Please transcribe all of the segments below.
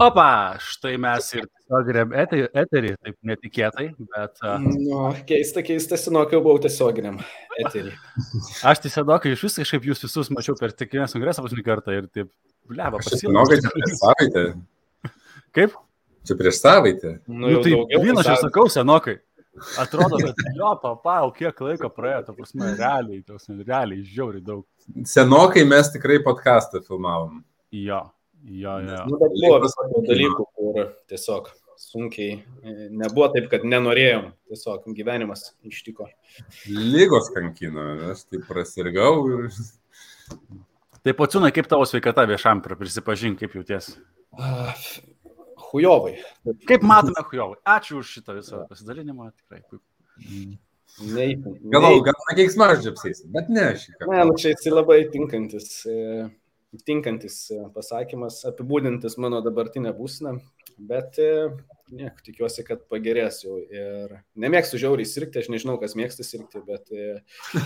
Opa, štai mes ir tiesioginiam eterį, taip netikėtai, bet... Uh, Nu, keista, keista, senokai buvau tiesioginiam eterį. aš senokai iš vis kažkaip jūs visus mačiau per tikinės kongresą paskutinį kartą ir taip, bleba, savaitę. Kaip? Čia prieš savaitę. Nu, Nu, jau tai vyną aš pasakė. sakau senokai. Atrodo, kad jo, papau, kiek laiko praėjo, ta prasme, realiai, prasme, realiai, žiauriai daug. Senokai mes tikrai podcastą filmavom. Jo, jo, jo. Nu, bet buvo visokių dalykų, kur tiesiog sunkiai, e, nebuvo taip, kad nenorėjom, tiesiog gyvenimas ištiko. Lygos kankino, aš taip prasirgau ir Tai pociūnai, kaip tavo sveikata viešam prisipažink, kaip jauties? Ah, Hujovai. Kaip matome, Hujovai. Ačiū už šitą visą pasidalinimą, tikrai. puiku. Galvoju, gal sakėks maždžiapsiais, bet ne šį Ne, nu čia jis labai tinkantis, e, tinkantis e, pasakymas, apibūdintis mano dabartinę būseną, bet e, ne, tikiuosi, kad pagerės jau. Ir nemėgstu žiauriai sirgti, aš nežinau, kas mėgsta sirgti, bet, e,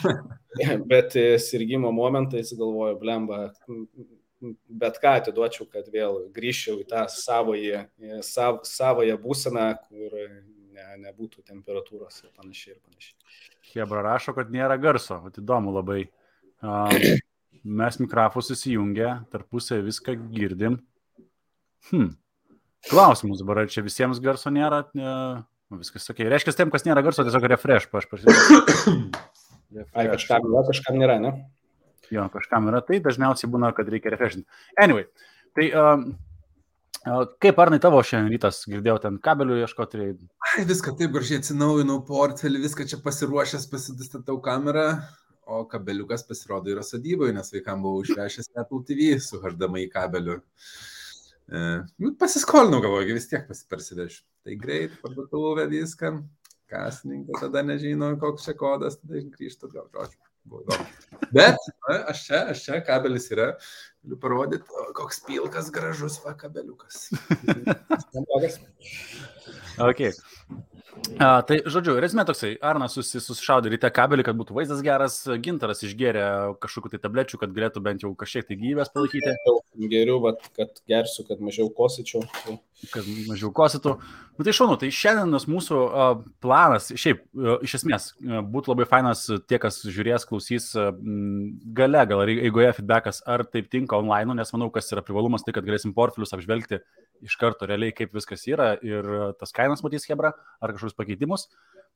bet sirgimo momentais galvoju, blemba, bet ką atiduočiau, kad vėl grįžčiau į tą savąją, e, sav, savąją būseną, kur ne, nebūtų temperatūros ir panašiai ir panašiai. Hebra rašo, kad nėra garso. Vat įdomu labai. Uh, mes mikrofus įsijungę, tarpusai viską girdim. Hmm. Klausimus dabar, ar čia visiems garso nėra? Uh, viskas sakė. Okay. Reiškia, tiem, kas nėra garso, tiesiog refresh. Aš pasižiūrėjau. Ai, kažkam yra, kažkam nėra, ne? Jo, kažkam yra tai, dažniausiai būna, kad reikia refreshinti. Anyway, tai um, uh, kaip Arnai tavo šiandien rytas, girdėjau ten kabelių ieškoti, Ai, viską taip gražiai atsinaujinau portfelį, viską čia pasiruošęs, pasistatau kamerą, o kabeliukas pasirodo yra sodyboje, nes vaikam buvau išvešęs Apple TV su HDMI kabeliu. E, nu, pasiskolinau, galvoju, vis tiek pasiparsivešiu. Tai greit, parduotuvę viską, kasininkas tada nežino, koks čia kodas, tada grįžtu atgal, žodžiu. Bet na, aš čia, aš čia, kabelis yra, galiu parodyti, koks pilkas gražus va kabeliukas. Neblogas. A, tai, žodžiu, resmė toksai, Arnas susi, susišaudė ryte kabelį, kad būtų vaizdas geras, Gintaras išgėrė kažkokiu tai tablečių, kad galėtų bent jau kažkiek tai gyvybės palaikyti, Geriau, vat, kad gersiu, kad mažiau kosyčiau. Tai kad mažiau kosytų. Nu, tai šaunu, tai šiandienos mūsų a, planas, šiaip, a, iš esmės, a, būtų labai fainas tie, kas žiūrės, klausys m, gale, gal eigoje feedbackas, ar taip tinka online, nes manau, kas yra privalumas, tai kad galėsim portfelius apžvelgti iš karto realiai, kaip viskas yra ir a, tas kainas matys Hebra, ar kažkokius pakeitimus.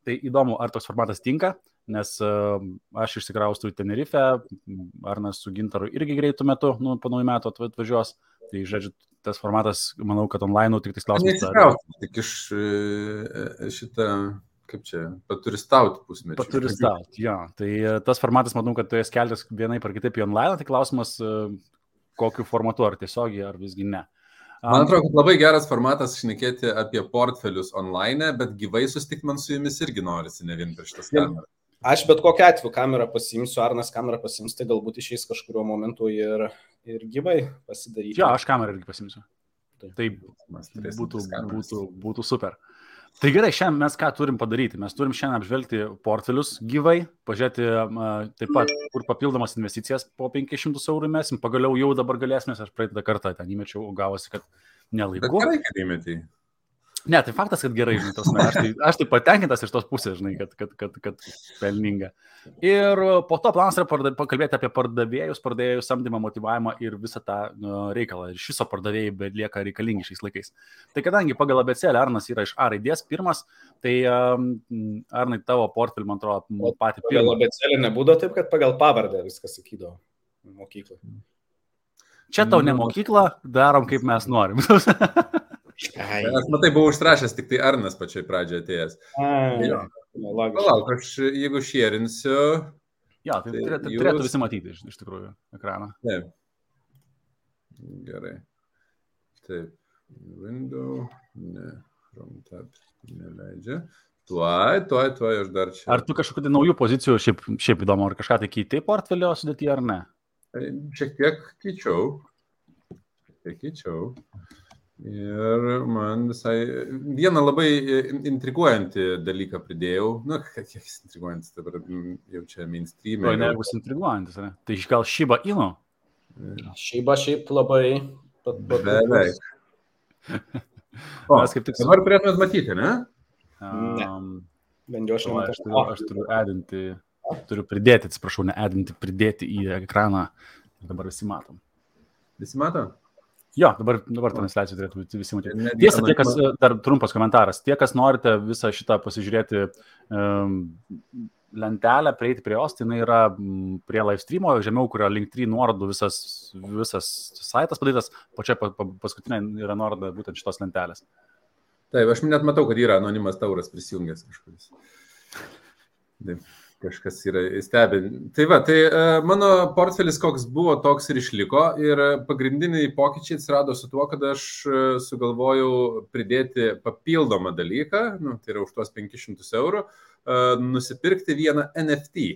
Tai įdomu, ar toks formatas tinka, nes uh, aš išsikraustau į Tenerife, Arnas su Gintaru irgi greitų metu, nu, po naujų metų atva- atvažiuos. Tai, žodžiu, tas formatas, manau, kad online tik tais klausimas. Nesikrausti, tik iš e, šitą, kaip čia, paturistauti pusmetį. Paturistauti, jo. Tai e, tas formatas, manau, kad turės keltis vienai par kitaip į online, tai klausimas, e, kokiu formatu, ar tiesiogiai, ar visgi ne. Man atrodo, kad labai geras formatas šnekėti apie portfelius online, bet gyvai susitikti man su jumis irgi norisi, ne vien per šitas kameras. Aš bet kokiu atveju kamerą pasiimsiu, Arnas kamerą pasiims, tai galbūt išeis kažkurio momentu ir, ir gyvai pasidaryti. Jo, aš kamerą irgi pasimsiu. Taip. Tai būtų, būtų, būtų super. Tai gerai, šiandien mes ką turim padaryti? Mes turim šiandien apžvelgti portfelius gyvai, pažiūrėti taip pat, kur papildomas investicijas po 500 eurų mesim. Pagaliau jau dabar galėsime, aš praeitą kartą ten įmečiau, gavosi, kad Bet nelaiku. gerai, kad įmetė. Ne, tai faktas, kad gerai, žinai, tos, aš, tai, aš tai patenkintas iš tos pusės, žinai, kad, kad, kad, kad pelninga. Ir po to planas yra parda, pakalbėti apie pardavėjus, pardavėjų samdymą, motivavimą ir visą tą nu, reikalą. Ir iš viso pardavėjai belieka reikalingi šiais laikais. Tai kadangi pagal abecėlę Arnas yra iš A raidės pirmas, tai um, Arnai tavo portfelį, man atrodo, patį Pagal pirmą. abecelę nebūdavo taip, kad pagal pavardę viskas sakydavo mokyklai. Čia tau ne mokykla, darom kaip mes norim. Ai, Aš matai, buvau užrašęs, tik tai Arnas pačioj pradžioje atėjęs. Palauk, aš jeigu šierinsiu. jo, tai Tai turėtų, jūs- turėtų visi matyti iš, iš tikrųjų ekraną. Ne. Gerai. Taip. Window. Ne. Chrome tab neleidžia. Tuoj, tuoj, tuoj, aš dar čia. Ar tu kažkokių tai naujų pozicijų, šiaip, šiaip įdomu, ar kažką tai keitė portfelio sudėti ar ne? Šiek tiek keičiau. Šiek tiek keičiau. Ir man visai vieną labai intriguojantį dalyką pridėjau. Na, nu, kiek jis intriguojantis dabar mm, jau čia mainstream. To nebus intriguojantis, ne? Tai gal šyba ino? Šeiba šiaip labai. Beveik. O, Mes kaip tik. Dabar turėtumėt matyti, ne? Um, Bent jau aš o, nematau. aš, turiu, aš turiu edinti, turiu pridėti, atsiprašau, ne edinti, pridėti į ekraną. Dabar visi matom. Visi mato? Jo, dabar, dabar transliacija turėtų būti visi matyti. Tiesa, tie, kas, dar trumpas komentaras, tie, kas norite visą šitą pasižiūrėti um, lentelę, prieiti prie jos, tai jinai yra prie live streamo, žemiau, kurio link 3 nuorodų visas, visas saitas padarytas, pačia pa, pa, paskutinė yra nuoroda būtent šitos lentelės. Taip, aš net matau, kad yra anonimas tauras prisijungęs kažkuris. Taip, kažkas yra stebi. Tai va, tai e, mano portfelis koks buvo, toks ir išliko. Ir pagrindiniai pokyčiai atsirado su tuo, kad aš e, sugalvojau pridėti papildomą dalyką, nu, tai yra už tuos 500 eurų, e, nusipirkti vieną NFT.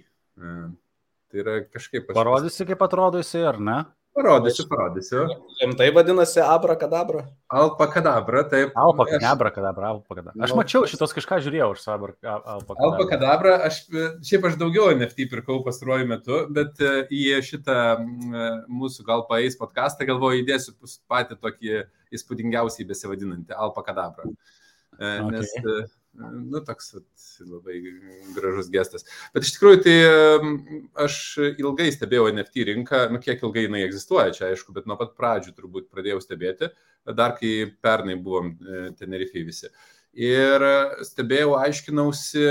Tai yra kažkaip aš. Parodysi, kaip atrodo jisai, ar ne? Parodysiu, parodysiu. Rimtai vadinasi abrakadabra. Alpakadabra, taip. Alpa, Aš- kadabra, kadabra, alpa, kadabra. Aš Nu, mačiau šitos kažką žiūrėjau už savo alpa. Alpa kadabra, aš šiaip aš daugiau NFT pirkau pastaruoju metu, bet e, į šitą e, mūsų gal paeis podcastą galvoju įdėsiu patį tokį įspūdingiausiai besivadinantį Alpa kadabra. E, Ok. Nes, e, nu, toks vat, labai gražus gestas. Bet iš tikrųjų, tai aš ilgai stebėjau NFT rinką, nu kiek ilgai jinai egzistuoja čia, aišku, bet nuo pat pradžių turbūt pradėjau stebėti, dar kai pernai buvom e, Tenerifei visi. Ir stebėjau, aiškinausi,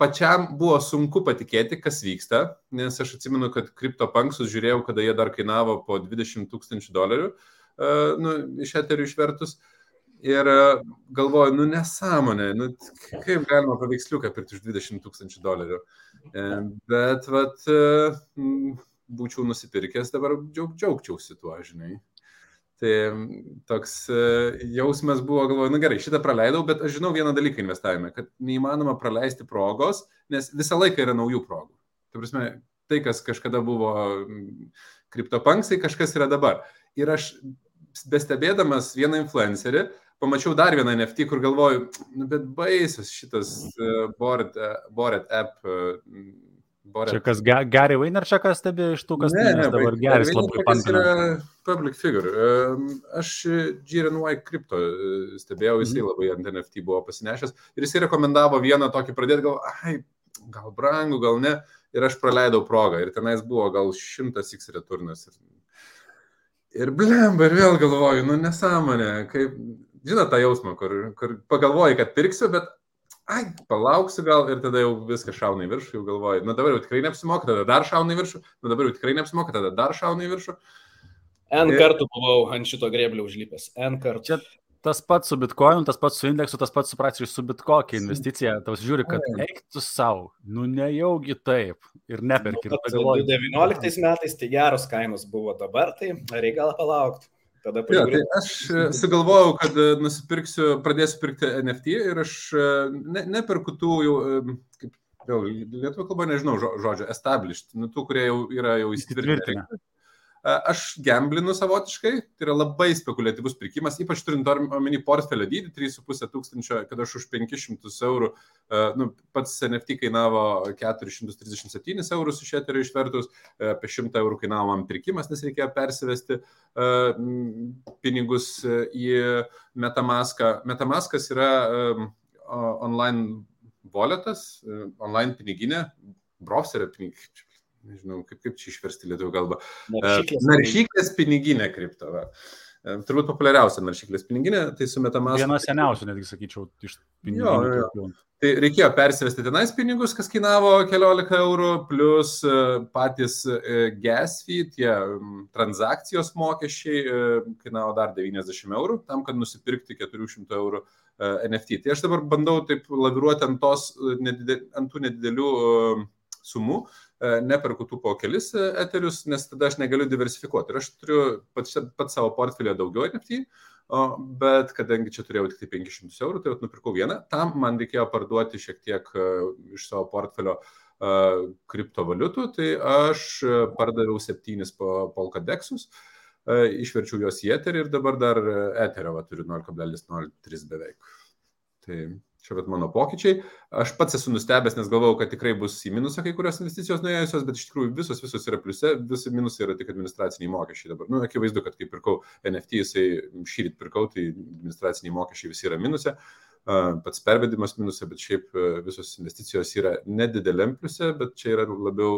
pačiam buvo sunku patikėti, kas vyksta, nes aš atsimenu, kad CryptoPunksus žiūrėjau, kada jie dar kainavo po 20 tūkstančių dolerių, e, nu, iš eterių išvertus. Ir e, galvoju, nu nesąmonė, nu kaip galima paveiksliuką pirkti už 20 tūkstančių dolerių. E, Bet, vat, e, būčiau nusipirkęs, dabar džiaug, džiaugčiausi tuo, žinai. Tai toks jausmas buvo, galvoju, nu gerai, šitą praleidau, bet aš žinau vieną dalyką investavime, kad neįmanoma praleisti progos, nes visą laiką yra naujų progų. Tai prasme, tai, kas kažkada buvo kriptopanksai, kažkas yra dabar. Ir aš bestebėdamas vieną influencerį, pamačiau dar vieną NFT, kur galvoju, nu, bet baisas šitas uh, Bored, uh, Bored app. Uh, Bored. Čia kas, Ga- Gary Vaynerchukas stebi iš tų, kas Ne, ne, dabar geras labai yra public figure. Um, Aš GRNY kripto stebėjau, jisai Mhm. labai ant NFT buvo pasinešęs ir jisai rekomendavo vieną tokį pradėti, gal, ai, gal brangų, gal ne. Ir aš praleidau progą ir tenais buvo gal šimtas X returnas. Ir, ir blemba, ir vėl galvoju, nu nesąmonė, kaip, žinot tą jausmą, kur, kur pagalvoji, kad pirksiu, bet, ai, palauksiu gal ir tada jau viskas šauna į viršų, jau galvoju, nu dabar jau tikrai neapsimoka, tada dar šauna į viršų, nu dabar jau tikrai neapsimoka, tada dar šauna į viršų. N Ir- kartų buvau ant šito greblio užlipęs. N kartų. Čia tas pats su bitkoinu, tas pats su indeksu, tas pats su praktiškai su bitkokia investicija. Tau žiūri, kad eik tu savo, nu nejaugi taip ir neperki. Ir Nu, tada galvoji, 2019 metais tai geros kainos buvo dabar, tai reikia palaukti. Tada Jo, tai aš e, sugalvojau, kad e, nusipirksiu, pradėsiu pirkti NFT ir aš e, ne, neperku tų jau, kaip, vėl, lietuvių kalba nežinau žo- žodžio, established, nu, tų, kurie jau yra jau įsitvirtinę. Aš gemblinu savotiškai, tai yra labai spekuliatyvus pirkimas, ypač turint omeny portfelio dydį 3,5 tūkstančio, kad aš už 500 eurų, nu, pats NFT kainavo 437 eurus iš eterio išvertus, apie 100 eurų kainavo man pirkimas, nes reikėjo persivesti pinigus į Metamaską. Metamaskas yra online voletas, online piniginė, browserio piniginė. Nežinau, kaip, kaip čia išversti lietuvių kalbą. Naršyklės. Naršyklės piniginė kripto. va. E, Turbūt populiariausia naršyklės piniginė, tai su Metamask. Viena seniausių, netgi sakyčiau, iš pinigų. Jo, jo, jo. Tai reikėjo persivesti tenais pinigus, kas kainavo 15 eurų, plus e, patys e, gas fee, tie transakcijos mokesčiai e, kainavo dar 90 eurų, tam, kad nusipirkti 400 eurų e, NFT. Tai aš dabar bandau taip laviruoti ant, tos, e, ant tų nedidelių e, sumų, e, neperku tų po kelis e, eterius, nes tada aš negaliu diversifikuoti. Ir aš turiu pats pat savo portfelio daugiau NFT, bet kadangi čia turėjau tik tai 500 eurų, tai vat nupirkau vieną. Tam man reikėjo parduoti šiek tiek e, iš savo portfelio e, kriptovaliutų, tai aš e, pardaviau septynis po Polkadexus, e, išverčiau juos į eterį ir dabar dar e, eterio va, turiu 0,03 beveik. Tai Čia bet mano pokyčiai. Aš pats esu nustebęs, nes galvojau, kad tikrai bus į minusą kai kurios investicijos nuėjusios, bet iš tikrųjų visos, visos yra pliuse, visi minusai yra tik administraciniai mokesčiai dabar. Nu, akivaizdu, kad kai pirkau NFT, jisai šį rytą pirkau, tai administraciniai mokesčiai visi yra minuse. Pats pervedimas minuse, bet šiaip visos investicijos yra nedideliam pliuse, bet čia yra labiau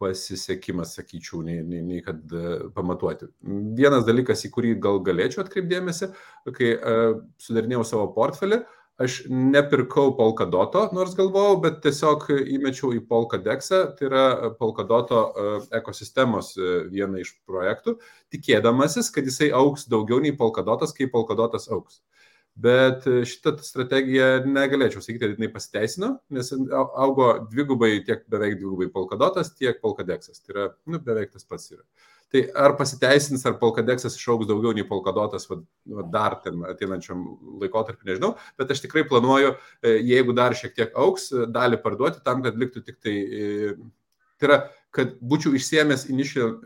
pasisekimas, sakyčiau, nei, nei, nei kad uh, pamatuoti. Vienas dalykas, į kurį gal galėčiau atkreipdėmėsi, kai uh, sudarinėjau savo portfelį, aš nepirkau Polkadoto, nors galvojau, bet tiesiog įmečiau į Polkadexą, tai yra Polkadoto uh, ekosistemos uh, vieną iš projektų, tikėdamasis, kad jisai auks daugiau nei Polkadotas, kai Polkadotas auks. Bet e, šitą strategiją negalėčiau sakyti, kad jinai pasiteisino, nes augo dvigubai, tiek beveik dvigubai polkadotas, tiek polkadeksas. Tai yra, nu, beveik tas pats yra. Tai ar pasiteisins, ar polkadeksas išaugs daugiau nei polkadotas, va, va, dar ten ateinančiam laikotarpiu, nežinau, bet aš tikrai planuoju, e, jeigu dar šiek tiek auks, dalį parduoti tam, kad liktų tik tai, e, tai yra, kad būčiau išsiemęs initial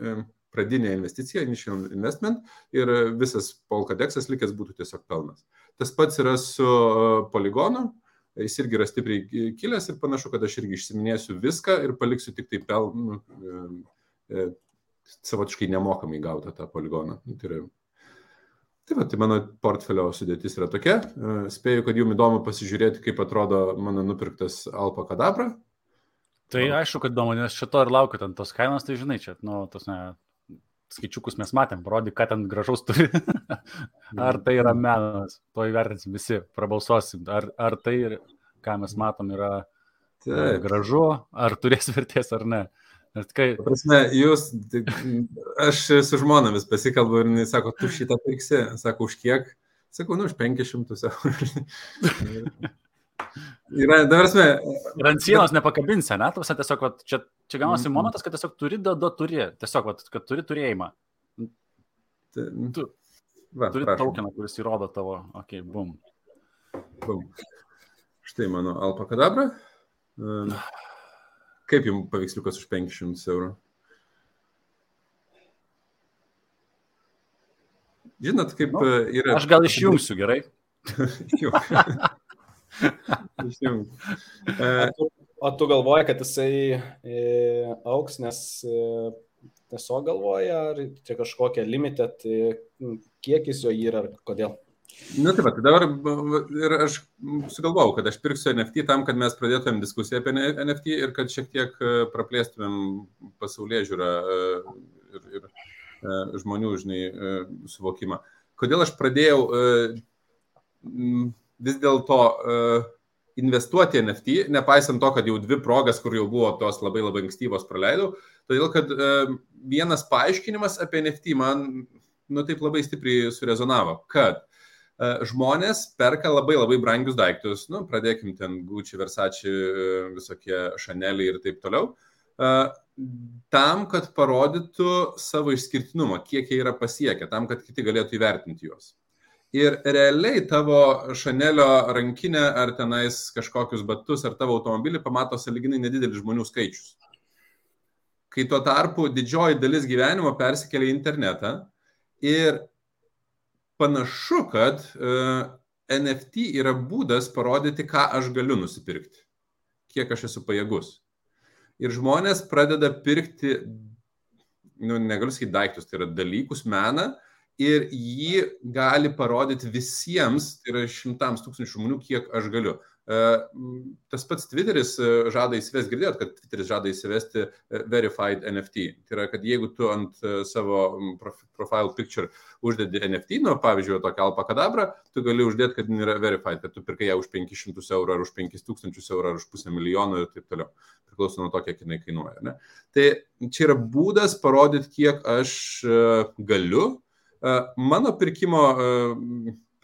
pradinę investiciją, initial investment ir visas polkadeksas likęs būtų tiesiog pelnas. Tas pats yra su e, poligonu, jis irgi yra stipriai kilęs ir panašu, kad aš irgi išsiminėsiu viską ir paliksiu tik tai pelną, e, e, savotiškai nemokamai gautą tą poligoną. Nu, tai, yra, tai, va, tai mano portfelio sudėtis yra tokia. E, spėju, kad jums įdomu pasižiūrėti, kaip atrodo mano nupirktas Alpa Kadabra. Tai aišku, kad įdomu, nes šito ir laukiu ten tos kainos, tai žinai, čia, nu, tos ne, skaičiukus mes matėm, parodyk, ką ten gražaus turi. ar tai yra menas, to įvertinsim visi, prabalsuosim. Ar, ar tai, ką mes matom, yra Taip. gražu, ar turės vertės ar ne. Ir kai... Prasme, jūs, aš su žmona vis pasikalbu ir jis sako, tu šitą pirksi, sako, už kiek? Sakau, nu, už 500 eurų. Yra, dabar mes. Ir ant sienos nepakabinsi, ne? Tuose tiesiog, vat, čia, čia gaunasi mm. momentas, kad tiesiog turi, do, do turi, tiesiog, vat, kad turi turėjimą. Tu, Va, turi taukiną, kuris įrodo tavo, okei, okay, bum. Bum. Štai mano alpakadabra. Kaip jums paveiksliukas už 500 eurų? Žinot, kaip nu, yra. Aš gal išjungsiu gerai. E, o tu galvoji, kad jisai e, auks, nes e, tiesiog galvoja, ar čia kažkokia limited, kiekis jo yra, ar kodėl? Na taip, tai dabar ir aš sugalvojau, kad aš pirksiu NFT tam, kad mes pradėtumėm diskusiją apie NFT ir kad šiek tiek praplėstumėm pasaulyje žiūrą ir, ir žmonių, žinai, suvokimą. Kodėl aš pradėjau vis dėlto uh, investuoti NFT, nepaisant to, kad jau dvi progas, kur jau buvo tos labai labai ankstyvos praleidau, todėl kad uh, vienas paaiškinimas apie NFT man, nu taip labai stipriai surezonavo, kad uh, žmonės perka labai labai brangius daiktus, nu, pradėkim ten Gucci, Versace, visokie Chanelį ir taip toliau, tam, kad parodytų savo išskirtinumą, kiek jie yra pasiekę, tam, kad kiti galėtų įvertinti juos ir realiai tavo šanelio rankinę ar tenais kažkokius batus ar tavo automobilį pamato saliginai nedidelis žmonių skaičius. Kai tuo tarpu didžioji dalis gyvenimo persikelia į internetą ir panašu, kad uh, e, NFT yra būdas parodyti, ką aš galiu nusipirkti, kiek aš esu pajėgus. Ir žmonės pradeda pirkti, nu, negaliu sakyti daiktus, tai yra dalykus, meną, ir jį gali parodyti visiems, tai yra šimtams tūkstančių žmonių, kiek aš galiu. E, tas pats Twitteris e, žada įsivesti, girdėjot, kad Twitteris žada įsivesti e, verified NFT. Tai yra, kad jeigu tu ant savo profile picture uždedi NFT, nu, pavyzdžiui, tokią alpą kadabrą, tu gali uždėti, kad yra verified, kad tu pirkai ją už 500 eurų ar už 5000 eurų ar už pusę milijono ir taip toliau. Priklauso nuo to, kiek jinai kainuoja. Ne? Tai čia yra būdas parodyti, kiek aš galiu Mano pirkimo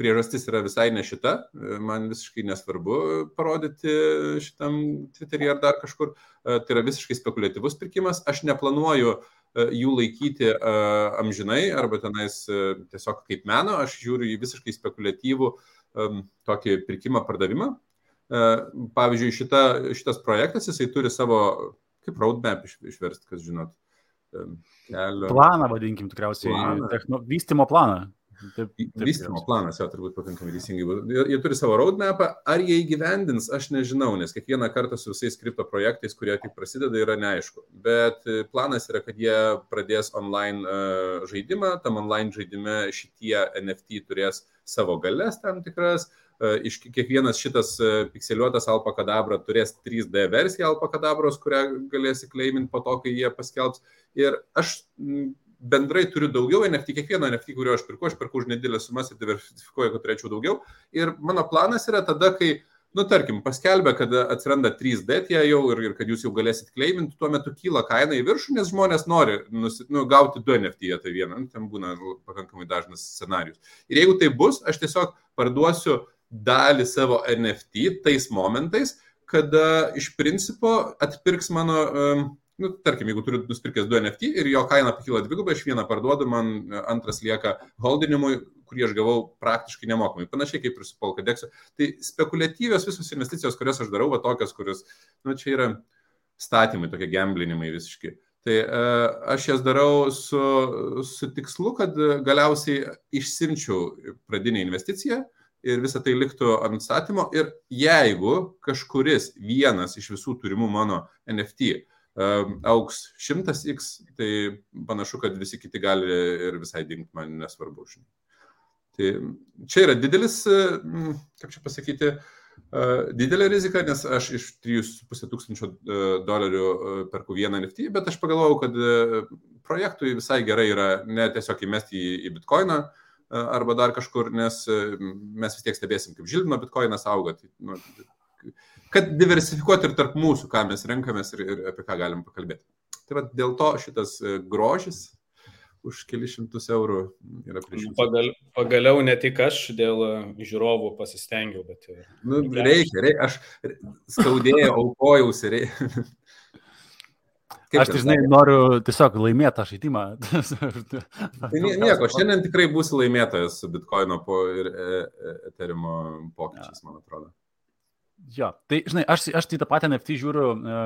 priežastis yra visai ne šita. Man visiškai nesvarbu parodyti šitam Twitter'į ar dar kažkur. Tai yra visiškai spekuliatyvus pirkimas. Aš neplanuoju jų laikyti amžinai arba tenais tiesiog kaip meno. Aš žiūriu į visiškai spekuliatyvų tokį pirkimą, pardavimą. Pavyzdžiui, šita, šitas projektas, jisai turi savo, kaip roadmap išversti, kas žinot, kelio. Planą, vadinkim, tikriausiai, planą. Techno, vystimo planą. taip, taip, vystymo planas jo turbūt pakankamai teisingai. Jie, jie turi savo roadmapą, ar jie įgyvendins, aš nežinau, nes kiekvieną kartą su visais kripto projektais, kurie tik prasideda, yra neaišku. Bet e, planas yra, kad jie pradės online uh, žaidimą, tam online žaidime šitie NFT turės savo galės tam tikras, uh, iš kiekvienas šitas uh, pikseliuotas alpakadabra turės 3D versiją alpakadabros, kurią galėsi klaiminti po to, kai jie paskelbs. Ir aš bendrai turiu daugiau NFT, kiekvieno NFT, kurio aš pirku, aš perku už nedidelę sumas ir diversifikuoju, kad turėčiau daugiau. Ir mano planas yra tada, kai, nu, tarkim, paskelbia, kad atsiranda 3D tie jau ir, ir kad jūs jau galėsit kleiminti, tuo metu kyla kaina į viršų, nes žmonės nori nusi, nu, gauti du NFT tai vieną, nu, ten būna pakankamai dažnas scenarius. Ir jeigu tai bus, aš tiesiog parduosiu dalį savo NFT tais momentais, kada iš principo atpirks mano nu, tarkim, jeigu turiu nusipirkęs du NFT ir jo kaina pakyla dvigubai, aš vieną parduodu, man antras lieka holdinimui, kurį aš gavau praktiškai nemokamai. Panašiai kaip ir su Polkadeksu. Tai spekuliatyvios visos investicijos, kurias aš darau, va tokios, kurios, nu, čia yra statymai, tokie gamblinimai visiški. Tai uh, aš jas darau su, su tikslu, kad galiausiai išsimčiau pradinę investiciją ir visa tai liktų ant statymo. Ir jeigu kažkuris vienas iš visų turimų mano NFT auks 100x, tai panašu, kad visi kiti gali ir visai dingti, man nesvarbu. Žinai. Tai čia yra didelis, kaip čia pasakyti, didelė rizika, nes aš iš 3,5 tūkstančio dolerių perku vieną NFT, bet aš pagalvojau, kad projektui visai gerai yra ne tiesiog įmesti į, į bitkoiną arba dar kažkur, nes mes vis tiek stebėsim, kaip žilvino bitkoinas auga. Tai, nu, kad diversifikuoti ir tarp mūsų, ką mes renkamės ir, ir apie ką galim pakalbėti. Tai va, dėl to šitas e, grožis už kelius šimtus eurų yra prieš. Pagal, pagaliau ne tik aš dėl e, žiūrovų pasistengiau, bet ir... Nu, reikia, reikia, aš skaudėjau, aukojausi, reikia. Kaip aš tai, žinai, noriu tiesiog laimėti tą žaidimą. tai nieko, šiandien tikrai būsi laimėtojas su Bitcoin ir e, Ethereum pokyčiais, man atrodo. Jo, tai žinai, aš, aš tai tą patį NFT žiūriu, e,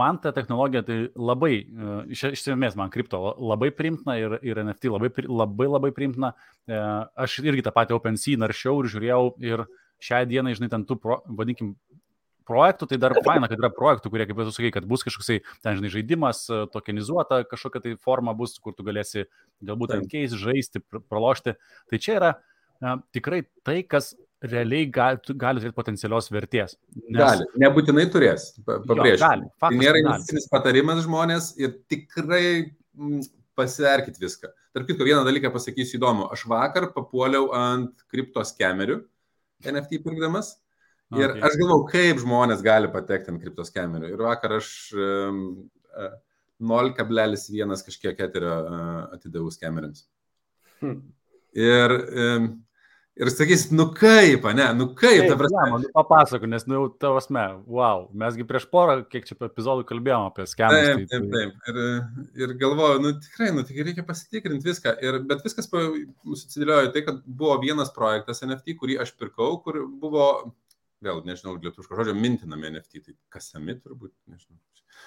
man ta technologija tai labai, e, iš, iš esmės man kripto labai primtina ir, ir NFT labai, labai labai primtina. E, aš irgi tą patį OpenSea naršiau ir žiūrėjau ir šią dieną, žinai, ten tų, pro, vadinkim, projektų, tai dar faina, kad yra projektų, kurie, kaip jūs sakai, kad bus kažkoksai, ten, žinai, žaidimas, tokenizuota kažkokia tai forma bus, kur tu galėsi galbūt ant keis žaisti, pralošti. Tai čia yra na, tikrai tai, kas realiai gali, gali turėti potencialios vertės. Nes... Gali, nebūtinai turės, pabrėžiu. Tai nėra investicinis patarimas žmonės ir tikrai mm, pasiverkit viską. Tarp kitko, vieną dalyką pasakysiu įdomu. Aš vakar papuoliau ant kriptos kamerių NFT pirkdamas. Ir okay. aš galvau, kaip žmonės gali patekti ant kriptos kamerių. Ir vakar aš um, 0,1 kažkiek eterio uh, atidavau kameriams. Hmm. Ir Ir sakysit, nu kaip, ne, nu kaip, ta prasme. Ja, man papasako, nes, nu, tavo asme, wow, mesgi prieš porą, kiek čia epizodų kalbėjom apie skemus. Taip, tai, taip, taip. Ir, ir galvoju, nu tikrai, nu tik reikia pasitikrinti viską. Ir, bet viskas susidėliojo tai, kad buvo vienas projektas NFT, kurį aš pirkau, kur buvo, vėl nežinau, lietuviško žodžio, mintinami NFT, tai kasami turbūt, nežinau.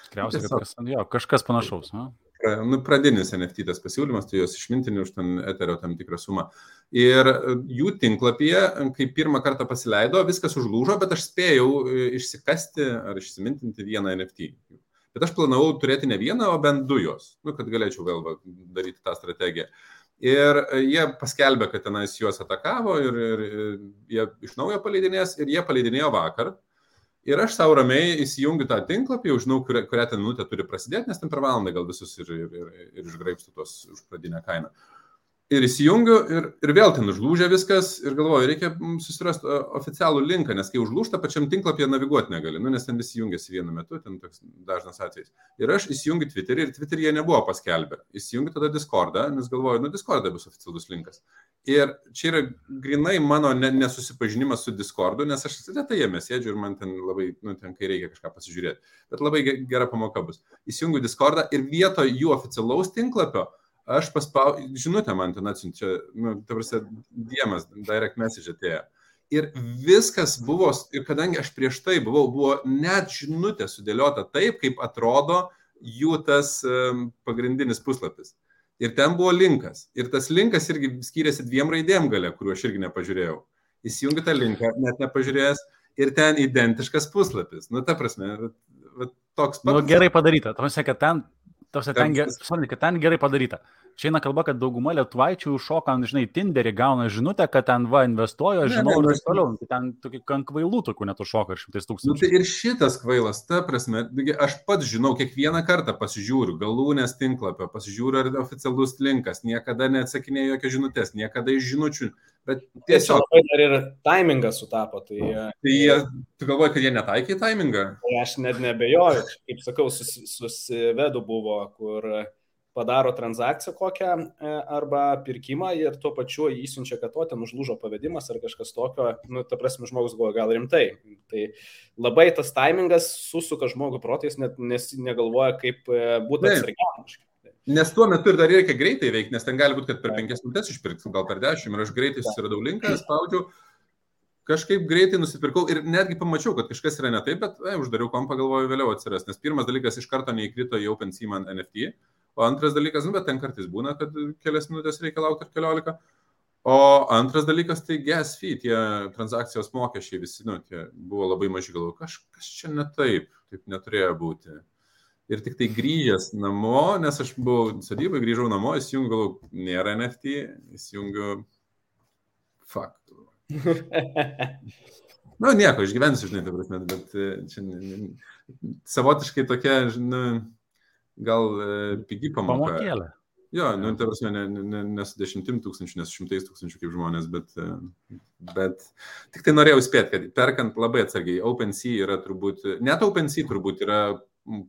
Tikriausiai, kad kas, jo, kažkas panašaus. Na? nu, pradinis NFT tas pasiūlymas, tai jos išmintinį už ten eterio tam tikrą sumą. Ir e, jų tinklapyje, kai pirmą kartą pasileido, viskas užlūžo, bet aš spėjau e, išsikasti ar išsimintinti vieną NFT. Bet aš planavau turėti ne vieną, o bent du jos, nu, kad galėčiau vėl va, daryti tą strategiją. Ir e, jie paskelbė, kad tenais juos atakavo ir, ir, ir jie iš naujo paleidinės ir jie paleidinėjo vakar. Ir aš savo ramiai įsijungiu tą tinklapį, jau žinau, kurią, kurią ten minutę turi prasidėti, nes ten per valandą gal visus ir, ir, ir, ir išgraipstu tos už pradinę kainą. Ir įsijungiu ir, ir vėl ten užlūžė viskas ir galvoju, reikia susirasti oficialų linką, nes kai užlūžta pačiam tinklapyje naviguoti negali, nu, nes ten visi jungiasi vienu metu, ten toks dažnas atvejis. Ir aš įsijungiu Twitterį ir Twitter'yje nebuvo paskelbę. Įsijungiu tada Discordą, nes galvoju, nu, Discord'e bus oficialus linkas. Ir čia yra grinai mano nesusipažinimas su Discordu, nes aš retai jame sėdžiu ir man ten labai, nu, ten kai reikia kažką pasižiūrėti. Bet labai gera pamoka bus. Įsijungiu Discordą ir vietoj jų oficialaus tinklapio aš paspau, žinutę man ten atsiunčia, nu, ta prasme, diemas, direct message atėjo. Ir viskas buvo, ir kadangi aš prieš tai buvau, buvo net žinutė sudėliota taip, kaip atrodo jų tas um, pagrindinis puslapis. Ir ten buvo linkas. Ir tas linkas irgi skiriasi dviem raidėm gale, kuriuo aš irgi nepažiūrėjau. Įsijungi tą linką, net nepažiūrėjęs, ir ten identiškas puslapis. Nu, ta prasme, toks pats. Nu, gerai padaryta. Tuomet, kad ten, tuomet, ten, ten, kad ten gerai padaryta. Čia eina kalba, kad dauguma lietuvaičių šoka, žinai, Tinderį gauna žinutę, kad ten va investuoja, žinau, ir taip toliau. Tai ten tokie kvailų tokių netų šoka ir šimtais tūkstančių. Nu, tai ir šitas kvailas, ta prasme, aš pats žinau, kiekvieną kartą pasižiūriu galūnės tinklapio, pasižiūriu, ar oficialus linkas, niekada neatsakinėjau jokios žinutės, niekada iš žinučių. Bet tiesiog. Labai dar ir taimingas sutapo. Tai, tai jie, tu galvoji, kad jie netaikė taimingą? Tai aš net nebejoju. Kaip sakau, susivedu buvo, kur padaro transakciją kokią e, arba pirkimą ir tuo pačiu įsiunčia, kad to ten užlūžo pavedimas ar kažkas tokio, nu, ta prasme, žmogus galvoja gal rimtai. Tai labai tas taimingas susuka žmogų protais, net nes negalvoja, kaip e, būtų atsargiam. Nes tuo metu ir dar reikia greitai veikti, nes ten gali būti, kad per penkias minutės išpirksim, gal per dešimt ir aš greitai susiradau linką, spaudžiau, kažkaip greitai nusipirkau ir netgi pamačiau, kad kažkas yra ne taip, bet ai, uždariau kompą, galvoju, vėliau atsiras. Nes pirmas dalykas iš karto neįkrito į OpenSea man NFT, O antras dalykas, nu, bet ten kartais būna, kad kelias minutės reikia laukti ar keliolika. O antras dalykas, tai gas fee, tie transakcijos mokesčiai visi, nu, tie buvo labai maži, galvoju, kažkas čia ne taip, taip neturėjo būti. Ir tik tai grįžęs namo, nes aš buvau sodybai, grįžau namo, įsijungiu, galvoju, nėra NFT, įsijungiu, fuck. Na, nu, nieko, išgyvensiu, žinai, prasme, bet e, čia savotiškai tokia, žinai, gal e, pigi pamoka. Pamokėlė. Jo, nu, tai prasme, ne, ne, ne su dešimtim tūkstančių, ne su šimtais tūkstančių kaip žmonės, bet, e, bet tik tai norėjau spėti, kad perkant labai atsargiai, OpenSea yra turbūt, net OpenSea turbūt yra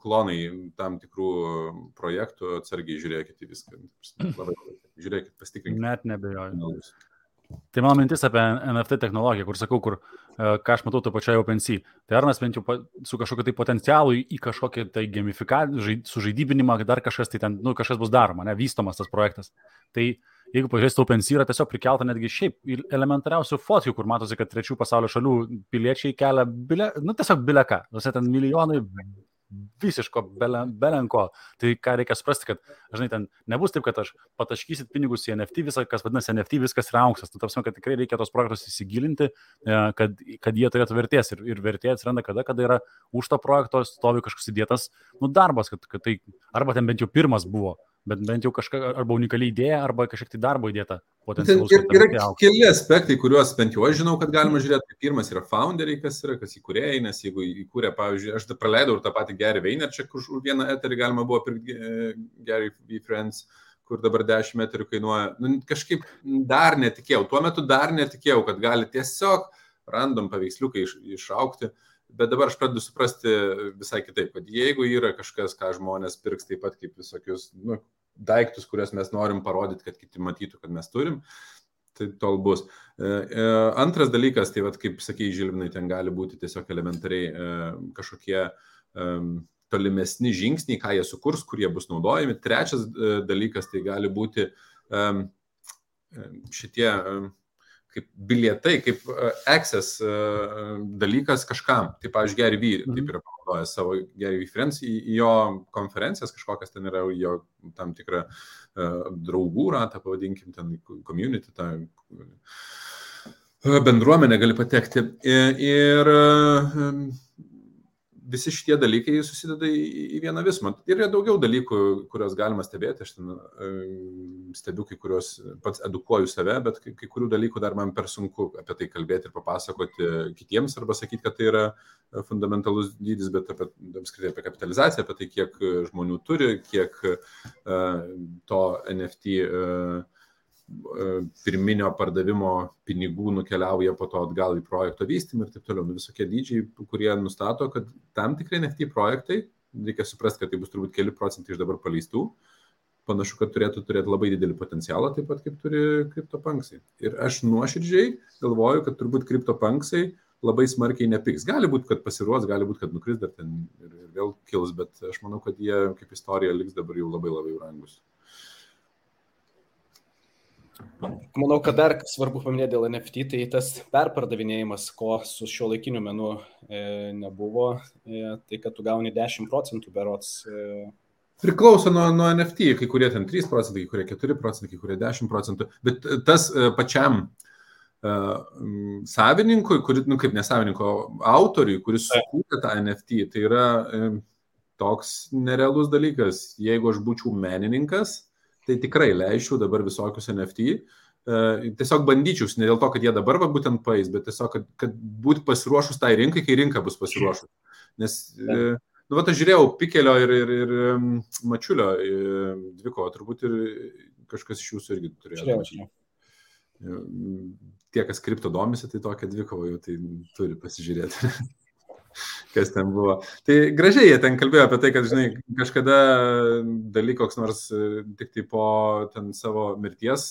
klonai tam tikrų projektų, atsargiai žiūrėkite į viską. Labai, žiūrėkite, pasitikrinkite. Net nebejoju. Tai mano mintis apie NFT technologiją, kur sakau, kur, e, ką aš matau to pačioje OpenSea. Tai ar mes bent jau su kažkokiu tai potencialu į kažkokį tai gamifikaciją, sužaidybinimą, dar kažkas tai ten, nu, kažkas bus daroma, ne, vystomas tas projektas. Tai jeigu pažiūrėsite, OpenSea yra tiesiog prikelta netgi šiaip elementariausių fotkių, kur matosi, kad trečių pasaulio šalių piliečiai kelia, bile, nu, tiesiog bileką. Tuose ten milijonai visiško belenko. Tai ką reikia suprasti, kad, žinai, ten nebus taip, kad aš pataškysit pinigus į NFT, visą, kas vadinasi NFT, viskas yra auksas. Tu tapsime, kad tikrai reikia tos projektus įsigilinti, e, kad, kad jie turėtų vertės. Ir, ir vertė atsiranda kada, kada yra už to projekto stovi kažkoks įdėtas nu, darbas, kad, kad tai arba ten bent jau pirmas buvo bet bent jau kažką arba unikali idėja, arba kažkiek tai darbo įdėta. Yra, yra keli aspektai, kuriuos bent jau aš žinau, kad galima žiūrėti. Tai pirmas yra founderiai, kas yra, kas įkūrėjai, nes jeigu įkūrė, pavyzdžiui, aš praleidau ir tą patį Gary Vaynerčią, kur už vieną eterį galima buvo pirkti e, Gary V Friends kur dabar 10 metrų kainuoja. Nu, kažkaip dar netikėjau, tuo metu dar netikėjau, kad gali tiesiog random paveiksliukai iš, išaukti. Bet dabar aš pradedu suprasti visai kitaip, kad jeigu yra kažkas, ką žmonės pirks taip pat kaip visokius nu, daiktus, kuriuos mes norim parodyti, kad kiti matytų, kad mes turim, tai tol bus. E, e, antras dalykas, tai vad, kaip sakė Žilvinai, ten gali būti tiesiog elementariai e, kažkokie tolimesni žingsniai, ką jie sukurs, kurie bus naudojami. Trečias dalykas, tai gali būti šitie kaip bilietai, kaip uh, access uh, dalykas kažkam. Tai, pavyzdžiui, Gary V. Mhm. taip yra panaudojęs savo Gary V. Friends jo konferencijas, kažkokias ten yra jo tam tikrą uh, draugų ratą, pavadinkim, ten community, tą bendruomenę gali patekti. Ir, ir visi šitie dalykai susideda į, vieną visumą. Ir yra daugiau dalykų, kuriuos galima stebėti. Aš ten e, stebiu kai kuriuos, pats edukuoju save, bet kai, kai kurių dalykų dar man per sunku apie tai kalbėti ir papasakoti kitiems arba sakyti, kad tai yra fundamentalus dydis, bet apie, apskritai apie kapitalizaciją, apie tai, kiek žmonių turi, kiek uh, to NFT uh, pirminio pardavimo pinigų nukeliauja po to atgal į projekto vystymą ir taip toliau. Nu, visokie dydžiai, kurie nustato, kad tam tikrai NFT projektai, reikia suprasti, kad tai bus turbūt keli procentai iš dabar paleistų, panašu, kad turėtų turėti labai didelį potencialą, taip pat kaip turi kriptopanksai. Ir aš nuoširdžiai galvoju, kad turbūt kriptopanksai labai smarkiai nepiks. Gali būti, kad pasiruos, gali būti, kad nukris dar ten ir, ir vėl kils, bet aš manau, kad jie kaip istorija liks dabar jau labai labai brangus. Manau, kad dar svarbu paminėti dėl NFT, tai tas perpardavinėjimas, ko su šio laikiniu menu e, nebuvo, e, tai kad tu gauni 10 procentų berots. E, Priklauso nuo, nuo NFT, kai kurie ten 3 procentai, kai kurie 4 procentai, kai kurie 10 procentų, bet tas pačiam uh, savininkui, kuris, nu kaip nesavininko, autoriui, kuris sukūrė tą NFT, tai yra uh, toks nerealus dalykas. Jeigu aš būčiau menininkas, tai tikrai leisčiau dabar visokius NFT. Uh, tiesiog bandyčiau, ne dėl to, kad jie dabar va, būtent paės, bet tiesiog, kad, kad būtų pasiruošus tai rinkai, kai rinka bus pasiruošus. Nes uh, Nu, bet aš žiūrėjau Pikelio ir, ir, ir Mačiulio dvikovo, turbūt ir kažkas iš jūsų irgi turėjo. Žiūrėjau, žiūrėjau. Tie, kas kripto domisi, tai tokia dvikova jau tai turi pasižiūrėti. kas ten buvo. Tai gražiai jie ten kalbėjo apie tai, kad, žinai, kažkada daly koks nors tik tai po ten savo mirties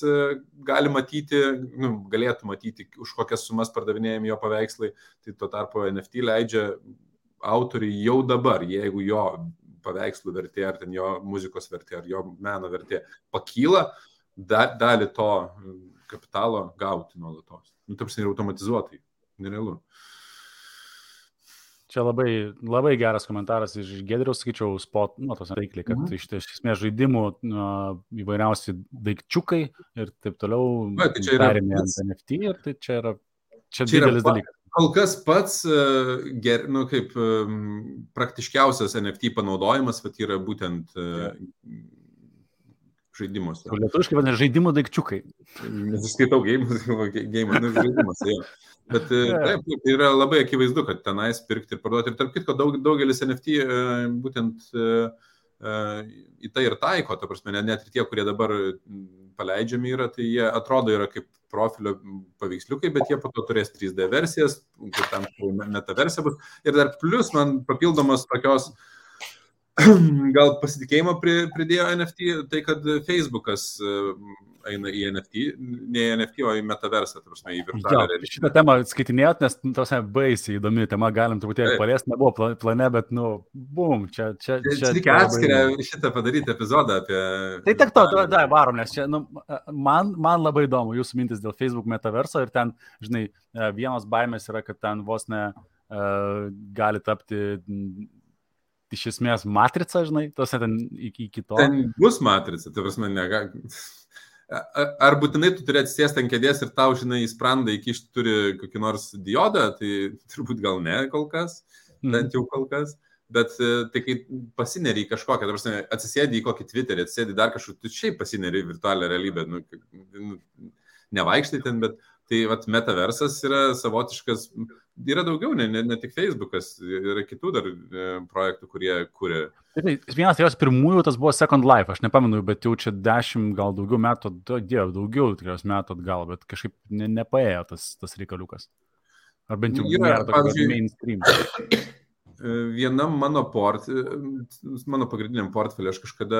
gali matyti, nu, galėtų matyti, už kokias sumas pardavinėjami jo paveikslai, tai tuo tarpu NFT leidžia autoriui jau dabar, jeigu jo paveikslų vertė, ar ten jo muzikos vertė, ar jo meno vertė pakyla, da, dalį to kapitalo gauti nuolatos. Nu, tarsi ir automatizuotai, nerealu. Čia labai, labai geras komentaras iš Gedriaus, sakyčiau, spot, nu, tos reikliai, kad mhm. iš esmės žaidimų nu, įvairiausi daikčiukai ir taip toliau Va, tai čia yra ant NFT ir tai čia yra, čia, čia didelis yra, dalykas kol kas pats, e, ger, nu, kaip e, praktiškiausias NFT panaudojimas, bet yra būtent e, žaidimuose. Lietuviškai vadinasi žaidimų daikčiukai. Nes skaitau gėjimus, gėjimus, nu, žaidimas. Jo. Bet taip, taip, yra labai akivaizdu, kad tenais pirkti ir parduoti. Ir tarp kitko, daug, daugelis NFT būtent į tai ir taiko, ta prasme, net ir tie, kurie dabar paleidžiami yra, tai jie atrodo yra kaip profilio paveiksliukai, bet jie po to turės 3D versijas, tam metaversija bus. Ir dar plus man papildomos tokios gal pasitikėjimo pridėjo NFT, tai kad Facebookas eina į NFT, ne į NFT, o į metaversą, tai prasme, į virtualią realybę. Šitą temą skaitinėjot, nes, nu, tos baisiai įdomi tema, galim truputėlį paliesti, nebuvo plane, bet, nu, bum, čia, čia. Čia reikia atskirą šitą padaryti epizodą apie... Tai tik to, da, varom, nes čia, nu, man, man labai įdomu jūsų mintis dėl Facebook metaverso ir ten, žinai, e, vienos baimės yra, kad ten vos ne uh, gali tapti iš esmės matrica, žinai, tos ten iki, iki to. Ten bus matrica, tai prasme, negali. Ar būtinai tu turi atsisėsti ant kėdės ir tau, žinai, į sprandą įkišti turi kokį nors diodą, tai turbūt gal ne kol kas, mhm. bent jau kol kas. Bet e, tai kai pasineri į kažkokią, ta prasme, atsisėdi į kokį Twitterį, atsisėdi dar kažkur, tu šiaip pasineri į virtualią realybę, nu, nu, nevaikštai ten, bet tai vat, metaversas yra savotiškas yra daugiau, ne, ne, ne tik Facebookas, yra kitų dar e, projektų, kurie kuria. Taip, vienas jos pirmųjų tas buvo Second Life, aš nepamenu, bet jau čia dešimt, gal daugiau metų, diev, daugiau tikriausiai metų atgal, bet kažkaip ne, nepaėjo tas, tas reikaliukas. Ar bent jau yra, pavyzdžiui, mainstream. Vienam mano, port, mano pagrindiniam portfeliu aš kažkada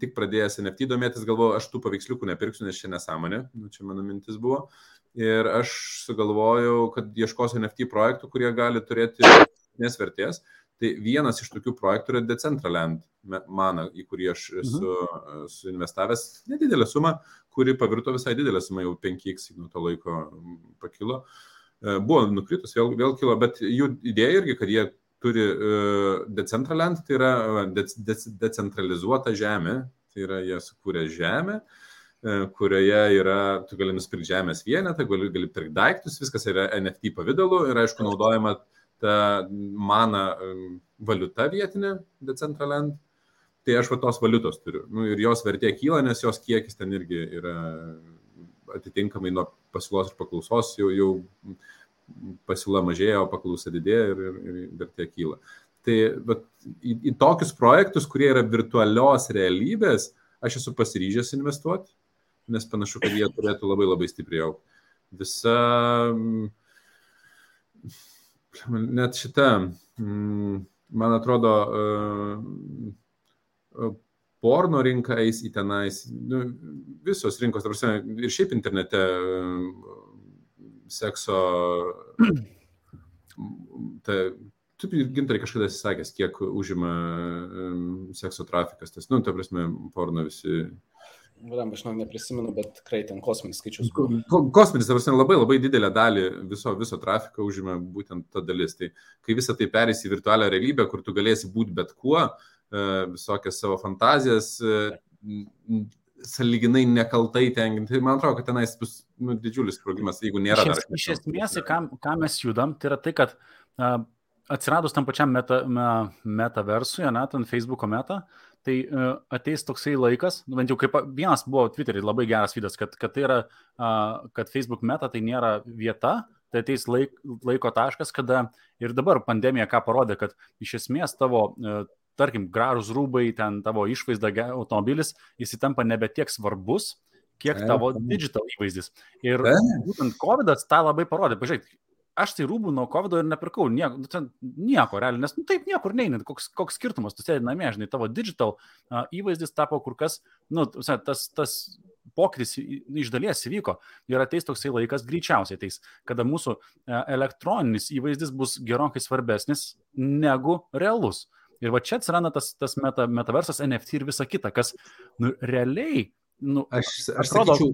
tik pradėjęs NFT domėtis, galvoju, aš tų paveiksliukų nepirksiu, nes čia nesąmonė, nu, čia mano mintis buvo. Ir aš sugalvojau, kad ieškosiu NFT projektų, kurie gali turėti nesvertės. Tai vienas iš tokių projektų yra Decentraland, mana, į kurį aš esu, mhm. esu investavęs nedidelę sumą, kuri pavirto visai didelę sumą, jau 5x nuo to laiko pakilo. E, buvo nukritus, vėl, vėl kilo, bet jų idėja irgi, kad jie turi uh, Decentraland, tai yra de, de, decentralizuota žemė, tai yra jie sukūrė žemę, uh, kurioje yra, tu gali nusipirkti žemės vienetą, gali, gali pirkti daiktus, viskas yra NFT pavydalu ir aišku naudojama ta mana um, valiuta vietinė Decentraland. Tai aš va tos valiutos turiu. Nu, ir jos vertė kyla, nes jos kiekis ten irgi yra atitinkamai nuo pasiūlos ir paklausos jau, jau pasiūla mažėja, o paklausa didėja ir, ir, ir vertė kyla. Tai bet, į, į tokius projektus, kurie yra virtualios realybės, aš esu pasiryžęs investuoti, nes panašu, kad jie turėtų labai labai stipriai aukti. Visa, net šita, man atrodo, porno rinka eis į tenais, nu, visos rinkos, ir šiaip internete sekso. Ta, tu gintarai kažkada esi sakęs, kiek užima sekso trafikas, tas, nu, ta prasme, porno visi. Vadam, aš neprisimenu, bet tikrai ten kosminis skaičius. Kosminis, ta prasme, labai labai didelę dalį viso, viso trafiko užima būtent ta dalis. Tai kai visa tai perės į virtualią realybę, kur tu galėsi būti bet kuo, visokias savo fantazijas, saliginai nekaltai tenkinti. Tai man atrodo, kad tenais bus nu, didžiulis sprogimas, jeigu nėra. Iš, es, iš esmės, ką, ką mes judam, tai yra tai, kad uh, atsiradus tam pačiam meta, me, metaversui, ne, ten Facebook'o meta, tai uh, ateis toksai laikas, nu, bent jau kaip vienas buvo Twitter'į labai geras vydas, kad, kad tai yra, uh, kad Facebook meta tai nėra vieta, tai ateis laik, laiko taškas, kada ir dabar pandemija ką parodė, kad iš esmės tavo uh, tarkim, gražus rūbai, ten tavo išvaizda, automobilis, jis įtampa nebe tiek svarbus, kiek tavo digital įvaizdis. Ir būtent COVID tą labai parodė. Pažiūrėk, aš tai rūbų nuo COVID ir nepirkau nieko, nu, nieko realiai, nes nu, taip niekur neina, koks, koks skirtumas, tu sėdi namie, žinai, tavo digital uh, įvaizdis tapo kur kas, nu, tas, tas pokytis iš dalies įvyko ir ateis toksai laikas, greičiausiai ateis, kada mūsų uh, elektroninis įvaizdis bus gerokai svarbesnis negu realus. Ir va čia atsiranda tas, tas meta, metaversas, NFT ir visa kita, kas nu, realiai Nu, aš, aš atrodo, sakyčiau,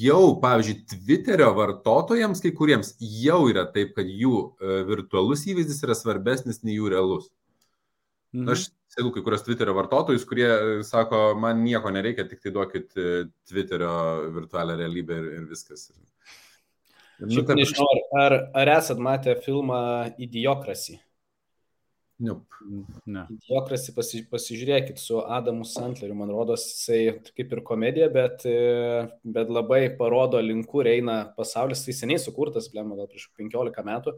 jau, pavyzdžiui, Twitterio vartotojams, kai kuriems, jau yra taip, kad jų uh, virtualus įvaizdis yra svarbesnis nei jų realus. Mhm. Aš sėdu kai kurios Twitterio vartotojus, kurie e, sako, man nieko nereikia, tik tai duokit e, Twitterio virtualią realybę ir, ir viskas. Ir, nu, Šiaip nežinau, ar, ar, ar esat matę filmą Idiokrasi? Nope. Ne. Idiokrasi pasi, pasižiūrėkit su Adamu Santleriu, man rodos, jisai kaip ir komedija, bet, bet labai parodo link kur eina pasaulis, tai seniai sukurtas, blema, gal prieš 15 metų,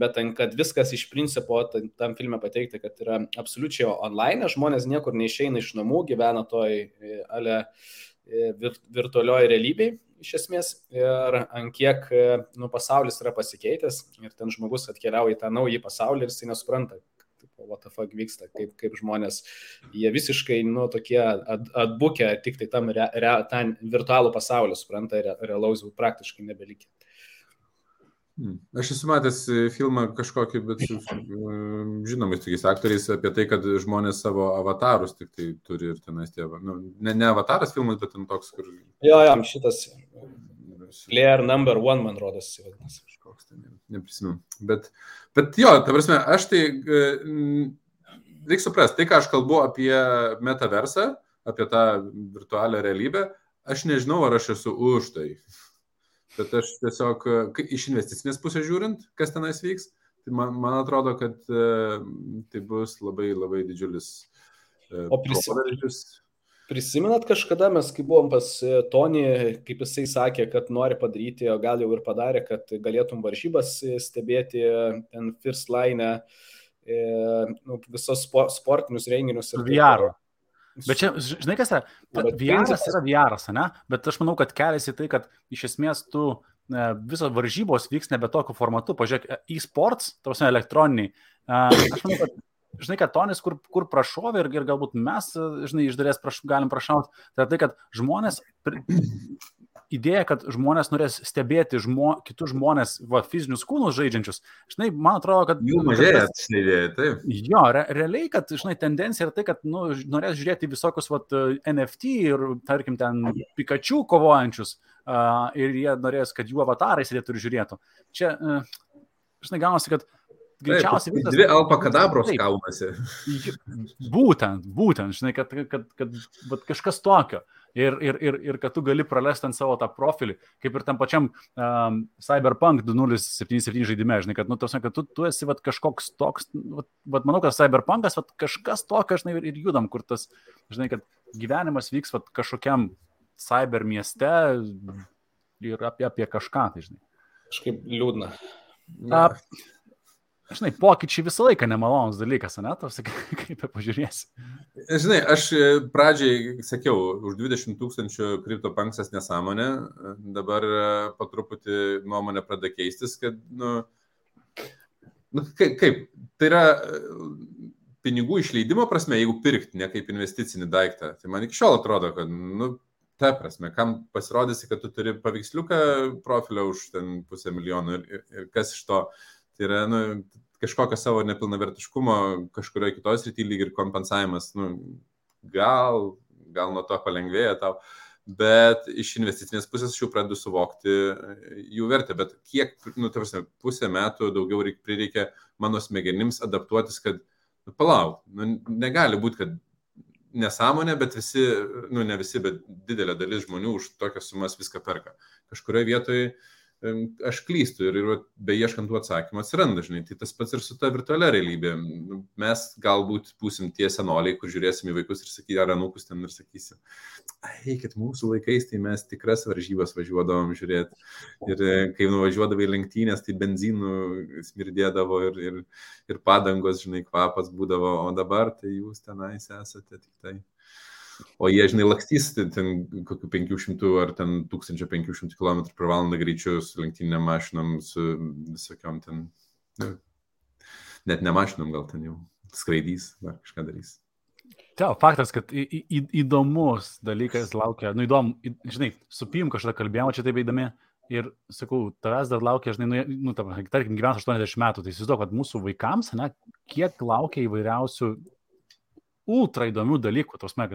bet ten, kad viskas iš principo tam filme pateikti, kad yra absoliučiai online, žmonės niekur neišeina iš namų, gyvena toj ale vir, virtualioje realybėje iš esmės ir ant kiek nu, pasaulis yra pasikeitęs ir ten žmogus atkeliauja į tą naują pasaulį ir jisai nesupranta, what the fuck vyksta, kaip, kaip žmonės, jie visiškai, nu, tokie at, atbukę tik tai tam re, re, ten virtualų pasaulį, supranta, re, realaus jau praktiškai nebelikė. Hmm. Aš esu matęs e, filmą kažkokį, bet e, žinomais tokiais aktoriais apie tai, kad žmonės savo avatarus tik tai turi ir tenais tie, nu, ne, ne avataras filmas, bet ten toks, kur... Jo, jam šitas Player number one, man rodos, vadinasi. Kažkoks ten, neprisimenu. Bet, bet jo, ta prasme, aš tai, e, reikia suprasti, tai, ką aš kalbu apie metaversą, apie tą virtualią realybę, aš nežinau, ar aš esu už tai. Bet aš tiesiog, e, iš investicinės pusės žiūrint, kas tenais vyks, tai man, man atrodo, kad uh, tai bus labai labai didžiulis uh, o proveržis. Prisimenat kažkada mes, kai buvom pas e, Tonį, kaip jisai sakė, kad nori padaryti, o gal jau ir padarė, kad galėtum varžybas e, stebėti e, ten First Line, e, nu, visos spo, sportinius renginius. VR. Bet čia, žinai, kas yra? VR yra VR, ne? Bet aš manau, kad kelias į tai, kad iš esmės tu visos varžybos vyks nebe tokiu formatu. Pažiūrėk, e-sports, tausia elektroniniai. Aš manau, kad žinai, kad tonis, kur, kur prašovė ir, ir galbūt mes, žinai, iš dalies praš, galim prašauti, tai tai, kad žmonės, idėja, kad žmonės norės stebėti žmo, kitus žmonės, va, fizinius kūnus žaidžiančius, žinai, man atrodo, kad... Jų mažėja, šitą idėją, taip. Jo, re, realiai, kad, žinai, tendencija yra tai, kad, nu, norės žiūrėti visokius, va, NFT ir, tarkim, ten Pikachu kovojančius uh, ir jie norės, kad jų avatarai sėdėtų ir žiūrėtų. Čia, uh, žinai, gaunasi, kad greičiausiai viskas. Dvi alpakadabros kaunasi. Būtent, būtent, žinai, kad, kad, kad, kad kažkas tokio. Ir, ir, ir, ir kad tu gali praleisti ant savo tą profilį, kaip ir tam pačiam um, Cyberpunk 2077 žaidime, žinai, kad, nu, tos, kad tu, tu esi vat, kažkoks toks, vat, vat, manau, kad Cyberpunkas vat, kažkas tokio, žinai, ir, ir judam, kur tas, žinai, kad gyvenimas vyks vat, kažkokiam cyber mieste ir apie, apie kažką, tai žinai. Kažkaip liūdna. Na, Žinai, pokyčiai visą laiką nemalonus dalykas, ne, tos, kaip pažiūrėsi. Žinai, aš e, pradžiai sakiau, už 20 tūkstančių kriptopanksas nesąmonė, dabar e, po truputį nuomonė pradeda keistis, kad, nu, nu kaip, kaip, tai yra e, pinigų išleidimo prasme, jeigu pirkti ne kaip investicinį daiktą, tai man iki šiol atrodo, kad, nu, ta prasme, kam pasirodysi, kad tu turi paveiksliuką profilio už ten pusę milijono ir, ir, ir kas iš to, Tai yra nu, kažkokio savo nepilnavertiškumo kažkurioje kitoje srityje lyg ir kompensavimas, nu, gal, gal nuo to palengvėja tau, bet iš investicinės pusės aš jau pradedu suvokti jų vertę, bet kiek, nu, prasme, pusę metų daugiau reik, prireikia mano smegenims adaptuotis, kad, nu, palauk, nu, negali būti, kad nesąmonė, bet visi, nu ne visi, bet didelė dalis žmonių už tokias sumas viską perka. Kažkurioje vietoje aš klystu ir, ir beieškant tų atsakymų atsiranda, žinai, tai tas pats ir su ta virtualia realybė. Nu, mes galbūt būsim tie senoliai, kur žiūrėsim į vaikus ir sakysim, ar anūkus ten ir sakysim, eikit, mūsų laikais tai mes tikras varžybas važiuodavom žiūrėti. Ir e, kai nuvažiuodavai lenktynės, tai benzinų smirdėdavo ir, ir, ir padangos, žinai, kvapas būdavo, o dabar tai jūs tenais esate tik tai. O jie, žinai, lakstys ten kokiu 500 ar ten 1500 km per valandą greičiu su lenktynėm mašinom, su visokiam ten, nu, net ne mašinom gal ten jau skraidys, dar kažką darys. Tau, faktas, kad į, į, įdomus dalykas laukia, nu įdomu, žinai, su Pim kažkada kalbėjome, čia taip įdomi, ir sakau, tavęs dar laukia, žinai, nu, nu tarkim, gyvens 80 metų, tai įsivaizduoju, kad mūsų vaikams, ne, kiek laukia įvairiausių ultra įdomių dalykų, tos me,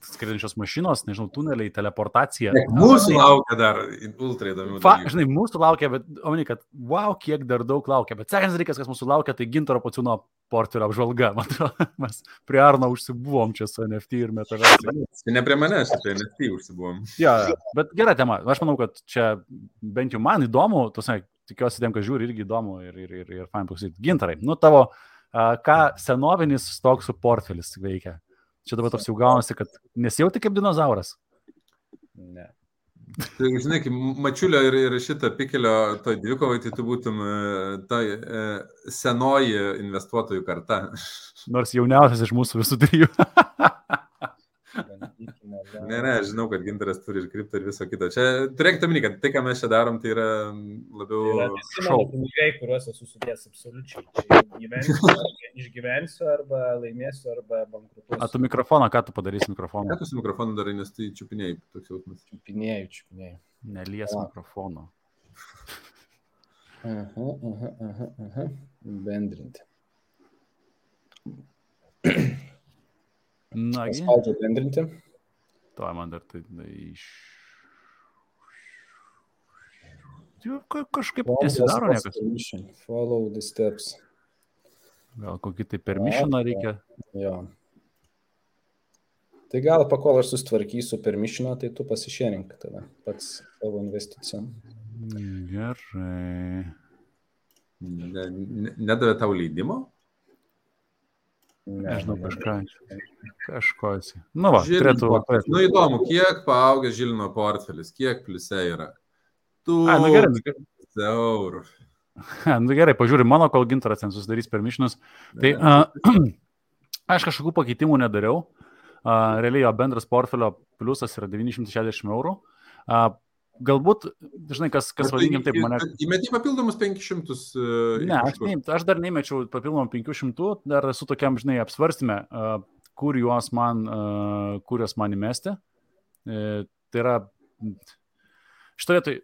kad skraidančios mašinos, nežinau, tuneliai, teleportacija. Ne, mūsų laukia dar ultra įdomių. Fa, žinai, mūsų laukia, bet, omeny, kad, wow, kiek dar daug laukia. Bet sekantis dalykas, kas mūsų laukia, tai gintaro pociūno portfelio apžvalga. Man atrodo, mes prie Arno užsibuvom čia su NFT ir metaversu. Ne prie manęs, prie NFT užsibuvom. Ja, bet gera tema. Aš manau, kad čia bent jau man įdomu, tos, tikiuosi, tiem, kas žiūri, irgi įdomu ir, ir, ir, ir fain klausyti. Gintarai, nu tavo, ką senovinis stoksų portfelis veikia? Čia dabar toks jau gaunasi, kad nesijauti kaip dinozauras. Ne. Tai, žinai, kaip mačiulio ir, ir šitą pikelio toj dvikovai, tai tu būtum e, ta e, senoji investuotojų karta. Nors jauniausias iš mūsų visų trijų. Ne, ne, žinau, kad gintaras turi ir kriptą ir viso kito. Čia turėkite omeny, kad tai, ką mes čia darom, tai yra labiau... Tai yra šou. Pinigai, kuriuos esu sudėjęs absoliučiai. Čia gyvensiu, išgyvensiu arba laimėsiu arba bankrutuosiu. A tu mikrofoną, ką tu padarysi mikrofoną? Ką tu su mikrofonu darai, nes tai čiupinėjai toks jausmas. Čiupinėjai, čiupinėjai. Nelies A. mikrofono. Aha, aha, aha, aha. Bendrinti. Nagi. Spaudžiu bendrinti. To man dar tai iš. Ka, kažkaip nesidaro niekas. Follow the steps. Gal kokį tai permissioną reikia? Jo. Tai gal pakol aš sustvarkysiu permissioną, tai tu pasišėrink tada pats savo investicijom. Gerai. Nedavė tau leidimo? Nežinau, kažką. Kažko esi. Nu, va, turėtų. Nu, įdomu, kiek paaugęs Žilino portfelis, kiek pliuse yra? Tu. A, nu gerai. Nu eurų. Nu gerai, pažiūrėjau, mano kol gintaras ten susidarys permišinus. Tai uh, aš kažkokių pakeitimų nedariau. Uh, realiai jo bendras portfelio pliusas yra 960 eurų. Uh, Galbūt, žinai, kas, kas vadinkim taip mane. Įmeti papildomus 500. Uh, ne, aš, ne, aš dar nemečiau papildomų 500, dar esu tokiam, žinai, apsvarstymė, uh, kur juos man, uh, kur juos man įmesti. Uh, tai yra, šitoje tai,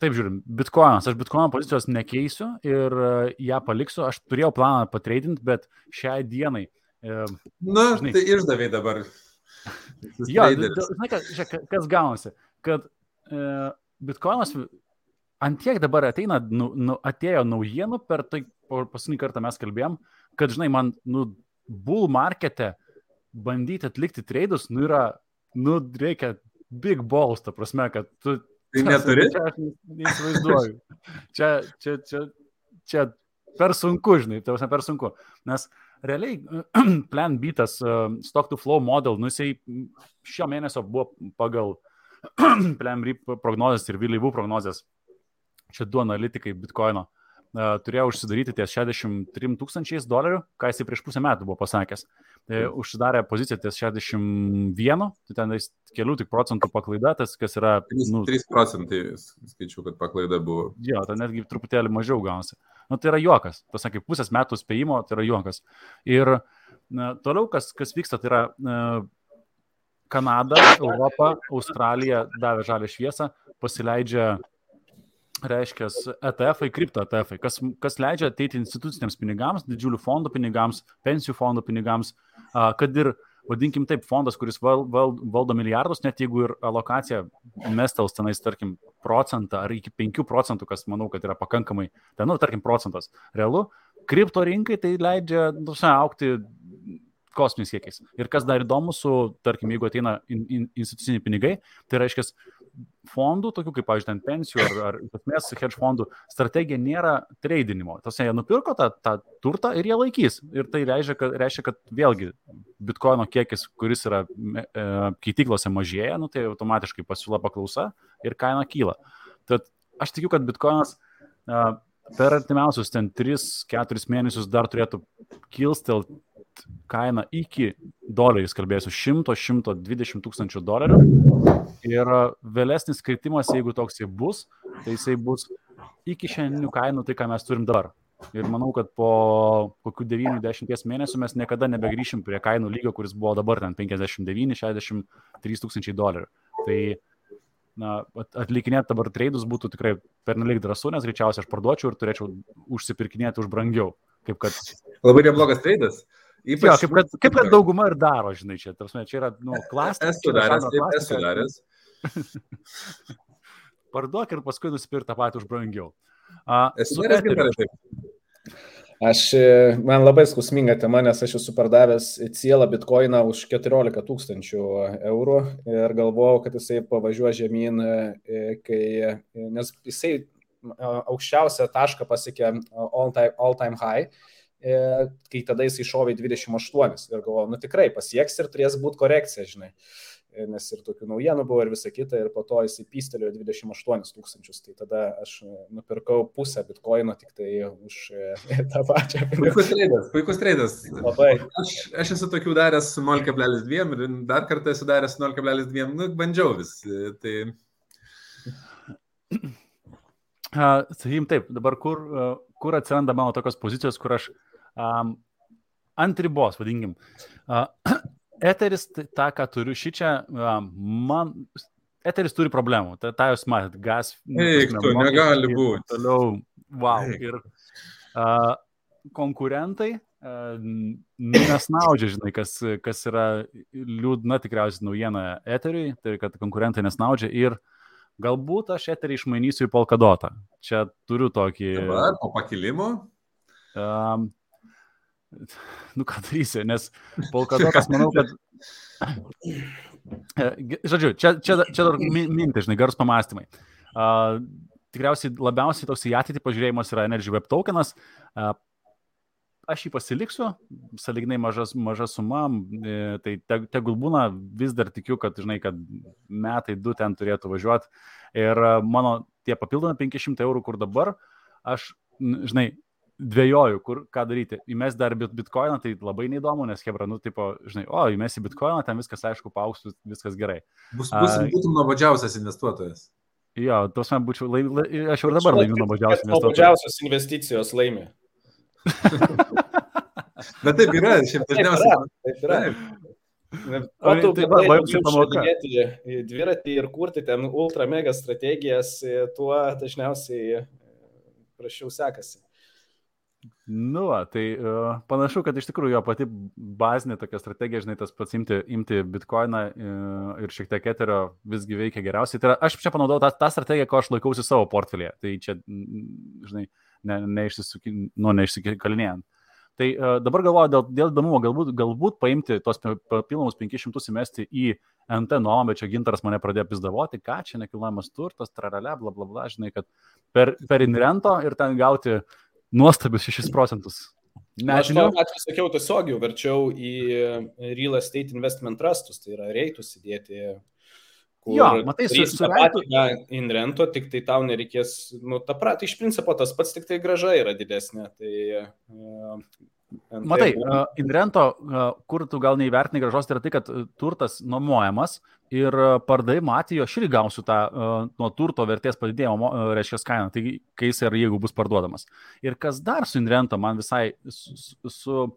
taip žiūrim, bitkoinas, aš bitkoino pozicijos nekeisiu ir uh, ją paliksiu, aš turėjau planą patreidinti, bet šiai dienai. Uh, Na, žinai, tai išdavai dabar. Jo, žinai, kas, kas gaunasi, kad E, Bitcoinas ant tiek dabar ateina, nu, nu, atėjo naujienų per tai, paskutinį kartą mes kalbėjom, kad, žinai, man, nu, bull markete bandyti atlikti treidus, nu, yra, nu, reikia big balls, ta prasme, kad tu... Tai neturi? Čia aš neįsivaizduoju. Čia, čia, čia, čia per sunku, žinai, tai per sunku. Nes realiai plan beatas, uh, stock to flow model, nu, jisai šio mėnesio buvo pagal Plemry prognozijas ir Vėlyvų prognozijas. Čia du analitikai Bitcoino uh, turėjo užsidaryti ties 63 tūkstančiais dolerių, ką jisai prieš pusę metų buvo pasakęs. Tai užsidarė poziciją ties 61, tai ten kelių tik procentų paklaida, tas kas yra... 3, nu, 3 procentai skaičiu, kad paklaida buvo. Jo, tai netgi truputėlį mažiau gaunasi. Nu, tai yra juokas. Pasakai, pusės metų spėjimo, tai yra juokas. Ir na, toliau, kas, kas vyksta, tai yra uh, Kanada, Europa, Australija davė žalę šviesą, pasileidžia, reiškia, ETF, kripto ETF, kas, kas leidžia ateiti instituciniams pinigams, didžiulių fondų pinigams, pensijų fondų pinigams, kad ir, vadinkim taip, fondas, kuris val, val, valdo milijardus, net jeigu ir alokacija mestels tenais, tarkim, procentą ar iki 5 procentų, kas manau, kad yra pakankamai, ten, nu, tarkim, procentas, realu, kripto rinkai tai leidžia, nu, aukti kosminiais kiekiais. Ir kas dar įdomu su, tarkim, jeigu ateina in, in, instituciniai pinigai, tai reiškia, fondų, tokių kaip, pavyzdžiui, ten pensijų ar, ar esmės hedge fondų, strategija nėra tradinimo. Tas jie nupirko tą, tą turtą ir jie laikys. Ir tai reiškia, kad, reiškia, kad vėlgi bitkoino kiekis, kuris yra e, keityklose mažėja, nu, tai automatiškai pasiūla paklausa ir kaina kyla. Tad aš tikiu, kad bitkoinas e, per artimiausius ten 3-4 mėnesius dar turėtų kilstelti kainą iki doleriais, kalbėsiu, 100-120 tūkstančių dolerių. Ir vėlesnis kritimas, jeigu toks jis bus, tai jisai bus iki šiandienių kainų, tai ką mes turim dabar. Ir manau, kad po kokių 9-10 mėnesių mes niekada nebegrįšim prie kainų lygio, kuris buvo dabar ten 59-63 tūkstančiai dolerių. Tai na, atlikinėti dabar treidus būtų tikrai pernelik drąsu, nes greičiausiai aš parduočiau ir turėčiau užsipirkinėti už brangiau. Kad... Labai neblogas treidas. Ypač... Jo, kaip, kad, kaip kad dauguma ir daro, žinai, čia, tarsi, čia yra, nu, klasika. Esu daręs, taip, esu daręs. Parduok ir paskui nusipirk tą patį už brangiau. Uh, esu daręs, gerai, taip. Aš, e, man labai skausminga tema, nes aš esu pardavęs cielą bitkoiną už 14 tūkstančių eurų ir galvojau, kad jisai pavažiuoja žemyn, e, kai, nes jisai aukščiausią tašką pasiekė all time, all time high E, kai tada jis iššovė 28 ir galvoju, nu tikrai pasieks ir turės būti korekcija, žinai. E, nes ir tokių naujienų buvo ir visa kita, ir po to jis įpystelėjo 28 tūkstančius. Tai tada aš nupirkau pusę bitkoino tik tai už e, tą pačią. Puikus treidas, puikus treidas. Labai. Aš, aš esu tokių daręs su 0,2 ir dar kartą esu daręs 0,2, nu, bandžiau vis. Tai... Uh, sakykim taip, dabar kur, uh, kur atsiranda mano tokios pozicijos, kur aš um, ant ribos, vadinkim. Uh, eteris, tą, ką turiu šį čia, uh, man, eteris turi problemų, tą, tą jūs matėt, gas. Eik, to negali būti. Toliau, wow. Eik. Ir uh, konkurentai uh, nesnaudžia, žinai, kas, kas yra liūdna tikriausiai naujiena eteriui, tai kad konkurentai nesnaudžia ir galbūt aš eterį išmainysiu į polkadotą. Čia turiu tokį. Dabar po pakilimo? Um, nu ką darysi, nes Polkadokas, manau, kad... Žodžiu, čia, čia, čia dar mintis, žinai, garus pamastymai. Uh, tikriausiai labiausiai toks į ateitį pažiūrėjimas yra Energy Web tokenas. Uh, aš jį pasiliksiu, salignai mažas, maža suma, e, tai te, tegul būna, vis dar tikiu, kad, žinai, kad metai du ten turėtų važiuoti. Ir mano tie papildomi 500 eurų, kur dabar, aš, žinai, dvėjoju, kur ką daryti. Įmes dar bit bitkoiną, tai labai neįdomu, nes Hebra, nu, tipo, žinai, o, įmes į bitkoiną, ten viskas, aišku, paaukstų, viskas gerai. Bus, bus uh, būtum nuobodžiausias investuotojas. Jo, tos man būčiau, lai, lai, aš jau ir dabar laimiu nuobodžiausias investuotojas. Nuobodžiausios investicijos laimi. Bet taip yra, šiaip dažniausiai. Taip yra. O tu taip pat bandai dviratį ir kurti ten ultra mega strategijas, tuo dažniausiai prašiau sekasi. Nu, va, tai uh, panašu, kad iš tikrųjų jo pati bazinė tokia strategija, žinai, tas pats imti, imti bitkoiną uh, ir šiek tiek eterio visgi veikia geriausiai. Tai yra, aš čia panaudojau tą, tą strategiją, ko aš laikausi savo portfelėje. Tai čia, žinai, ne, nu, neišsikalinėjant. Tai uh, dabar galvoju dėl, dėl įdomumo, galbūt, galbūt paimti tos papildomus 500 įmesti į NT nuomą, bet čia gintaras mane pradėjo pizdavoti, ką čia nekilnojamas turtas, trarale, bla bla bla, žinai, kad per, per Inrento ir ten gauti uh, nuostabius 6 procentus. Nežinau. Aš atveju sakiau tiesiog jau verčiau į Real Estate Investment Trustus, tai yra reitus įdėti. Jo, matai, su, su reitu. Inrento, tik tai tau nereikės, nu, ta prat, iš principo tas pats, tik tai graža yra didesnė. Tai, uh, Matai, Inrento, uh, kur tu gal neįvertinai gražos, tai yra tai, kad turtas nuomojamas ir pardavimo atveju aš irgi gausiu tą uh, nuo turto vertės padidėjimo, reiškia, kainą, tai kai jis ir jeigu bus parduodamas. Ir kas dar su Inrento man visai su, su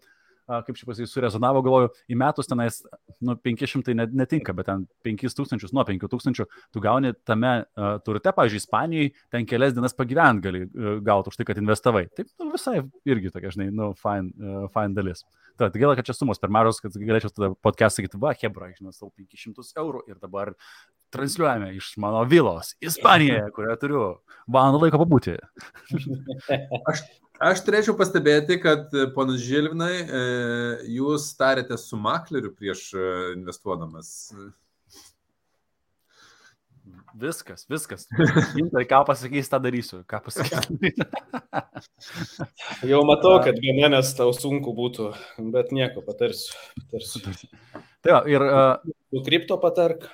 kaip čia pasakyti, surezonavo, galvoju, į metus tenais, nu, 500 net, netinka, bet ten 5000, nuo 5000 tu gauni tame uh, turte, pavyzdžiui, Ispanijai, ten kelias dienas pagyvent gali uh, gauti už tai, kad investavai. Taip, nu, visai irgi tokia, žinai, nu, fine, uh, fine dalis. Tad gaila, kad čia sumos per mažos, kad galėčiau tada podcast sakyti, va, Hebra, žinau, savo 500 eurų ir dabar transliuojame iš mano vilos Ispanijoje, kurioje turiu valandą laiko pabūti. aš Aš turėčiau pastebėti, kad e, ponas Žilvinai, e, jūs tarėte su makleriu prieš e, investuodamas. Viskas, viskas. Gintai, ką pasakys, tą darysiu. Ką pasakys. Jau matau, kad be manęs tau sunku būtų, bet nieko, patarsiu. patarsiu. Tai va, ir... Su kripto patark,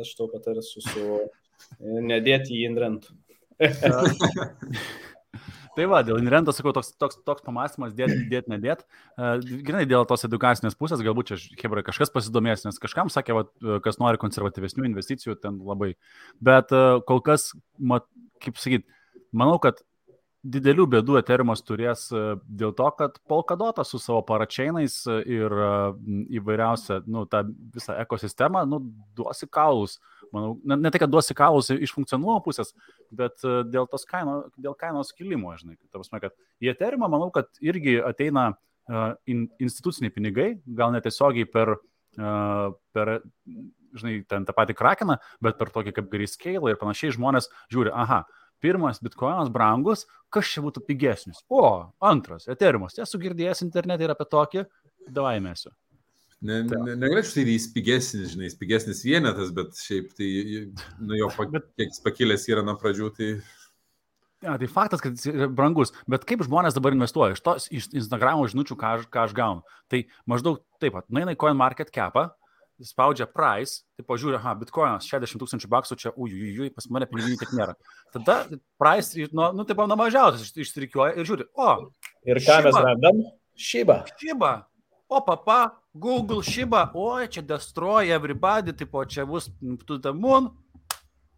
aš tau patarsiu su nedėti į Indrentų. Tai va, dėl Inrento, sakau, toks, toks, toks pamastymas, dėt, dėt, nedėt. Uh, Grinai, dėl tos edukacinės pusės, galbūt čia, Hebra, kažkas pasidomės, nes kažkam sakė, va, kas nori konservatyvesnių investicijų, ten labai. Bet uh, kol kas, mat, kaip sakyt, manau, kad didelių bėdų Eterimas turės dėl to, kad Polkadota su savo paračiainais ir įvairiausia, nu, tą visą ekosistemą, nu, duosi kaulus. Manau, ne, ne tai, kad duosi kaulus iš funkcionuomo pusės, bet dėl tos kaino, dėl kainos kilimo, žinai. Ta prasme, kad į Eterimą, manau, kad irgi ateina uh, in, instituciniai pinigai, gal netiesiogiai per, uh, per žinai, ten tą patį krakeną, bet per tokį kaip Grayscale ir panašiai žmonės žiūri, aha, pirmas bitkoinas brangus, kas čia būtų pigesnis? O, antras, eterimas. Esu girdėjęs internete ir apie tokį, davai mėsiu. Ne, ne, negalėčiau tai jis pigesnis, žinai, jis pigesnis vienetas, bet šiaip tai, nu jo, bet, kiek jis pakilęs yra nuo pradžių, tai... Ja, tai faktas, kad jis yra brangus, bet kaip žmonės dabar investuoja iš tos iš Instagramo žinučių, ką ką aš gaunu. Tai maždaug taip pat, nueina į Coin Market Capą, spaudžia price, tai pažiūrė, aha, bitkoinas 60 tūkstančių baksų čia, ujujui, pas mane piniginių tiek nėra. Tada price, nu, nu tai pana mažiausias išsirikiuoja ir žiūri, o. Ir ką mes randam? Šiba. Šiba. O papa, Google Šiba, oi, čia destroy everybody, tipo, čia bus to the moon.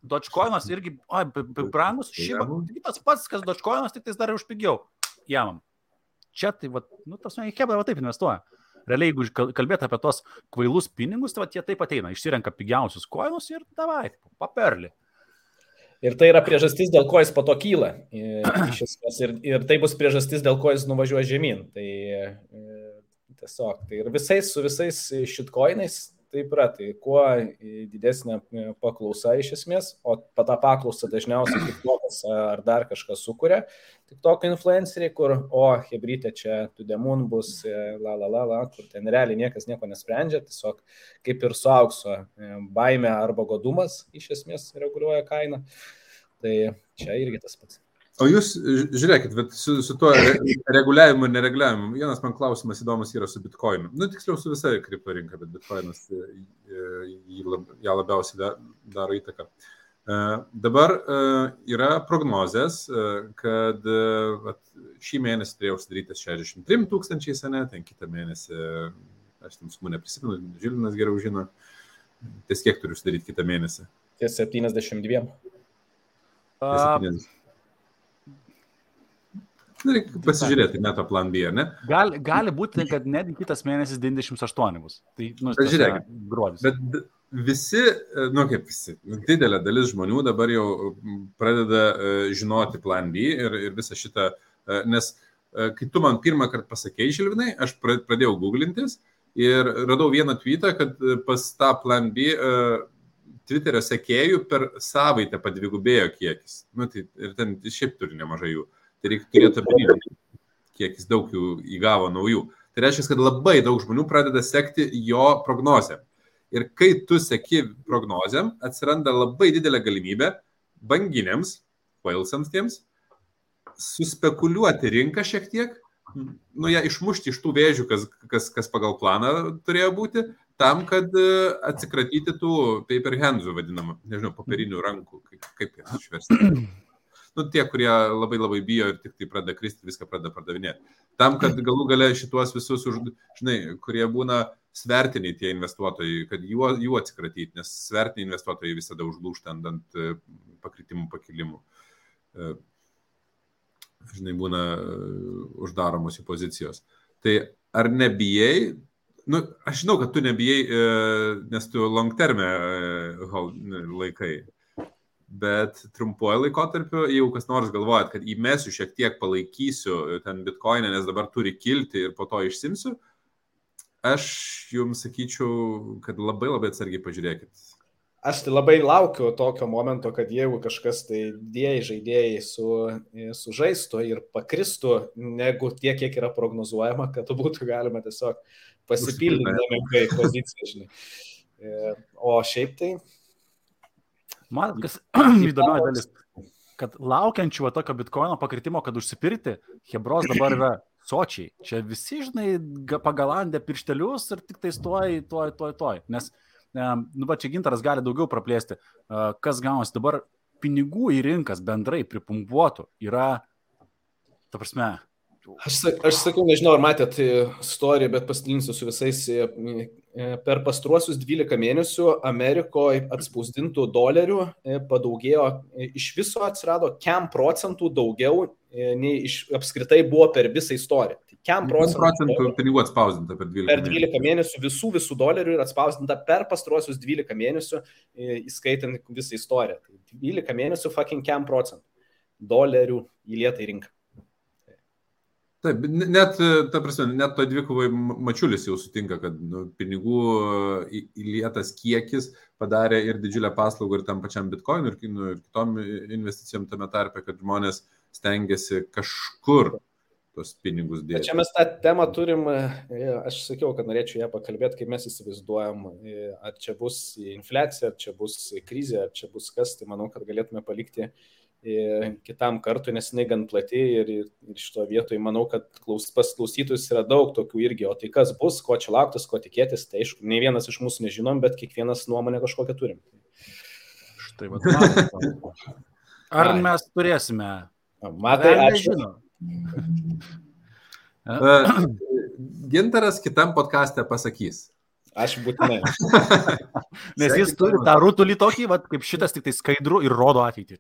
Dogecoinas irgi, oi, brangus, Šiba. Tai tas pats, kas Dogecoinas, tik tais dar už pigiau. Jamam. Čia tai, va, nu, tas man į kebą taip investuoja realiai, jeigu kalbėt apie tos kvailus pinigus, tai jie taip ateina, išsirenka pigiausius koinus ir davai, paperli. Ir tai yra priežastis, dėl ko jis po to kyla. Ir, ir tai bus priežastis, dėl ko jis nuvažiuoja žemyn. Tai tiesiog, tai ir visais su visais šitkoinais taip yra, tai kuo didesnė paklausa iš esmės, o tą paklausą dažniausiai tik tokas ar dar kažkas sukuria, tik tokio influenceriai, kur, o, hebrytė čia tudemun bus, e, la la la la, kur ten realiai niekas nieko nesprendžia, tiesiog kaip ir su aukso e, baime arba godumas iš esmės reguliuoja kainą. Tai čia irgi tas pats. O jūs žiūrėkit, su, su tuo reguliavimu ir nereguliavimu, vienas man klausimas įdomus yra su bitkoinu. Nu, tiksliau su visa kripto rinka, bet bitkoinas e, e, ją labiausiai daro įtaką. E, dabar yra prognozės, kad vat, šį mėnesį turėjau sudaryti 63 tūkstančiai sene, ten kitą mėnesį, aš tam sumų neprisimenu, Žilinas geriau žino, ties kiek turiu sudaryti kitą mėnesį. Ties 72. Uh, 70. Reikia pasižiūrėti neto plan B, ne? Gali, gali būti, kad net kitas mėnesis 98 bus. Tai, nu, bet žiūrėkit, gruodis. Bet visi, nu kaip visi, didelė dalis žmonių dabar jau pradeda uh, žinoti plan B ir, ir visą šitą, nes kai tu man pirmą kartą pasakėjai, Žilvinai, aš pradėjau googlintis ir radau vieną tweetą, kad pas tą plan B Twitterio sekėjų per savaitę padvigubėjo kiekis. Nu, tai, ir ten šiaip turi nemažai jų. Tai reikia turėti omeny, kiek jis daug jų įgavo naujų. Tai reiškia, kad labai daug žmonių pradeda sekti jo prognozę. Ir kai tu seki prognozėm, atsiranda labai didelė galimybė banginiams, vailsams tiems, suspekuliuoti rinką šiek tiek, nu ją išmušti iš tų vėžių, kas, kas, kas pagal planą turėjo būti, tam, kad e, atsikratyti tų paper handsų vadinamų, nežinau, popierinių rankų, kaip, kaip jas išversti nu, tie, kurie labai labai bijo ir tik tai pradeda kristi, viską pradeda pardavinėti. Tam, kad galų gale šituos visus, už, žinai, kurie būna svertiniai tie investuotojai, kad jų, jų atsikratyti, nes svertiniai investuotojai visada užlūšta ant, e, pakritimų pakilimų. E, žinai, būna e, uždaromos jų pozicijos. Tai ar nebijai, nu, aš žinau, kad tu nebijai, nes tu long terme laikai, Bet trumpuoju laikotarpiu, jeigu kas nors galvojat, kad įmesiu šiek tiek palaikysiu ten bitkoinę, nes dabar turi kilti ir po to išsimsiu, aš jums sakyčiau, kad labai labai atsargiai pažiūrėkit. Aš tai labai laukiu tokio momento, kad jeigu kažkas tai dėjai žaidėjai su, sužaistų ir pakristų, negu tiek, kiek yra prognozuojama, kad būtų galima tiesiog pasipildyti poziciją, žinai. E, o šiaip tai. Man kas įdomioji dalis, kad laukiančių tokio bitkoino pakritimo, kad užsipirkti, Hebros dabar yra sočiai. Čia visi, žinai, pagalandė pirštelius ir tik tai stoj, toj, toj, toj. Nes nu, va čia gintaras gali daugiau praplėsti, kas gaunasi dabar pinigų į rinkas bendrai pripumpuotų yra, ta prasme. Aš, aš sakiau, nežinau, ar matėt istoriją, bet pasidalinsiu su visais. E, e, per pastruosius 12 mėnesių Amerikoje atspausdintų dolerių e, padaugėjo, iš viso atsirado kem procentų daugiau nei iš, apskritai buvo per visą istoriją. Tai kem procentų, procentų pinigų atspausdinta per 12 mėnesių. Per 12 mėnesių visų visų dolerių yra atspausdinta per pastruosius 12 mėnesių, įskaitant visą istoriją. Tai 12 mėnesių fucking kem procentų dolerių įlieta į rinką. Taip, net, ta prasme, net to dvikovai mačiulis jau sutinka, kad nu, pinigų įlietas kiekis padarė ir didžiulę paslaugą ir tam pačiam bitkoinui, ir, nu, ir kitom investicijom tame tarpe, kad žmonės stengiasi kažkur tos pinigus dėti. Čia mes tą temą turim, e, aš sakiau, kad norėčiau ją pakalbėti, kaip mes įsivaizduojam, e, ar čia bus infliacija, ar čia bus krizė, ar čia bus kas, tai manau, kad galėtume palikti e, kitam kartui, nes jinai gan plati ir, ir šito vietoje manau, kad klaus, pas klausytojus yra daug tokių irgi, o tai kas bus, ko čia lauktas, ko tikėtis, tai aišku, ne vienas iš mūsų nežinom, bet kiekvienas nuomonę kažkokią turim. Štai, va, ar mes turėsime Matai, ačiū. Gintaras kitam podcast'e pasakys. Aš būtinai. Nes jis turi tą rutulį tokį, vat, kaip šitas, tik tai skaidru ir rodo ateitį.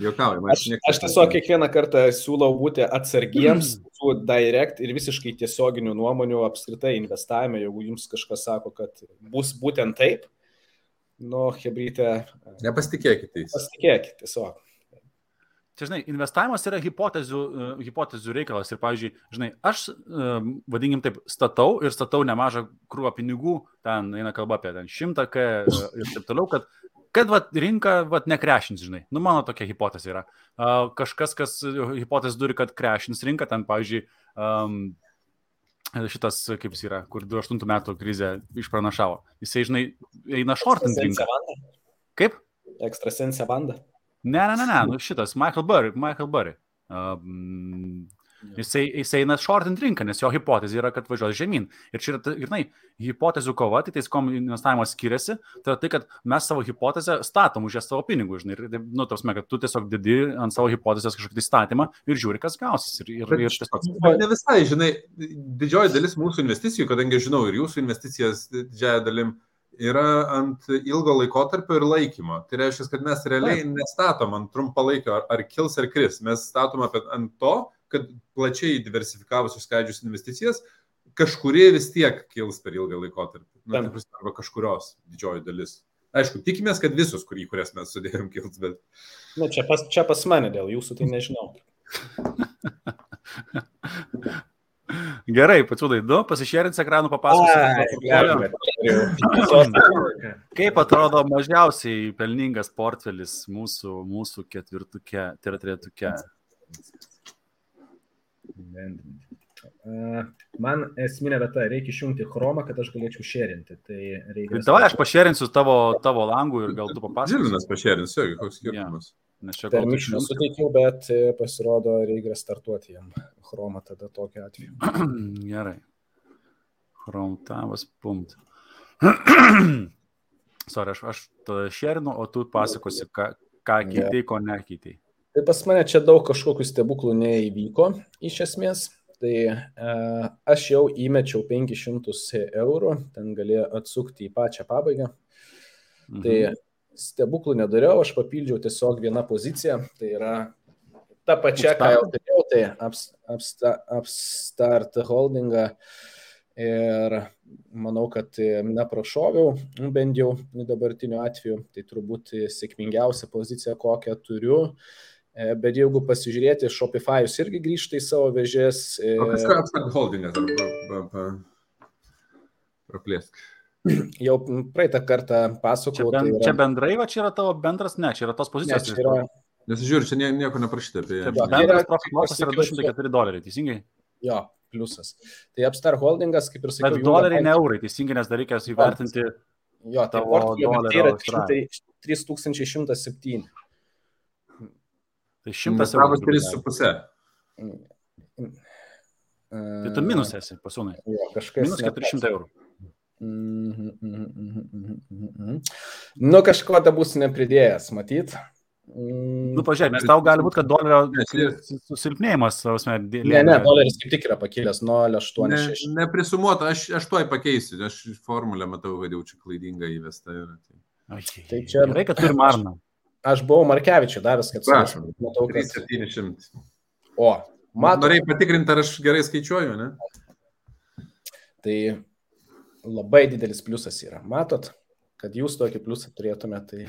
Jokauju, aš, aš tiesiog kiekvieną kartą siūlau būti atsargiems mm. su direct ir visiškai tiesioginių nuomonių apskritai investavime, jeigu jums kažkas sako, kad bus būtent taip, nu, hebrytė. Nepasitikėkite. Pasitikėkite tiesiog. Čia, žinai, investavimas yra hipotezių, uh, hipotezių reikalas. Ir, pavyzdžiui, žinai, aš, uh, vadinkim taip, statau ir statau nemažą krūvą pinigų, ten eina kalba apie ten šimtą K uh, ir taip toliau, kad, kad vat, rinka vat, nekrešins, žinai. Nu, mano tokia hipotezė yra. Uh, kažkas, kas hipotezę turi, kad krešins rinka, ten, pavyzdžiui, um, šitas, kaip jis yra, kur 28 metų krizę išpranašavo. Jisai, žinai, eina shortint rinką. Kaip? Ekstrasensė banda. Ne, ne, ne, ne, nu šitas Michael Burry, Michael Burry. Um, Jisai, jisai eina shortint rinką, nes jo hipotezė yra, kad važiuos žemyn. Ir čia yra, žinai, hipotezių kova, tai tais, kom investavimas skiriasi, tai yra tai, kad mes savo hipotezę statom už ją savo pinigų, žinai, ir, nu, tos, kad tu tiesiog dedi ant savo hipotezės kažkokį statymą ir žiūri, kas gausis. Ir, ir, bet, ir tiesiog... Bet ne visai, žinai, didžioji dalis mūsų investicijų, kadangi žinau ir jūsų investicijas didžiąją dalim, yra ant ilgo laikotarpio ir laikymo. Tai reiškia, kad mes realiai nestatom ant trumpalaikio, ar, ar kils ar kris. Mes statom ant to, kad plačiai diversifikavus išskaidžius investicijas, kažkurie vis tiek kils per ilgą laikotarpį. Na, nu, tai arba kažkurios didžioji dalis. Aišku, tikimės, kad visus, kurį, kurias mes sudėjom, kils, bet... Na, čia pas, čia pas mane dėl jūsų, tai nežinau. Gerai, pačiūdai, du, pasišėrins ekranų papasakosiu. Kaip atrodo mažiausiai pelningas portfelis mūsų, mūsų ketvirtukė, tai yra trejetukė? Man esminė vieta, reikia išjungti chromą, kad aš galėčiau šėrinti. Tai reikia... Tai davai aš pašėrinsiu tavo, tavo langų ir gal tu papasakosi. Žilinas pašėrins, jo, koks skirtumas. Yeah. Nes čia gal mišinį suteikiau, bet e, pasirodo reikia startuoti jam chromą tada tokiu atveju. Gerai. Chrome tavas pumt. Sorry, aš, aš šerinu, o tu pasakosi, ką, ką keitei, ko nekeitei. Tai pas mane čia daug kažkokių stebuklų neįvyko iš esmės. Tai e, aš jau įmečiau 500 eurų, ten galėjo atsukti į pačią pabaigą. Tai mhm. Tai stebuklų nedariau, aš papildžiau tiesiog vieną poziciją, tai yra ta pačia, ką jau turėjau, tai Upstart, upstart Holdingą ir manau, kad neprašoviau, bent jau dabartiniu atveju, tai turbūt sėkmingiausia pozicija, kokią turiu. E, bet jeigu pasižiūrėti, Shopify'us irgi grįžta į savo vežės. E, o kas yra Upstart Holdingas? Praplėsk. jau praeitą kartą Čia, pasakojau. ben, tai yra- čia bendrai, va čia yra tavo bendras, ne, čia yra tos Ne, pozicijos. čia yra, Nes žiūri, čia nie- nieko neprašyta apie ją. Čia bendras lossas yra pasakiau, 204 doleriai, teisingai? jo, pliusas. Tai Upstart Holdingas, kaip ir sakiau, Bet doleriai ne eurai, teisingai, nes dar reikės įvertinti. Jo, tai portfelio vertė yra dolerio Australijoj. 3107. Tai 100 Investavo eurų. 3,5. Tai tu minus esi, pasūnai. Jo, kažkas. Minus ne 400 eurų. Mhm, mhm, mhm, mhm. Nu, kažko da bus nepridėjęs, matyt. Mm, Nu, pažiūrėk, nes tau gali būti, kad dolerio susilpnėjimas, prasme, Ne, ne, doleris kaip tik yra pakilęs 0,86. Ne, neprisumuota, aš, aš tuoj pakeisiu, aš formulę matau, kad jau čia klaidinga įvesta. Tai. Tai čia- Gerai, kad turi marną. Aš buvau Markevičiui davęs, kad Prašom. matau, kad... 3700. O, matau, Norėjai patikrinti, ar aš gerai skaičiuoju, ne? tai labai didelis pliusas yra. Matot, kad jūs tokį pliusą turėtumėte.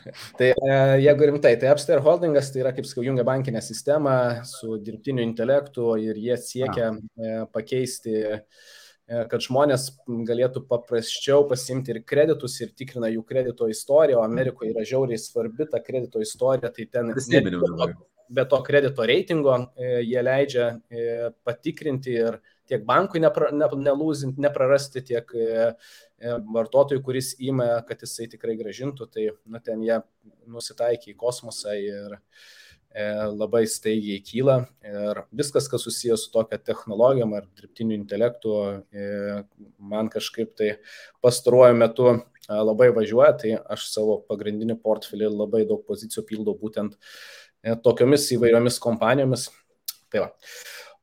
Tai, tai e, jeigu rimtai, tai Upstairs Holdingas tai yra, kaip sakiau, jungia bankinę sistemą su dirbtiniu intelektu ir jie siekia e, pakeisti e, kad žmonės galėtų paprasčiau pasimti ir kreditus ir tikrina jų kredito istoriją, o Amerikoje yra žiauriai svarbi ta kredito istorija, tai ten Valstybinių dabar. be to kredito reitingo e, jie leidžia e, patikrinti ir tiek bankui nepra, ne, nelūzinti, neprarasti, tiek e, e, vartotojui, kuris įmė, kad jisai tikrai gražintų, tai nu, ten jie nusitaikė į kosmosą ir e, labai staigiai kyla. Ir viskas, kas susijęs su tokia technologijom ar dirbtiniu intelektu, e, man kažkaip tai pastaruoju metu e, labai važiuoja, tai aš savo pagrindinį portfelį labai daug pozicijų pildau būtent e, tokiomis įvairiomis kompanijomis. Tai va.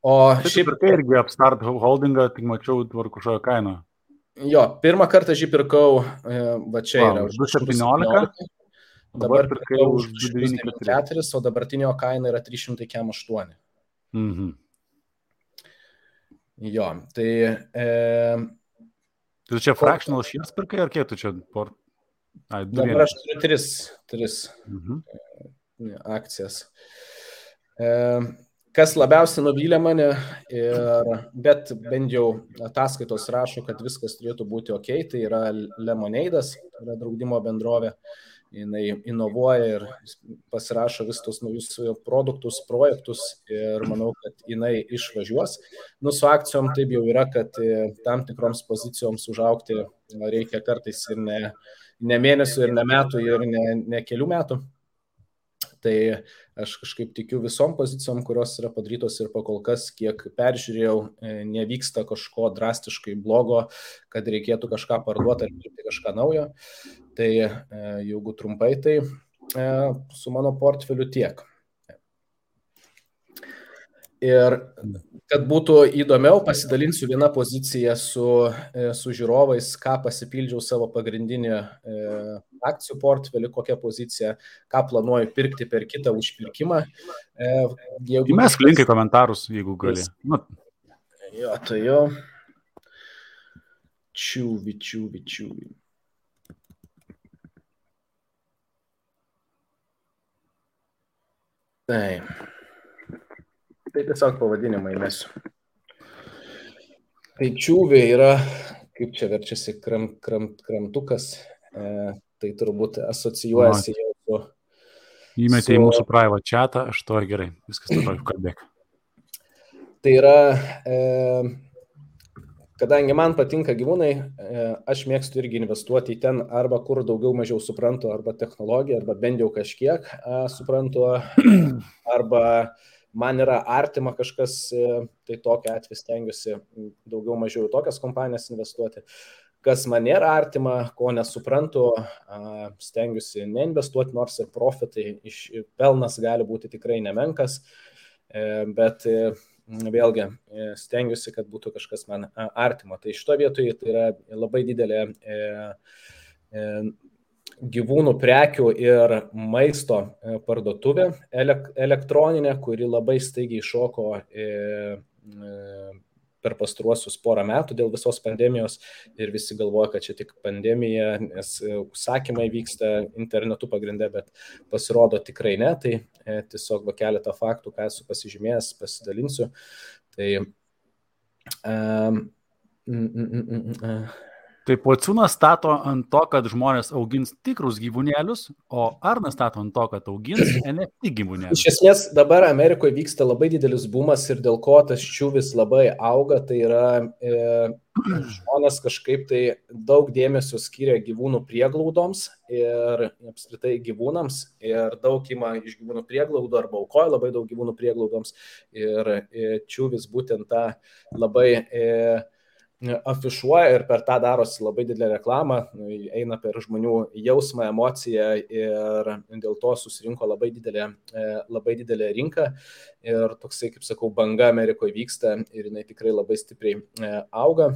O Šiaip pirkai irgi Upstart holdingą, tik mačiau tvarkušojo kainą. jo, pirmą kartą žį pirkau, e, va čia Vau, yra. už 2,17. Dabar pirkau už už 2,94. 4, o dabartinio kaina yra 308. Mhm. Jo, tai e, Tu čia fractional shares pirkai, ar kiek tu čia port? Ai, dabar aš turiu tris, tris Mhm. akcijas. E, kas labiausiai nuvylė mane, ir, bet bent jau ataskaitos rašo, kad viskas turėtų būti ok, tai yra Lemoneidas, yra draudimo bendrovė, jinai inovuoja ir pasirašo vis tos naujus produktus, projektus ir manau, kad jinai išvažiuos. Nu, su akcijom taip jau yra, kad e, tam tikroms pozicijoms užaukti reikia kartais ir ne, ne mėnesių, ir ne metų, ir ne, ne kelių metų. Tai aš kažkaip tikiu visom pozicijom, kurios yra padarytos ir pakol kas, kiek peržiūrėjau, e, nevyksta kažko drastiškai blogo, kad reikėtų kažką parduoti ar pirkti kažką naujo. Tai e, jeigu trumpai, tai e, su mano portfeliu tiek. Ir kad būtų įdomiau, pasidalinsiu vieną poziciją su, e, su žiūrovais, ką pasipildžiau savo pagrindinį e, akcijų portfelį, kokią poziciją, ką planuoju pirkti per kitą užpirkimą. E, jeigu Įmesk linkai į komentarus, jeigu gali. Nu, Jo, tai jo. Čiūvi, čiūvi, čiūvi. Tai. Tai tiesiog pavadinimai mesiu. Tai čiūvi yra, kaip čia verčiasi, kram, kram, kramtukas. E, tai turbūt asocijuojasi jau su įmetė į Su- mūsų private chatą, aš to gerai, viskas toliau kalbėk. Tai yra, e, kadangi man patinka gyvūnai, e, aš mėgstu irgi investuoti į ten arba kur daugiau mažiau suprantu, arba technologiją, arba bent jau kažkiek e, suprantu, arba man yra artima kažkas, e, tai tokia atveju stengiuosi daugiau mažiau į tokias kompanijas investuoti. Kas man nėra artima, ko nesuprantu, stengiuosi neinvestuoti, nors ir profitai iš pelnas gali būti tikrai nemenkas, e, bet e, vėlgi stengiuosi, kad būtų kažkas man artimo. Tai šito vietoje tai yra labai didelė gyvūnų prekių ir maisto e, parduotuvė elek, elektroninė, kuri labai staigiai šoko e, e, per pastruosius porą metų dėl visos pandemijos ir visi galvoja, kad čia tik pandemija, nes užsakymai vyksta internetu pagrindę, bet pasirodo tikrai ne. Tai tiesiog va keletą faktų, ką esu pasižymėjęs, pasidalinsiu. Tai um, mm, mm, mm, mm, Tai pociūnas stato ant to, kad žmonės augins tikrus gyvūnėlius, o Arnas stato ant to, kad augins NFT gyvūnėlius. Iš esmės dabar Amerikoje vyksta labai didelis bumas ir dėl ko tas čiuvis labai auga, tai yra e, žmonės kažkaip tai daug dėmesio skiria gyvūnų prieglaudoms ir apskritai gyvūnams ir daug ima iš gyvūnų prieglaudų arba aukoja labai daug gyvūnų prieglaudoms ir e, čiuvis būtent tą labai e, afišuoja ir per tą darosi labai didelę reklamą, nu, eina per žmonių jausmą, emociją ir dėl to susirinko labai didelė, e, labai didelė rinka ir toksai, kaip sakau, banga Amerikoje vyksta ir jinai tikrai labai stipriai e, auga.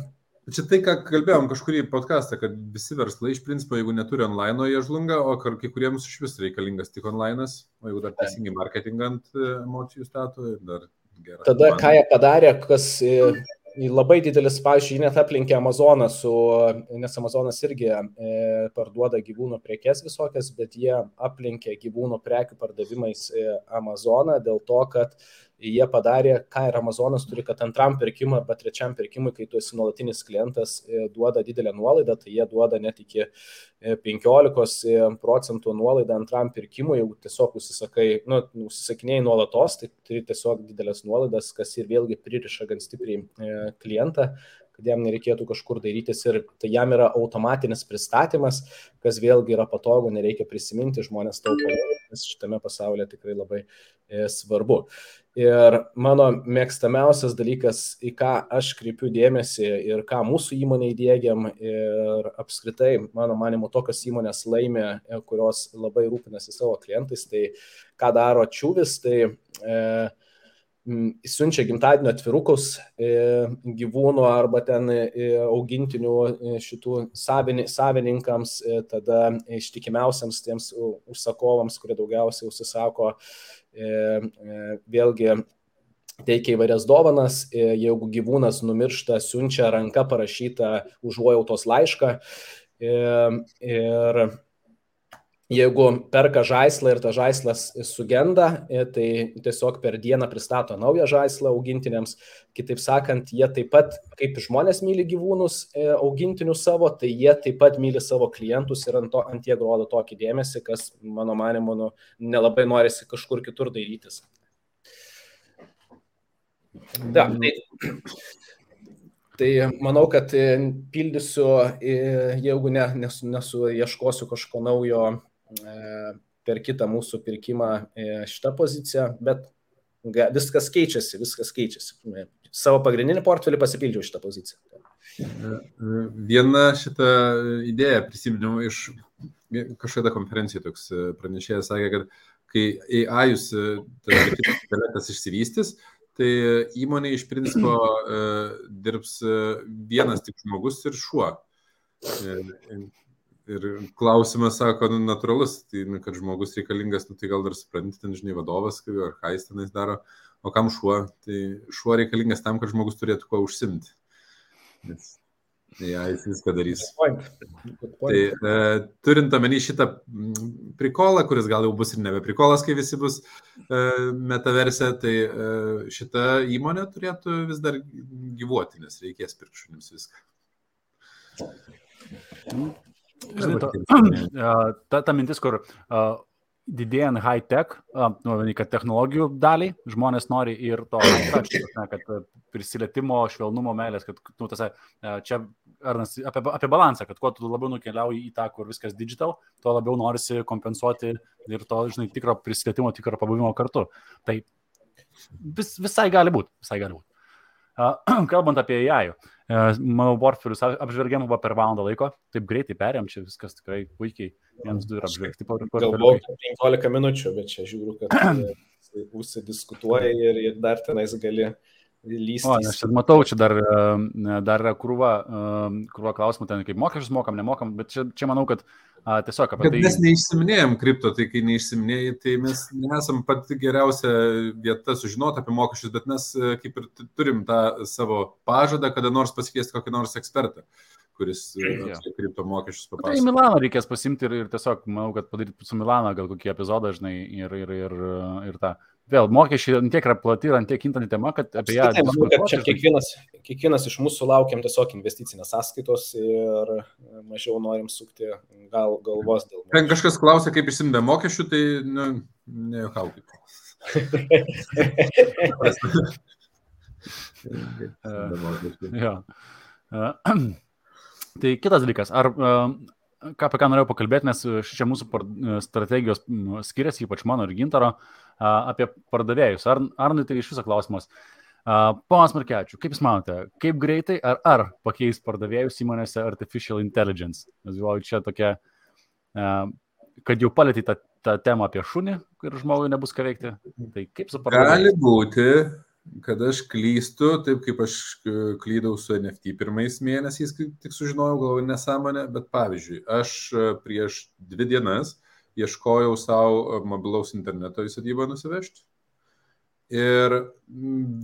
Čia tai, ką kalbėjom kažkurį podcastą, kad visi verslai iš principo, jeigu neturi online, jie žlunga, o kai kuriems iš vis reikalingas tik online, o jeigu dar teisingai marketingą ant e, emocijų statų, dar gerai. Tada, ką jie padarė, kas labai didelis, pavyzdžiui, net aplenkė Amazoną su, nes Amazonas irgi e, parduoda gyvūnų prekes visokias, bet jie aplenkė gyvūnų prekių pardavimais e, Amazoną dėl to, kad jie padarė, ką ir Amazonas turi, kad antram pirkimui arba trečiam pirkimui, kai tu esi nuolatinis klientas, e, duoda didelę nuolaidą, tai jie duoda net iki 15 e, e, procentų nuolaidą antram pirkimui, jeigu tiesiog užsisakai, nu, užsisakinėjai nuolatos, tai turi tiesiog didelės nuolaidas, kas ir vėlgi pririša gan stipriai klientą kad jam nereikėtų kažkur darytis ir tai jam yra automatinis pristatymas, kas vėlgi yra patogu, nereikia prisiminti, žmonės taupo, nes šitame pasaulyje tikrai labai svarbu. Ir mano mėgstamiausias dalykas, į ką aš kreipiu dėmesį ir ką mūsų įmonė įdėgiam ir apskritai, mano manimo, tokios įmonės laimė, e, kurios labai rūpinasi savo klientais, tai ką daro čiūvis, tai e, siunčia gimtadienio atvirukus e, gyvūnų arba ten e, augintinių šitų savini, savininkams, tada ištikimiausiams tiems užsakovams, kurie daugiausiai užsisako vėlgi teikia įvairias dovanas, e, jeigu gyvūnas numiršta, siunčia ranka parašytą užuojautos laišką. Ir jeigu perka žaislą ir tas žaislas sugenda, tai tiesiog per dieną pristato naują žaislą augintiniams. Kitaip sakant, jie taip pat, kaip žmonės myli gyvūnus augintinius savo, tai jie taip pat myli savo klientus ir ant, to, ant jie rodo tokį dėmesį, kas, mano manimu, nu, nelabai norisi kažkur kitur darytis. Da, tai Tai manau, kad pildysiu, jeigu ne, nesu, nesu ieškosiu kažko naujo E, per kitą mūsų pirkimą e, šitą poziciją, bet viskas keičiasi, viskas keičiasi. Savo pagrindinį portfelį pasipildžiau šitą poziciją. E, viena šitą idėją prisiminiau iš kažkada konferencijoje toks pranešėjas sakė, kad kai AI jūs intelektas išsivystys, tai įmonė iš principo dirbs vienas tik žmogus ir šuo. Ir klausimas, sako, nu, natūralus, tai, nu, kad žmogus reikalingas, nu, tai gal dar supranti, ten, žinai, vadovas, ar ką jis tenais daro, o kam šuo, tai šuo reikalingas tam, kad žmogus turėtų kuo užsimti. Nes ja, jis viską darys. Good point. Good point. Tai e, turint omeny šitą prikolą, kuris gal jau bus ir nebe prikolas, kai visi bus e, metaverse, tai e, šita įmonė turėtų vis dar gyvuoti, nes reikės pirkti šunims viską. Mm. Žinai, ta, ta, ta mintis, kur uh, didėjant high tech, uh, nu, kad technologijų daliai žmonės nori ir to, kad prisilietimo, švelnumo, meilės, kad nu, tas, uh, čia Arnas, apie, apie balansą, kad kuo tu labiau nukeliauji į tą, kur viskas digital, tuo labiau norisi kompensuoti ir to, žinai, tikro prisilietimo, tikro pabuvimo kartu. Tai vis, visai gali būti, visai gali būti. Kalbant apie AI, mano portfelius apžvelgiam buvo per valandą laiko, taip greitai perėm, čia viskas tikrai puikiai, vienas du ir apžvelgti. Galvoju, 15 minučių, bet čia žiūriu, kad užsidiskutuoja ir, ir dar tenais gali lysti. O, aš matau, čia dar, dar yra krūva, krūva klausimų, ten kaip mokesčius mokam, nemokam, bet čia, čia manau, kad A, tiesiog apie Bet tai. Mes neišsiminėjom kripto, tai kai neišsiminėjai, tai mes nesam pati geriausia vieta sužinoti apie mokesčius, bet mes e, kaip ir turim tą savo pažadą, kada nors pasikviesti kokį nors ekspertą kuris e, apie kripto mokesčius papasakos. Tai į Milaną reikės pasimti ir, ir tiesiog, manau, kad padaryti su Milaną gal kokį epizodą, žinai, ir, ir, ir, ir tą. Vėl mokesčiai ant tiek yra plati ir ant tiek kintanti tema, kad apie ją... Apskritai, manau, kad čia kiekvienas, kiekvienas iš mūsų laukiam tiesiog investicinės sąskaitos ir mažiau norim sukti gal, galvos dėl... Ten kažkas klausia, kaip išsimdė mokesčių, tai nu, nejuokaukit. jo. Tai kitas dalykas, ar ką apie ką norėjau pakalbėti, nes čia mūsų strategijos skiriasi, ypač mano ir gintaro, apie pardavėjus. Ar, Arnai tai iš viso klausimas. Ponas Markevičiu, kaip Jūs manote, kaip greitai ar ar pakeis pardavėjus įmonėse artificial intelligence? Nes galvoju, čia tokia, kad jau palėtė tą, tą temą apie šunį, kur žmogui nebus ką veikti. Tai kaip su pardavėjais? Gali būti, kad aš klystu, taip kaip aš klydau su NFT pirmais mėnesiais, kai tik sužinojau, galvoju nesąmonę, bet pavyzdžiui, aš prieš dvi dienas ieškojau savo mobilaus interneto į sodybą nusivežti. Ir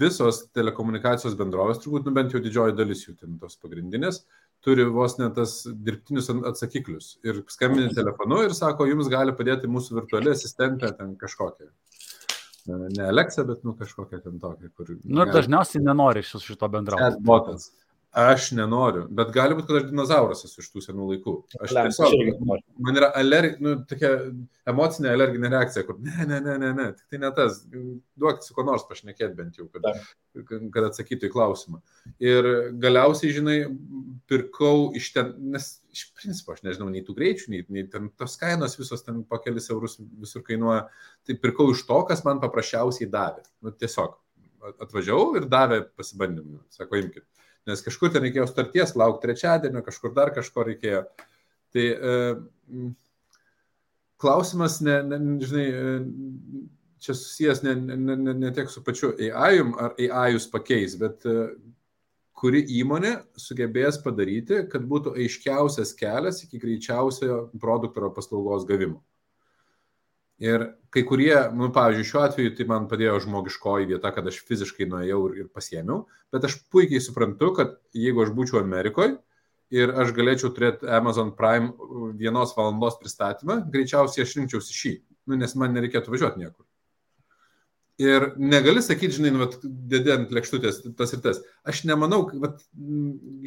visos telekomunikacijos bendrovės, turbūt nu, bent jau didžioji dalis jų, ten tos pagrindinės, turi vos net tas dirbtinius atsakiklius. Ir skambini telefonu ir sako, jums gali padėti mūsų virtuali asistentė ten kažkokia ne Alexa, bet nu kažkokia ten tokia, kur... Nu ir dažniausiai nenori iš šito bendrauti. Chatbotas. Aš nenoriu, bet gali būti, kad aš dinozauras esu iš tų senų laikų. Aš tiesiog, man yra alergi, nu, tokia emocinė alerginė reakcija, kur ne, ne, ne, ne, ne, tik tai ne tas, duok su ko nors pašnekėti bent jau, kad, kad atsakytų į klausimą. Ir galiausiai, žinai, pirkau iš ten, nes iš principo aš nežinau nei tų greičių, nei, nei ten tos kainos visos ten po kelis eurus visur kainuoja, tai pirkau iš to, kas man paprasčiausiai davė. Nu, tiesiog atvažiavau ir davė pasibandymą, sako, imkite nes kažkur ten reikėjo starties, laukti trečiadienio, kažkur dar kažko reikėjo. Tai e, klausimas, ne, ne, žinai, e, čia susijęs ne, ne, ne, ne tiek su pačiu AI, ar AI jūs pakeis, bet e, kuri įmonė sugebės padaryti, kad būtų aiškiausias kelias iki greičiausio produkto ar paslaugos gavimo. Ir kai kurie, nu, pavyzdžiui, šiuo atveju tai man padėjo žmogiškoji vieta, kad aš fiziškai nuėjau ir, pasiemiau, bet aš puikiai suprantu, kad jeigu aš būčiau Amerikoje ir aš galėčiau turėti Amazon Prime vienos valandos pristatymą, greičiausiai aš rinkčiausi šį, nu, nes man nereikėtų važiuoti niekur. Ir negali sakyti, žinai, nu, dėdė ant lėkštutės tas ir tas. Aš nemanau, kad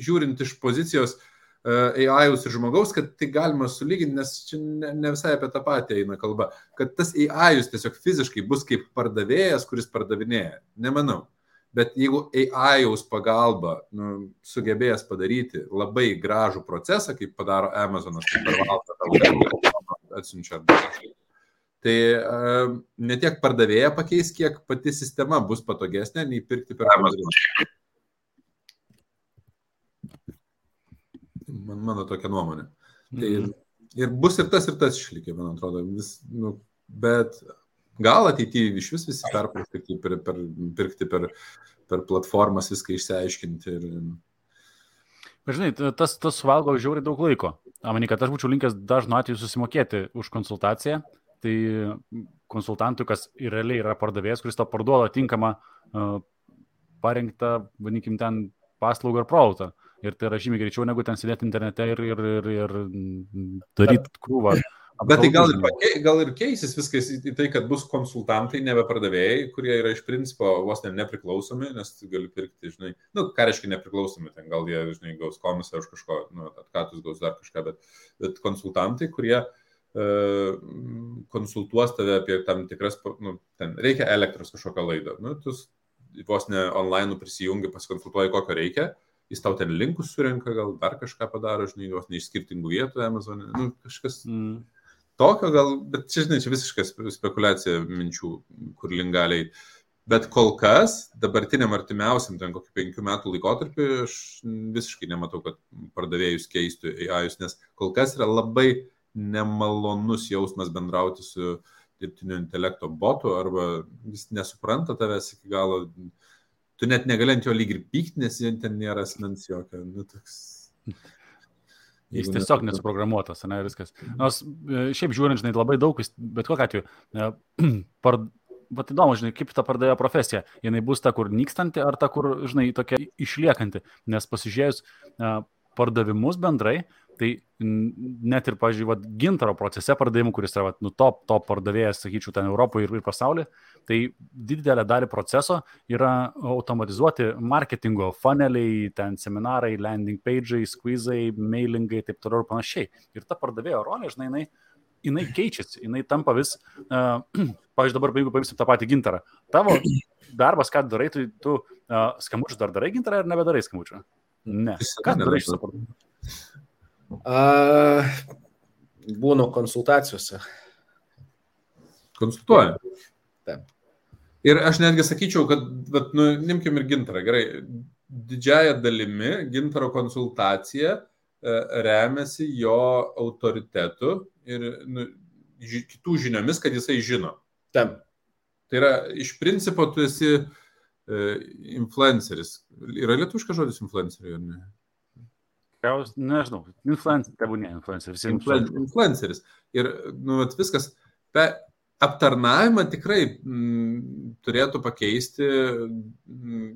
žiūrint iš pozicijos, uh, AI-us ir žmogaus, kad tai galima sulyginti, nes čia ne, ne visai apie tą patį eina kalba, kad tas AI-us tiesiog fiziškai bus kaip pardavėjas, kuris pardavinėja. Nemanau. Bet jeigu AI-jaus pagalba nu, sugebės padaryti labai gražų procesą, kaip padaro Amazonas, kaip per valandą atsiunčia, tai uh, ne tiek pardavėja pakeis, kiek pati sistema bus patogesnė nei pirkti per Amazoną. Man, mano tokia nuomonė. Tai ir, ir bus ir tas, ir tas išlikė, man atrodo. Vis, nu, bet gal ateityje iš vis visi perpirkti per, per, pirkti per, per platformas, viską išsiaiškinti. Ir... Žinai, tas, tas suvalgo žiauriai daug laiko. Amani, kad aš būčiau linkęs dažnu atveju susimokėti už konsultaciją. Tai konsultantui, kas ir realiai yra pardavėjas, kuris to parduoda tinkamą, uh, parinktą, vadinkim, ten paslaugą ar produktą. Ir tai yra žymiai greičiau negu ten sėdėti internete ir, ir, ir, ir daryti krūvą. Bet tai gal ir, gal ir keisis viskas į tai, kad bus konsultantai, nebe pardavėjai, kurie yra iš principo vos ne nepriklausomi, nes gali pirkti, žinai, nu, ką reiškia nepriklausomi, ten gal jie, žinai, gaus komisą už kažko, nu, atkatus gaus dar kažką, bet, bet konsultantai, kurie uh, konsultuos tave apie tam tikras, nu, ten reikia elektros kažkokią laidą, nu, tu vos ne online prisijungi, pasikonsultuoji, kokio reikia, uh, jis tau ten linkus surenka, gal dar kažką padaro, žinai, jos ne iš skirtingų vietų Amazonė, nu, kažkas mm. tokio gal, bet čia, žinai, čia visiškai spekulacija minčių, kur lingaliai. Bet kol kas, dabartiniam artimiausiam, ten kokį penkių metų laikotarpį, aš visiškai nematau, kad pardavėjus keistų AI, nes kol kas yra labai nemalonus jausmas bendrauti su dirbtinio intelekto botu, arba jis nesupranta tavęs iki galo, tu net negali ant jo lyg ir pykti, nes ten nėra asmens jokio. Nu, toks... Jis tiesiog nesuprogramuotas, ne, viskas. Nors e, šiaip žiūrint, žinai, labai daug, bet kokiu atveju, e, par, Bet įdomu, žinai, kaip ta pardavėjo profesija. Jinai bus ta, kur nykstanti, ar ta, kur, žinai, tokia išliekanti. Nes pasižiūrėjus uh, pardavimus bendrai, Tai net ir, pažiūrėjau, gintaro procese pardavimų, kuris yra, vat, nu, top, top pardavėjas, sakyčiau, ten Europoje ir, ir pasaulyje, tai didelė dalį proceso yra automatizuoti marketingo funneliai, ten seminarai, landing page'ai, squeezai, mailingai, taip toliau ir panašiai. Ir ta pardavėjo rolė, žinai, jinai, jinai keičiasi, jinai tampa vis, uh, pavyzdžiui, dabar, jeigu paimsim tą patį gintarą, tavo darbas, ką darai, tai tu uh, skambučių dar darai gintarą ar nebedarai skambučių? Ne. Ką darai šitą pardavimą? A, būnu konsultacijose. Konsultuoja. Taip. Ir aš netgi sakyčiau, kad, bet, nu, nimkim ir gintarą, gerai, didžiaja dalimi gintaro konsultacija e, remiasi jo autoritetu ir nu, ži, kitų žiniomis, kad jisai žino. Taip. Tai yra, iš principo, tu esi e, influenceris. Yra lietuviškas žodis influenceriui, ar ne? Tikriausiai, nežinau, influenceris, tebūnė influenceris. Influen, influenceris. Ir, nu, viskas. Be aptarnavimą tikrai m, mm, turėtų pakeisti, m, mm,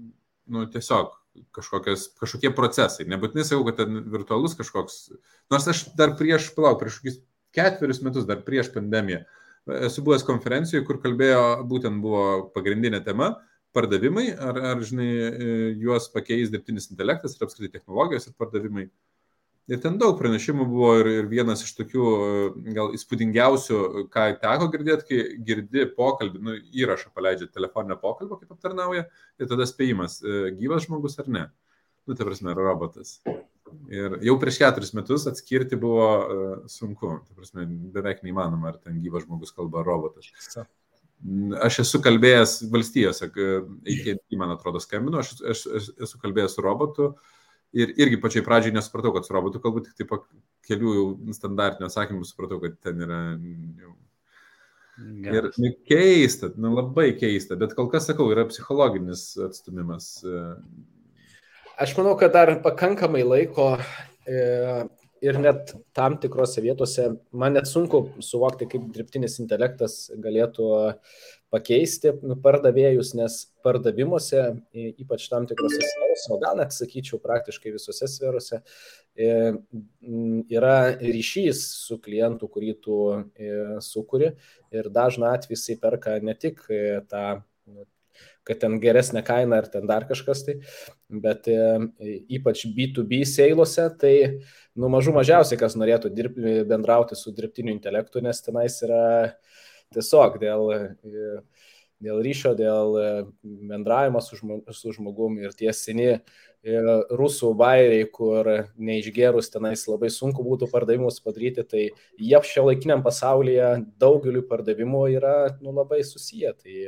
nu, tiesiog kažkokie procesai. Nebūtinai sakau, kad ten virtualus kažkoks. Nors aš dar prieš, palauk, prieš ketverius metus, dar prieš pandemiją, esu buvęs konferencijoje, kur kalbėjo, būtent buvo pagrindinė tema pardavimai, ar, ar žinai, e, juos pakeis dirbtinis intelektas ir apskritai technologijos ir pardavimai. Ir ten daug pranešimų buvo ir, ir vienas iš tokių e, gal įspūdingiausių, ką teko girdėti, kai girdi pokalbį, nu, įrašą paleidžia telefoninio pokalbio, kaip aptarnauja, ir tada spėjimas, e, gyvas žmogus ar ne. Nu, tai prasme, robotas. Ir jau prieš keturis metus atskirti buvo sunku, tai prasme, beveik neįmanoma, ar ten gyvas žmogus kalba robotas. Aš esu kalbėjęs valstijose, AT&T, man atrodo, skambinu, aš, aš, aš esu kalbėjęs su robotu ir irgi pačiai pradžiai nesupratau, kad su robotu kalbu, tik tai po kelių standartinių atsakymų supratau, kad ten yra jau. Ir nu, keista, nu, labai keista, bet kol kas sakau, yra psichologinis atstumimas. Aš manau, kad dar pakankamai laiko e, ir net tam tikrose vietose man net sunku suvokti, kaip dirbtinis intelektas galėtų pakeisti pardavėjus, nes pardavimuose, ypač tam tikrose sferose, o gal net sakyčiau praktiškai visose sferose, yra ryšys su klientu, kurį tu sukuri. Ir dažna atveju jisai perka ne tik tą kad ten geresnė kaina ar ten dar kažkas tai, bet ypač B2B seilose, tai nu, mažų mažiausiai, kas norėtų dirbti, bendrauti su dirbtiniu intelektu, nes tenais yra tiesiog dėl, dėl ryšio, dėl bendravimo su, žmo, su žmogum ir tie seni rusų bairiai, kur neišgerus tenais labai sunku būtų pardavimus padaryti, tai jie šio laikiniam pasaulyje daugeliu pardavimų yra nu, labai susiję. Tai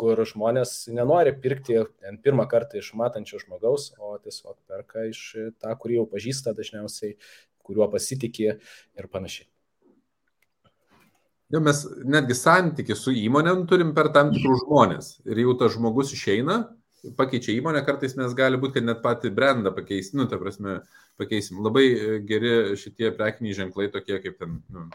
kur žmonės nenori pirkti pirmą kartą iš matančio žmogaus, o tiesiog perka iš tą, kurį jau pažįsta dažniausiai, kuriuo pasitikė ir panašiai. Jo, mes netgi santykių su įmonėm turim per tam tikrus žmonės. Ir jau tas žmogus išeina, pakeičia įmonę, kartais mes gali būti, kad net patį brandą pakeisim, nu, ta prasme, pakeisim. Labai geri šitie prekiniai ženklai, tokie kaip ten, nu,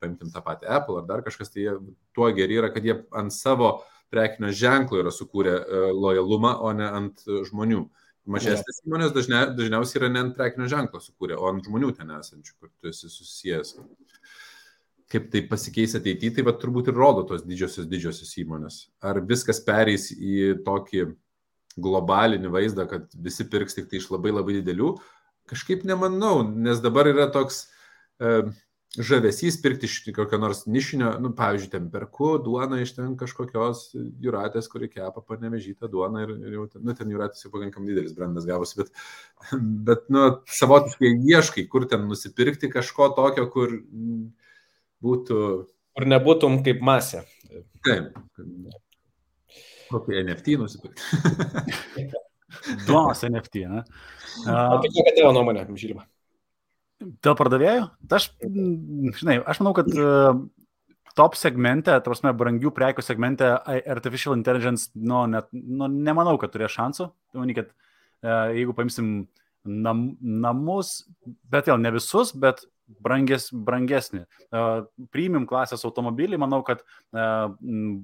paimtim tą patį Apple ar dar kažkas, tai jie tuo geri yra, kad jie ant savo uh, prekinio ženklo yra sukūrę e, lojalumą, o ne ant žmonių. Mažesnės įmonės dažnia, dažniausiai yra ne ant prekinio ženklo sukūrę, o ant žmonių ten esančių, kur tu esi susijęs. Kaip tai pasikeis ateityje, tai va, turbūt ir rodo tos didžiosios didžiosios įmonės. Ar viskas pereis į tokį globalinį vaizdą, kad visi pirks tik tai iš labai labai didelių, kažkaip nemanau, nes dabar yra toks e, žavesys pirkti iš kokio nors nišinio, nu, pavyzdžiui, ten perku duoną iš ten kažkokios juratės, kuri kepa panevežytą duoną ir, ir jau, ten, nu, ten juratės jau pakankamai didelis brandas gavosi, bet, bet, nu, savotiškai ieškai, kur ten nusipirkti kažko tokio, kur būtų. Kur nebūtum kaip masė. Taip. Kokį NFT nusipirkti. Duonos NFT, ne? Uh, o tai kokia tavo nuomonė, Žilma? Dėl pardavėjų? Aš, žinai, aš manau, kad uh, top segmente, tarsi brangių prekių segmente, artificial intelligence, nu, net, nu, nemanau, kad turės šansų. Manau, kad uh, jeigu paimsim nam, namus, bet vėl ne visus, bet branges, brangesnį. Uh, premium klasės automobilį, manau, kad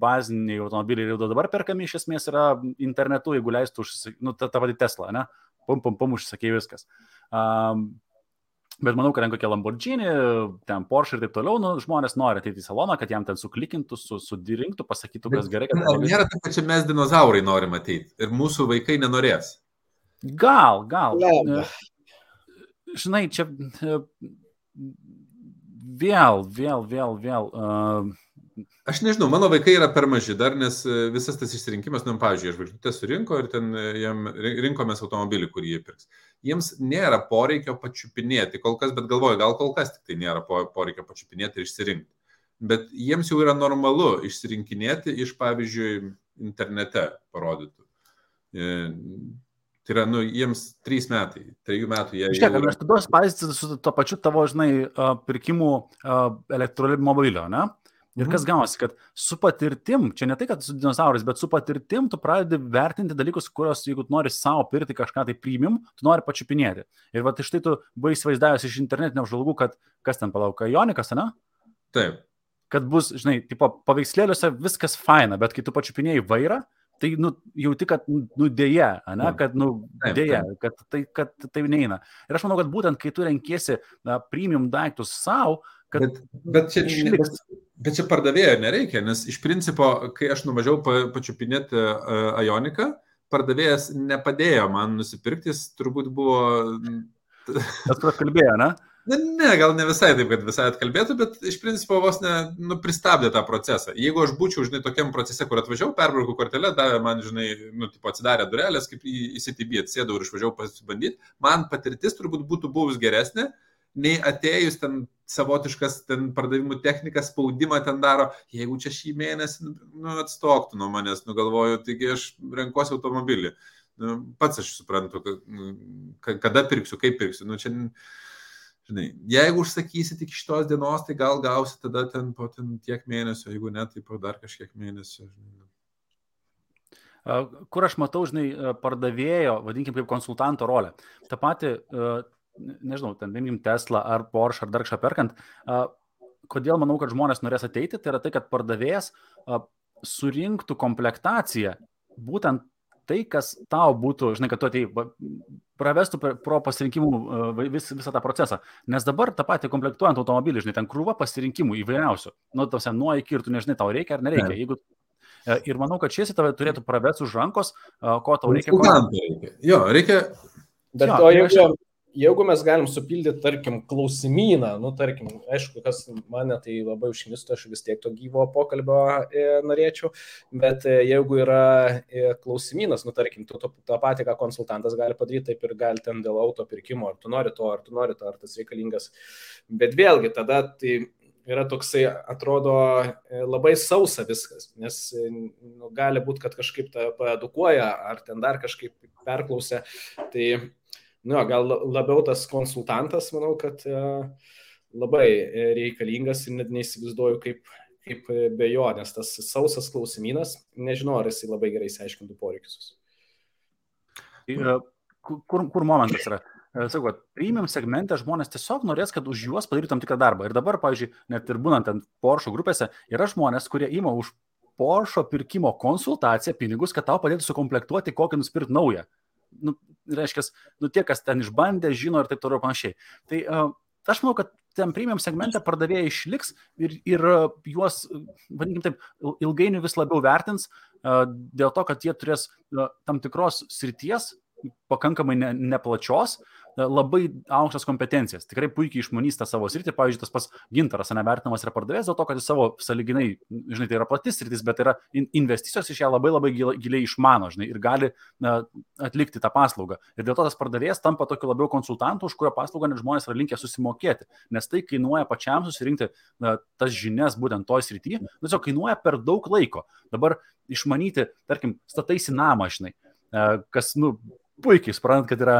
baziniai automobiliai jau dabar perkami iš esmės yra internetu, jeigu leistų, užsisakyti, nu, ta, ta pati Tesla, ne? Pum, pum, pum, užsisakė viskas. Uh, Bet manau, kad ten kokie Lamborghini, ten Porsche ir taip toliau, nu, žmonės nori ateiti į saloną, kad jam ten suklikintų, su, sudirinktų, pasakytų, kas gerai. Kad... Nėra taip, kad čia mes dinozaurai norim ateiti ir mūsų vaikai nenorės. Gal, gal. Leba. Žinai, čia vėl, vėl, vėl, vėl. Uh, Aš nežinau, mano vaikai yra per maži dar, nes visas tas išsirinkimas, nu, pavyzdžiui, žvaigždutė surinko ir ten jam rinkomės automobilį, kurį jie pirks. Jiems nėra poreikio pačiupinėti kol kas, bet galvoju, gal kol kas tik tai nėra poreikio pačiupinėti ir išsirinkti. Bet jiems jau yra normalu išsirinkinėti iš, pavyzdžiui, internete parodytų. E, tai yra, nu, jiems trys metai, trejų metų jie. Žiūrėk, yra... aš tada pavyzdį su to pačiu tavo, žinai, pirkimų elektromobilio, ne? Ir kas mhm. gaunasi, kad su patirtim, čia ne tai, kad su dinozaurais, bet su patirtim tu pradedi vertinti dalykus, kuriuos, jeigu nori savo pirkti kažką tai priimim, tu nori pačiupinėti. Ir va, iš tai tu buvai įsivaizdavęs iš internetinio žvalgų, kad kas ten palauka, Jonikas, ne? Taip. Kad bus, žinai, tipo, paveikslėliuose viskas faina, bet kai tu pačiupinėjai vairą, tai nu, jauti, kad nu, dėja, ne, kad nu, dėja, kad tai, kad tai neina. Ir aš manau, kad būtent kai tu renkiesi na, premium daiktus savo, kad... Bet, bet čia išliks. Bet čia pardavėjo nereikia, nes iš principo, kai aš nuvažiavau pa, pačiupinėti uh, Ioniką, pardavėjas nepadėjo man nusipirkti, jis turbūt buvo... Tas, kur atkalbėjo, ne? Na, ne, gal ne visai taip, kad visai atkalbėtų, bet iš principo vos ne, nu, pristabdė tą procesą. Jeigu aš būčiau, žinai, tokiam procese, kur atvažiavau, perbraukau kortelę, davė man, žinai, nu, tipo, atsidarė durelės, kaip į, į CTB atsėdau ir išvažiavau pasibandyti, man patirtis turbūt būtų buvus geresnė, nei atėjus ten savotiškas ten pardavimų technikas, spaudimą ten daro, jeigu čia šį mėnesį nu, atstoktų nuo manęs, nugalvoju, taigi aš renkuosi automobilį. Nu, pats aš suprantu, kada pirksiu, kaip pirksiu. Nu, čia, žinai, jeigu užsakysi tik šitos dienos, tai gal gausi tada ten po ten tiek mėnesių, jeigu ne, tai po dar kažkiek mėnesių. Žinai. Kur aš matau, žinai, pardavėjo, vadinkim, kaip konsultanto rolę. Ta pati nežinau, ten imkim Tesla ar Porsche ar dar kažką perkant, kodėl manau, kad žmonės norės ateiti, tai yra tai, kad pardavėjas surinktų komplektaciją būtent tai, kas tau būtų, žinai, kad tu atei, pravestų pro pasirinkimų vis, visą tą procesą. Nes dabar tą patį komplektuojant automobilį, žinai, ten krūva pasirinkimų įvairiausių. Nu, tose nuo iki ir tu nežinai, tau reikia ar nereikia. Ne. Jeigu e, Ir manau, kad šis tave turėtų pravesti už rankos, ko tau reikia. Ko... reikia. Jo, reikia. Bet jo, o jeigu, jeigu mes galim supildyti, tarkim, klausimyną, nu, tarkim, aišku, kas mane tai labai užknistų, aš vis tiek to gyvo pokalbio e, norėčiau, bet e, jeigu yra e, klausimynas, nu, tarkim, tu tą patį, ką konsultantas gali padaryti, taip ir gali ten dėl auto pirkimo, ar tu nori to, ar tu nori to, ar tas reikalingas. Bet vėlgi, tada tai yra toksai, atrodo, e, labai sausa viskas, nes nu, gali būti, kad kažkaip tą paedukuoja, ar ten dar kažkaip perklausė. Tai nu, gal labiau tas konsultantas, manau, kad e, labai reikalingas ir net neįsivaizduoju, kaip, kaip be jo, nes tas sausas klausimynas, nežinau, ar jisai labai gerai įsiaiškintų poreikius. E, kur, kur momentas yra? E, sakau, premium segmente žmonės tiesiog norės, kad už juos padarytų tam tikrą darbą. Ir dabar, pavyzdžiui, net ir būnant ant Porsche grupėse, yra žmonės, kurie ima už Porsche pirkimo konsultaciją pinigus, kad tau padėtų sukomplektuoti kokį nusipirkti naują nu, reiškia, nu, tie, kas ten išbandė, žino ir taip toliau panašiai. Tai uh, aš manau, kad ten premium segmente pardavėjai išliks ir, ir juos, vadinkim taip, ilgainiui vis labiau vertins uh, dėl to, kad jie turės tam tikros srities, pakankamai ne, neplačios, E, labai aukštas kompetencijas. Tikrai puikiai išmanys tą savo sritį. Pavyzdžiui, tas pats gintaras nevertinamas yra pardavėjas dėl to, kad jis savo saliginai, žinai, tai yra platis sritis, bet yra investicijos iš ją labai labai giliai išmano, žinai, ir gali na, atlikti tą paslaugą. Ir dėl to tas pardavėjas tampa tokiu labiau konsultantu, už kurio paslaugą net žmonės yra linkę susimokėti, nes tai kainuoja pačiam susirinkti na, tas žinias būtent toj srityje, tiesiog kainuoja per daug laiko. Dabar išmanyti, tarkim, stataisi namą, žinai, e, kas, nu, puikiai suprantat, kad yra,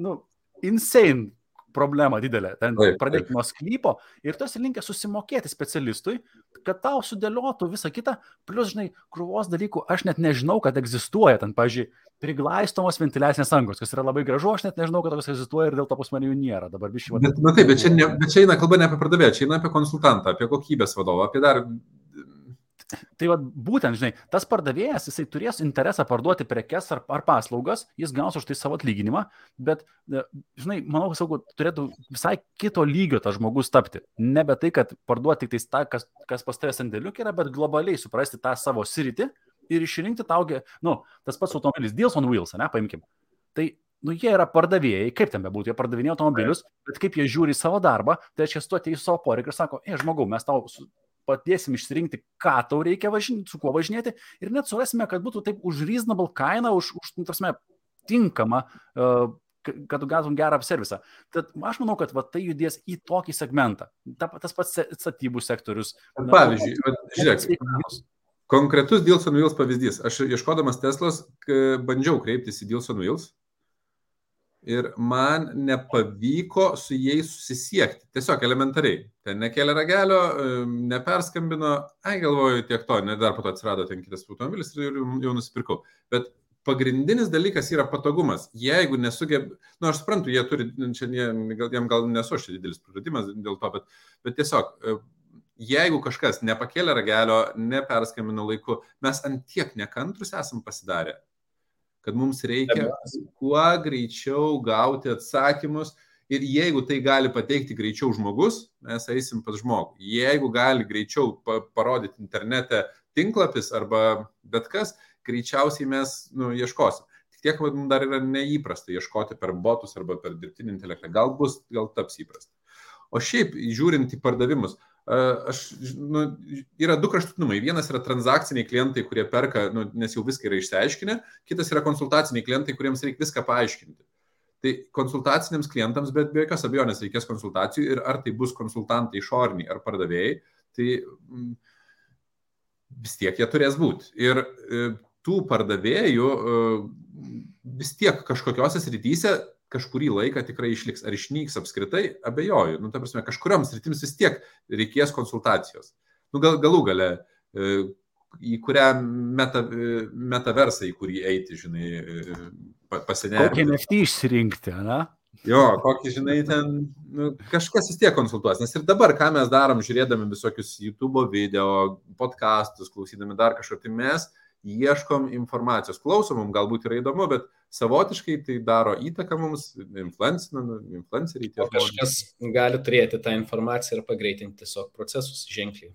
nu, insane problema didelė. Ten pradėti nuo sklypo ir tu esi linkęs susimokėti specialistui, kad tau sudėliotų visą kitą, plus, žinai, krūvos dalykų, aš net nežinau, kad egzistuoja. Ten, pažiūrėjau, priglaistomos ventiliacinės angos, kas yra labai gražu, aš net nežinau, kad tokios egzistuoja ir dėl to pas mane jų nėra. Dabar biškai. Bet, na taip, bet čia, ne, bet čia eina kalba ne apie pardavėją, čia eina apie konsultantą, apie kokybės vadovą, apie dar Tai va, būtent, žinai, tas pardavėjas, jisai turės interesą parduoti prekes ar, ar paslaugas, jis gaus už tai savo atlyginimą, bet, e, žinai, manau, saugu, turėtų visai kito lygio tas žmogus tapti. Nebe tai, kad parduoti tik tai tą, kas, kas pas tavęs sandėliuk yra, bet globaliai suprasti tą savo sritį ir išrinkti taugi, nu, tas pats automobilis, Deals on Wheels, ne, paimkim. Tai nu, jie yra pardavėjai, kaip ten bebūtų, jie pardavinėja automobilius, bet kaip jie žiūri savo darbą, tai reiškia, tu atėjai savo poreikiu ir sako, e, žmogau, mes tau padėsim išsirinkti, ką tau reikia važinėti, su kuo važinėti ir net surasime, kad būtų taip už reasonable kainą, už, už nu, tarsi, tinkamą, uh, kad tu gautum gerą servisą. Tad aš manau, kad va, tai judės į tokį segmentą. Ta, tas pats statybų sektorius. Pavyzdžiui, na, žiūrėk, konkretus Dilson Wheels pavyzdys. Aš ieškodamas Teslos bandžiau kreiptis į Dilson Wheels ir man nepavyko su jais susisiekti. Tiesiog elementariai. Ten nekėlė ragelio, neperskambino, ai galvoju, tiek to, ne dar po to atsirado ten kitas automobilis ir jau nusipirkau. Bet pagrindinis dalykas yra patogumas. Jeigu nesugeb, na, nu, aš suprantu, jie turi, čia jie, gal, jam gal nesu aš didelis praradimas dėl to, bet, bet tiesiog, e, jeigu kažkas nepakėlė ragelio, neperskambino laiku, mes ant tiek nekantrus esam pasidarę, kad mums reikia kuo greičiau gauti atsakymus ir jeigu tai gali pateikti greičiau žmogus, mes eisim pas žmogų. Jeigu gali greičiau parodyti internete tinklapis arba bet kas, greičiausiai mes nu, ieškosim. Tik tiek, kad mums dar yra neįprasta ieškoti per botus arba per dirbtinį intelektą. Gal bus, gal taps įprasta. O šiaip, žiūrint į pardavimus, aš, nu, yra du kraštutinumai. Vienas yra transakciniai klientai, kurie perka, nu, nes jau viską yra išsiaiškinę, kitas yra konsultaciniai klientai, kuriems reikia viską paaiškinti. Tai konsultaciniams klientams, bet be jokios abejonės reikės konsultacijų ir ar tai bus konsultantai išoriniai ar pardavėjai, tai mm, vis tiek jie turės būti. Ir e, tų pardavėjų e, vis tiek kažkokiose srityse kažkurį laiką tikrai išliks. Ar išnyks apskritai, abejoju. Nu, ta prasme, kažkurioms sritims vis tiek reikės konsultacijos. Nu, gal, galų gale, e, į kurią meta, e, metaversą, į kurį eiti, žinai, e, pasinėti. Kokį NFT išsirinkti, na? Jo, kokį, žinai, ten nu, kažkas vis tiek konsultuos. Nes ir dabar, ką mes darom, žiūrėdami visokius YouTube video, podcastus, klausydami dar kažko, tai mes ieškom informacijos. Klausom, mums galbūt yra įdomu, bet savotiškai tai daro įtaką mums, influenceriai. O kažkas gali turėti tą informaciją ir pagreitinti tiesiog procesus ženkliai.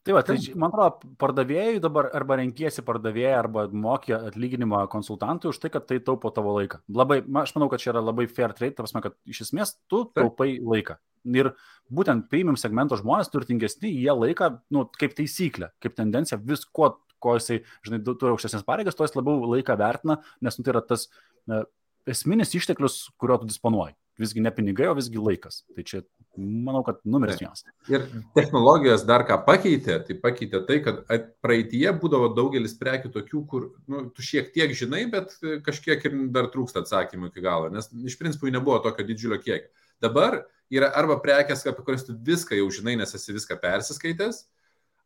Tai va, tai man atrodo, pardavėjai dabar arba renkiesi pardavėją, arba mokė atlyginimą konsultantui už tai, kad tai taupo tavo laiką. Labai, aš manau, kad čia yra labai fair trade, ta prasme, kad iš esmės tu taupai laiką. Ir būtent premium segmento žmonės turtingesni, jie laiką, nu, kaip taisyklė, kaip tendencija, vis kuo ko jisai, žinai, turi aukštesnės pareigas, to jis labiau laiką vertina, nes nu, tai yra tas ne, esminis išteklius, kurio tu disponuoji. Visgi ne pinigai, o visgi laikas. Tai čia, manau, kad numeris vienas. Ir technologijos dar ką pakeitė, tai pakeitė tai, kad praeitie būdavo daugelis prekių tokių, kur nu, tu šiek tiek žinai, bet kažkiek ir dar trūksta atsakymų iki galo, nes iš principo nebuvo tokio didžiulio kiekio. Dabar yra arba prekės, apie kurias tu viską jau žinai, nes esi viską persiskaitęs,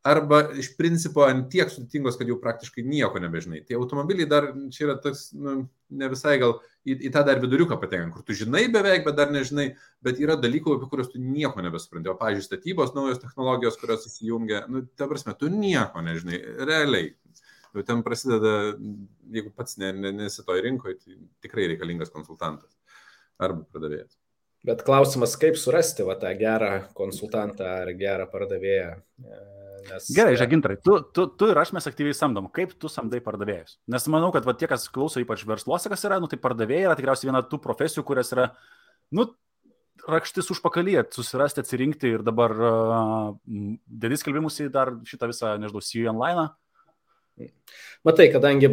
arba iš principo ant tiek sudėtingos, kad jau praktiškai nieko nebežinai. Tai automobiliai dar čia yra toks, nu, ne visai gal į, į tą dar viduriuką patenka, kur tu žinai beveik, bet dar nežinai, bet yra dalykų, apie kuriuos tu nieko nebesupranti. O, pavyzdžiui, statybos naujos technologijos, kurios įsijungia, nu, ta prasme, tu nieko nežinai, realiai. Jau ten prasideda, jeigu pats ne, ne, nesi toj rinkoje, tai tikrai reikalingas konsultantas arba pardavėjas. Bet klausimas, kaip surasti va, tą gerą konsultantą ar gerą pardavėją Nes... Gerai, žagintarai, tu, tu, tu ir aš mes aktyviai samdom. Kaip tu samdai pardavėjus? Nes manau, kad va, tie, kas klauso, ypač versluose, kas yra, nu, tai pardavėjai yra tikriausiai viena tų profesijų, kurias yra, nu, rakštis užpakalyje, susirasti, atsirinkti ir dabar uh, dėdis skelbimus į dar šitą visą, nežinau, CU online. Matai, kadangi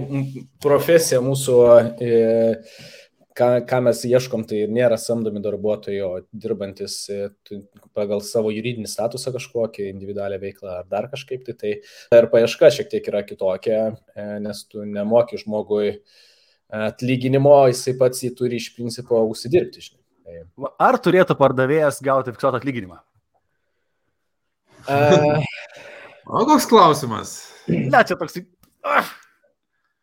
profesija mūsų e, ką, ką mes ieškom, tai nėra samdomi darbuotojai, o dirbantis e, pagal savo juridinį statusą kažkokią individualią veiklą ar dar kažkaip, tai, tai ir paieška šiek tiek yra kitokia, e, nes tu nemoki žmogui atlyginimo, jisai pats jį turi iš principo užsidirbti. Žinai. Tai- ar turėtų pardavėjas gauti fiksuotą atlyginimą? Uh, o koks klausimas? Ne, čia toks.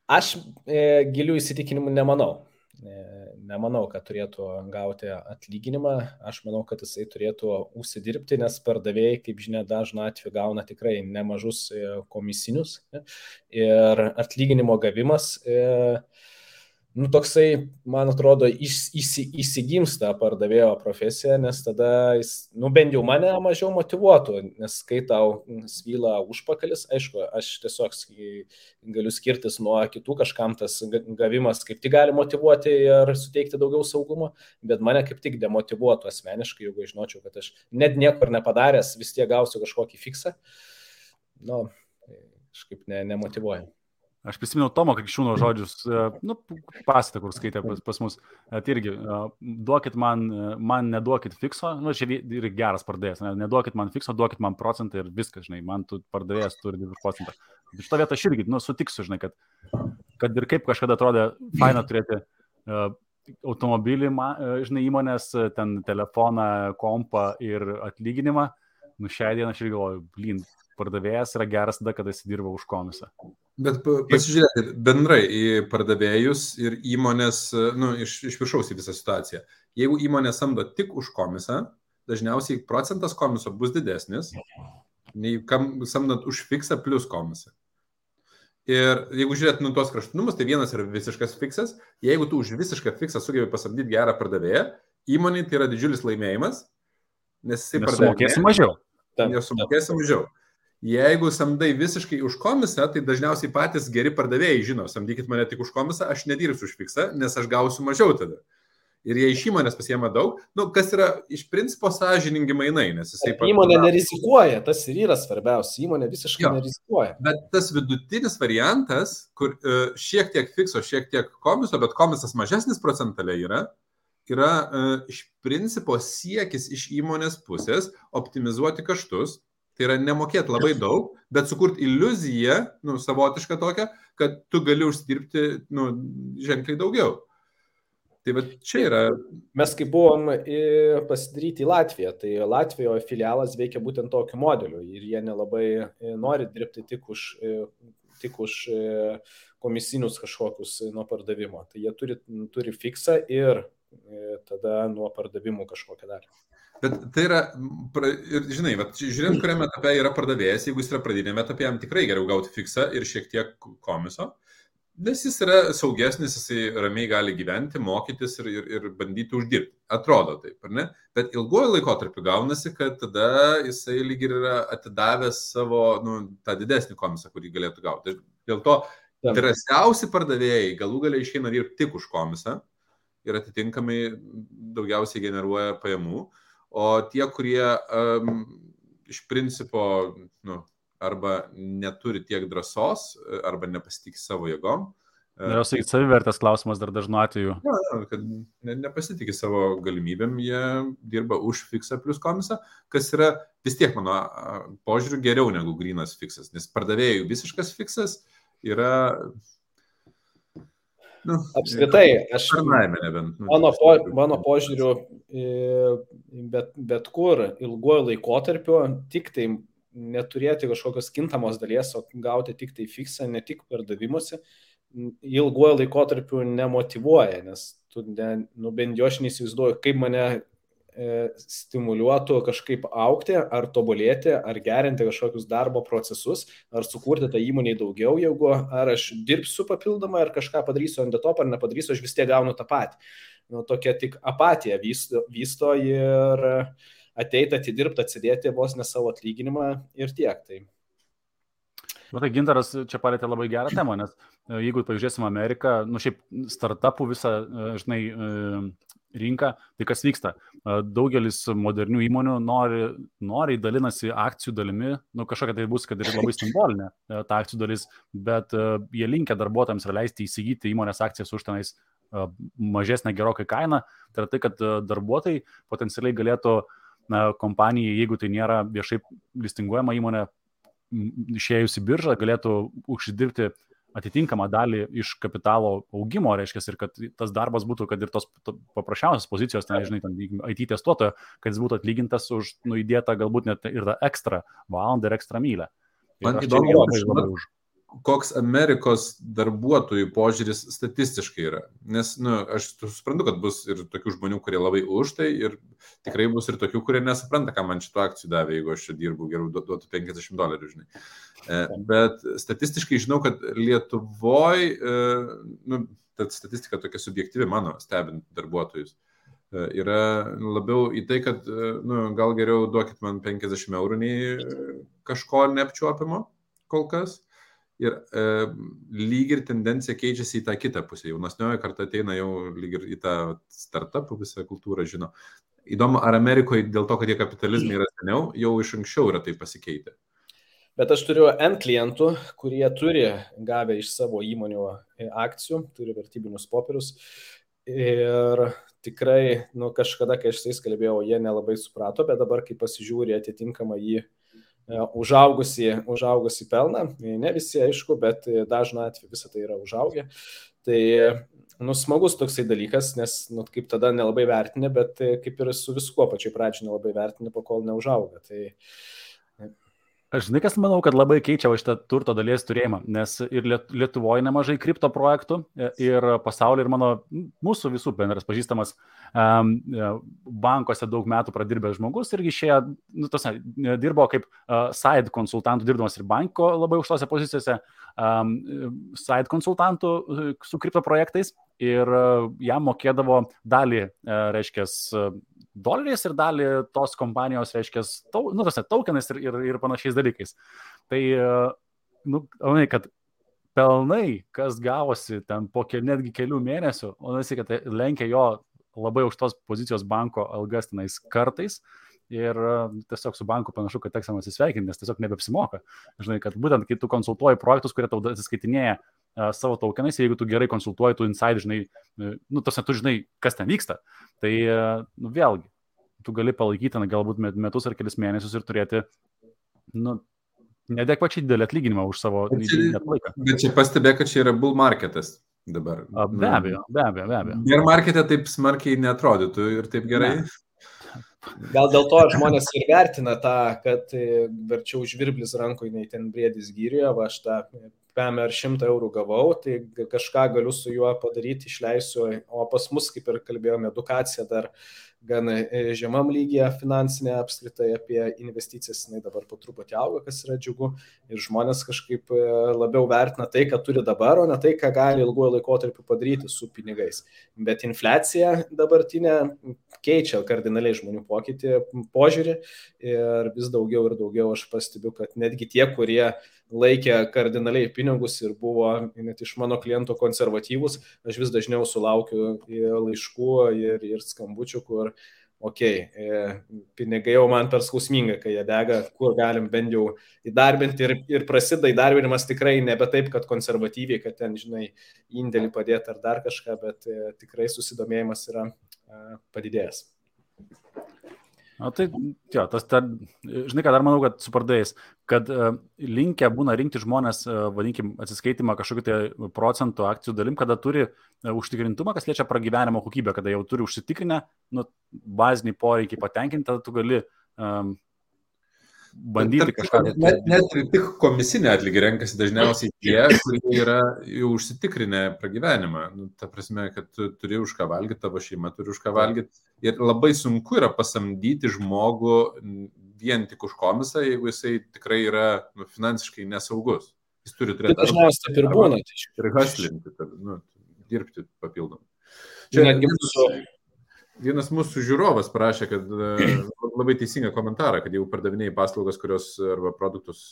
Aš e, gilių įsitikinimų nemanau. Nemanau, kad turėtų gauti atlyginimą, aš manau, kad jisai turėtų užsidirbti, nes pardavėjai, kaip žinia, dažnu atveju gauna tikrai nemažus e, komisinius ir atlyginimo gavimas. E, nu, toksai, man atrodo, įsi, įsigimsta pardavėjo profesija, nes tada jis, nu, bent jau mane mažiau motivuotų, nes kai tau svyla užpakalis, aišku, aš tiesiog galiu skirtis nuo kitų, kažkam tas gavimas kaip tik gali motivuoti ir suteikti daugiau saugumo, bet mane kaip tik demotivuotų asmeniškai, jeigu žinočiau, kad aš net niekur nepadaręs vis tiek gausiu kažkokį fiksą, nu, kažkaip ne, nemotivuoju. Aš prisimenu Tomo Krikščiūno žodžius, e, nu, pasitą, kur skaitė pas, pas mus. E, tai irgi, e, duokit man, man neduokit fikso, nu, čia ir geras pardavėjas, ne, neduokit man fikso, duokit man procentą ir viskas, žinai, man tu pardavėjas turi 2 procentą. Bet šitą vietą aš irgi, nu, sutiksiu, žinai, kad, kad ir kaip kažkada atrodė faina turėti uh, automobilį, žinai, įmonės, ten telefoną, kompą ir atlyginimą, nu, šią dieną aš irgi galvoju, blin, pardavėjas yra geras tada, kada jis dirba už komisą. Bet pasižiūrėkit bendrai į pardavėjus ir įmonės, nu, iš, iš viršaus į visą situaciją. Jeigu įmonė samdo tik už komisą, dažniausiai procentas komiso bus didesnis, nei kam samdant už fiksą plus komisą. Ir jeigu žiūrėt nu tuos kraštutinumus, tai vienas yra visiškas fiksas. Jeigu tu už visišką fiksą sugebi pasamdyti gerą pardavėją, įmonė tai yra didžiulis laimėjimas, nes jisai pardavė. Sumokėsi mažiau. Nes sumokėsi mažiau. Jeigu samdai visiškai už komisą, tai dažniausiai patys geri pardavėjai žino, samdykit mane tik už komisą, aš nedirbsiu už fiksą, nes aš gausiu mažiau tada. Ir jie iš įmonės pasiema daug, nu, kas yra iš principo sąžiningi mainai, nes jisai... Pat... Įmonė nerizikuoja, tas ir yra svarbiausia, įmonė visiškai jo, nerizikuoja. Bet tas vidutinis variantas, kur uh, šiek tiek fikso, šiek tiek komiso, bet komisas mažesnis procentaliai yra, yra uh, iš principo siekis iš įmonės pusės optimizuoti kaštus, Tai yra nemokėti labai daug, bet sukurti iliuziją, nu, savotišką tokią, kad tu gali užsidirbti, nu, ženkliai daugiau. Tai va čia yra. Mes kai buvom pasidaryti į Latviją, tai Latvijoje filialas veikia būtent tokiu modeliu ir jie nelabai e, nori dirbti tik už, e, tik už e, komisinius kažkokius nuo pardavimo. Tai jie turi, turi fiksą ir tada nuo pardavimų kažkokią dalį. Bet tai yra, ir žinai, vat, žiūrint, kuriame etape yra pardavėjas, jeigu jis yra pradinėme etape, jam tikrai geriau gauti fiksą ir šiek tiek komiso, nes jis yra saugesnis, jisai ramiai gali gyventi, mokytis ir, ir, ir bandyti uždirbti. Atrodo taip, ar ne? Bet ilguoju laikotarpiu gaunasi, kad tada jisai lyg ir yra atidavęs savo, nu, tą didesnį komisą, kurį galėtų gauti. Dėl to drąsiausi pardavėjai galų galiai išeina dirbti tik už komisą ir atitinkamai daugiausiai generuoja pajamų. O tie, kurie um, iš principo nu, arba neturi tiek drąsos, arba nepasitikė savo jėgom. Jau sakyti, savivertės klausimas dar dažnu atveju. Ja, kad ne, nepasitikė savo galimybėm, jie dirba už fiksą plus komisą, kas yra vis tiek mano požiūriu geriau negu grinas fiksas, nes pardavėjų visiškas fiksas yra Nu, Apskritai, aš. Nebent, nu, mano, po, mano požiūriu, bet, bet kur ilguoju laikotarpiu tik tai neturėti kažkokios kintamos dalies, o gauti tik tai fiksą, ne tik pardavimuose, ilguoju laikotarpiu nemotivuoja, nes tu, ne, nu, bent jau aš neįsivaizduoju, kaip mane stimuliuotų kažkaip aukti, ar tobulėti, ar gerinti kažkokius darbo procesus, ar sukurti tą įmonį daugiau, jeigu ar aš dirbsiu papildomai, ar kažką padarysiu ant top, ar nepadarysiu, aš vis tiek gaunu tą patį. Nu, tokia tik apatija vysto, vysto ir ateit atidirbti, atsidėti vos ne savo atlyginimą ir tiek. Tai. Na tai Gintaras čia palėtė labai gerą temą, nes e, jeigu pažiūrėsim Ameriką, nu šiaip startupų visą, e, žinai, rinką, tai kas vyksta? Daugelis modernių įmonių nori, nori dalinasi akcijų dalimi, nu kažkokia tai bus, kad ir labai simbolinė ta akcijų dalis, bet jie linkia darbuotojams leisti įsigyti įmonės akcijas už tenais mažesnę gerokai kainą. Tai yra tai, kad darbuotojai potencialiai galėtų na, kompanijai, jeigu tai nėra viešai listinguojama įmonė, išėjus į biržą, galėtų užsidirbti atitinkamą dalį iš kapitalo augimo, reiškia, ir kad tas darbas būtų, kad ir tos to, paprasčiausios pozicijos, ten, žinai, ten, IT testuotojo, kad jis būtų atlygintas už nuįdėtą galbūt net ir tą ekstra valandą ir ekstra mylę. Man įdomu, už, koks Amerikos darbuotojų požiūris statistiškai yra. Nes, na, nu, aš suprantu, kad bus ir tokių žmonių, kurie labai už tai, ir tikrai bus ir tokių, kurie nesupranta, ką man šitų akcijų davė, jeigu aš čia dirbu, geriau duotų 50 dolerių, žinai. E, bet statistiškai žinau, kad Lietuvoje, nu, ta statistika tokia subjektyvi mano, stebint darbuotojus, e, yra labiau į tai, kad, nu, gal geriau duokit man 50 eurų nei kažko neapčiuopimo kol kas ir e, lyg ir tendencija keičiasi į tą kitą pusę. Jaunesnioji karta ateina jau lyg ir į tą startupų visą kultūrą, žino. Įdomu, ar Amerikoje dėl to, kad jie kapitalizmai yra seniau, jau iš anksčiau yra tai pasikeitę. Bet aš turiu N klientų, kurie turi gavę iš savo įmonių akcijų, turi vertybinius popierius. Ir tikrai, nu, kažkada, kai aš su jais kalbėjau, jie nelabai suprato, bet dabar, kai pasižiūri atitinkamą į E, užaugusi, užaugusi pelną. Ne visi, aišku, bet dažnu atveju visą tai yra užaugę. Tai nu, smagus toksai dalykas, nes nu, kaip tada nelabai vertinė, bet kaip ir su viskuo pačioj pradžioje nelabai vertinė, pakol neužauga. Tai, Aš žinai, kas manau, kad labai keičia šitą turto dalies turėjimą, nes ir Lietuvoje nemažai kripto projektų, e, ir pasaulyje, ir mano, mūsų visų bendras pažįstamas um, bankuose daug metų pradirbęs žmogus irgi išėjo, nu, tos, dirbo kaip uh, side konsultantų, dirbdamas ir banko labai aukštose pozicijose, um, side konsultantų su kripto projektais ir uh, jam mokėdavo dalį, uh, reiškia, doleriais ir dalį tos kompanijos, reiškia, tau, nu, tose tokenais ir, ir, ir panašiais dalykais. Tai, nu, manai, kad pelnai, kas gavosi ten po ke, netgi kelių mėnesių, o nesi, kad tai lenkia jo labai aukštos pozicijos banko algas tenais kartais. Ir tiesiog su banku panašu, kad teks jam atsisveikinti, nes tiesiog nebepsimoka. Žinai, kad būtent kai tu konsultuoji projektus, kurie tau atsiskaitinėja savo tokenais, jeigu tu gerai konsultuoji, tu inside, žinai, nu, tos tu žinai, kas ten vyksta, Tai nu, vėlgi, tu gali palaikyti ten galbūt metus ar kelis mėnesius ir turėti nu, nedekvačiai didelį atlyginimą už savo laiką. Bet čia pastebė, kad čia yra bull marketas dabar. A, be abejo, be abejo, be abejo. Ir markete taip smarkiai netrodytų ir taip gerai. Ne. Gal dėl to žmonės ir vertina tą, kad e, verčiau žvirblis rankoje, nei ten briedis gyriuje, va aš tą PM ar 100 eurų gavau, tai kažką galiu su juo padaryti, išleisiu, o pas mus, kaip ir kalbėjome, edukacija dar gan e, žemam lygyje finansinė apskritai apie investicijas, jinai dabar po truputį auga, kas yra džiugu ir žmonės kažkaip e, labiau vertina tai, ką turi dabar, o ne tai, ką gali ilguoju laikotarpiu padaryti su pinigais. Bet infliacija dabartinė keičia kardinaliai žmonių pokytį, požiūrį ir vis daugiau ir daugiau aš pastebiu, kad netgi tie, kurie laikė kardinaliai pinigus ir buvo net iš mano klientų konservatyvus, aš vis dažniau sulaukiu laiškų ir, ir skambučių, kur, okei, okay, pinigai jau man per skausminga, kai jie dega, kur galim bent jau įdarbinti ir, ir prasideda įdarbinimas tikrai nebe taip, kad konservatyviai, kad ten, žinai, indėlį padėti ar dar kažką, bet e, tikrai susidomėjimas yra e, padidėjęs. Na tai, jo, tas, ta, žinai, ką dar manau, kad su pardais, kad uh, linkę būna rinkti žmonės, uh, vadinkim, atsiskaitimą kažkokiu tai procentų akcijų dalim, kada turi uh, užtikrintumą, kas liečia pragyvenimo kokybę, kada jau turi užsitikrinę, nu, bazinį poreikį patenkinti, tada tu gali um, bandyti kažką. Net, net ir tik komisinę atlygį renkasi dažniausiai tie, kurie yra jau užsitikrinę pragyvenimą. Nu, ta prasme, kad tu turi už ką valgyti, tavo šeima turi už ką valgyti. Ir labai sunku yra pasamdyti žmogų vien tik už komisą, jeigu jisai tikrai yra nu, finansiškai nesaugus. Jis turi turėti. Dažniausiai taip ir būna. Tai ir haslinti, nu, dirbti papildomai. Čia netgi mūsų Vienas mūsų žiūrovas prašė, kad e, labai teisingą komentarą, kad jau pardavinėjai paslaugas, kurios arba produktus,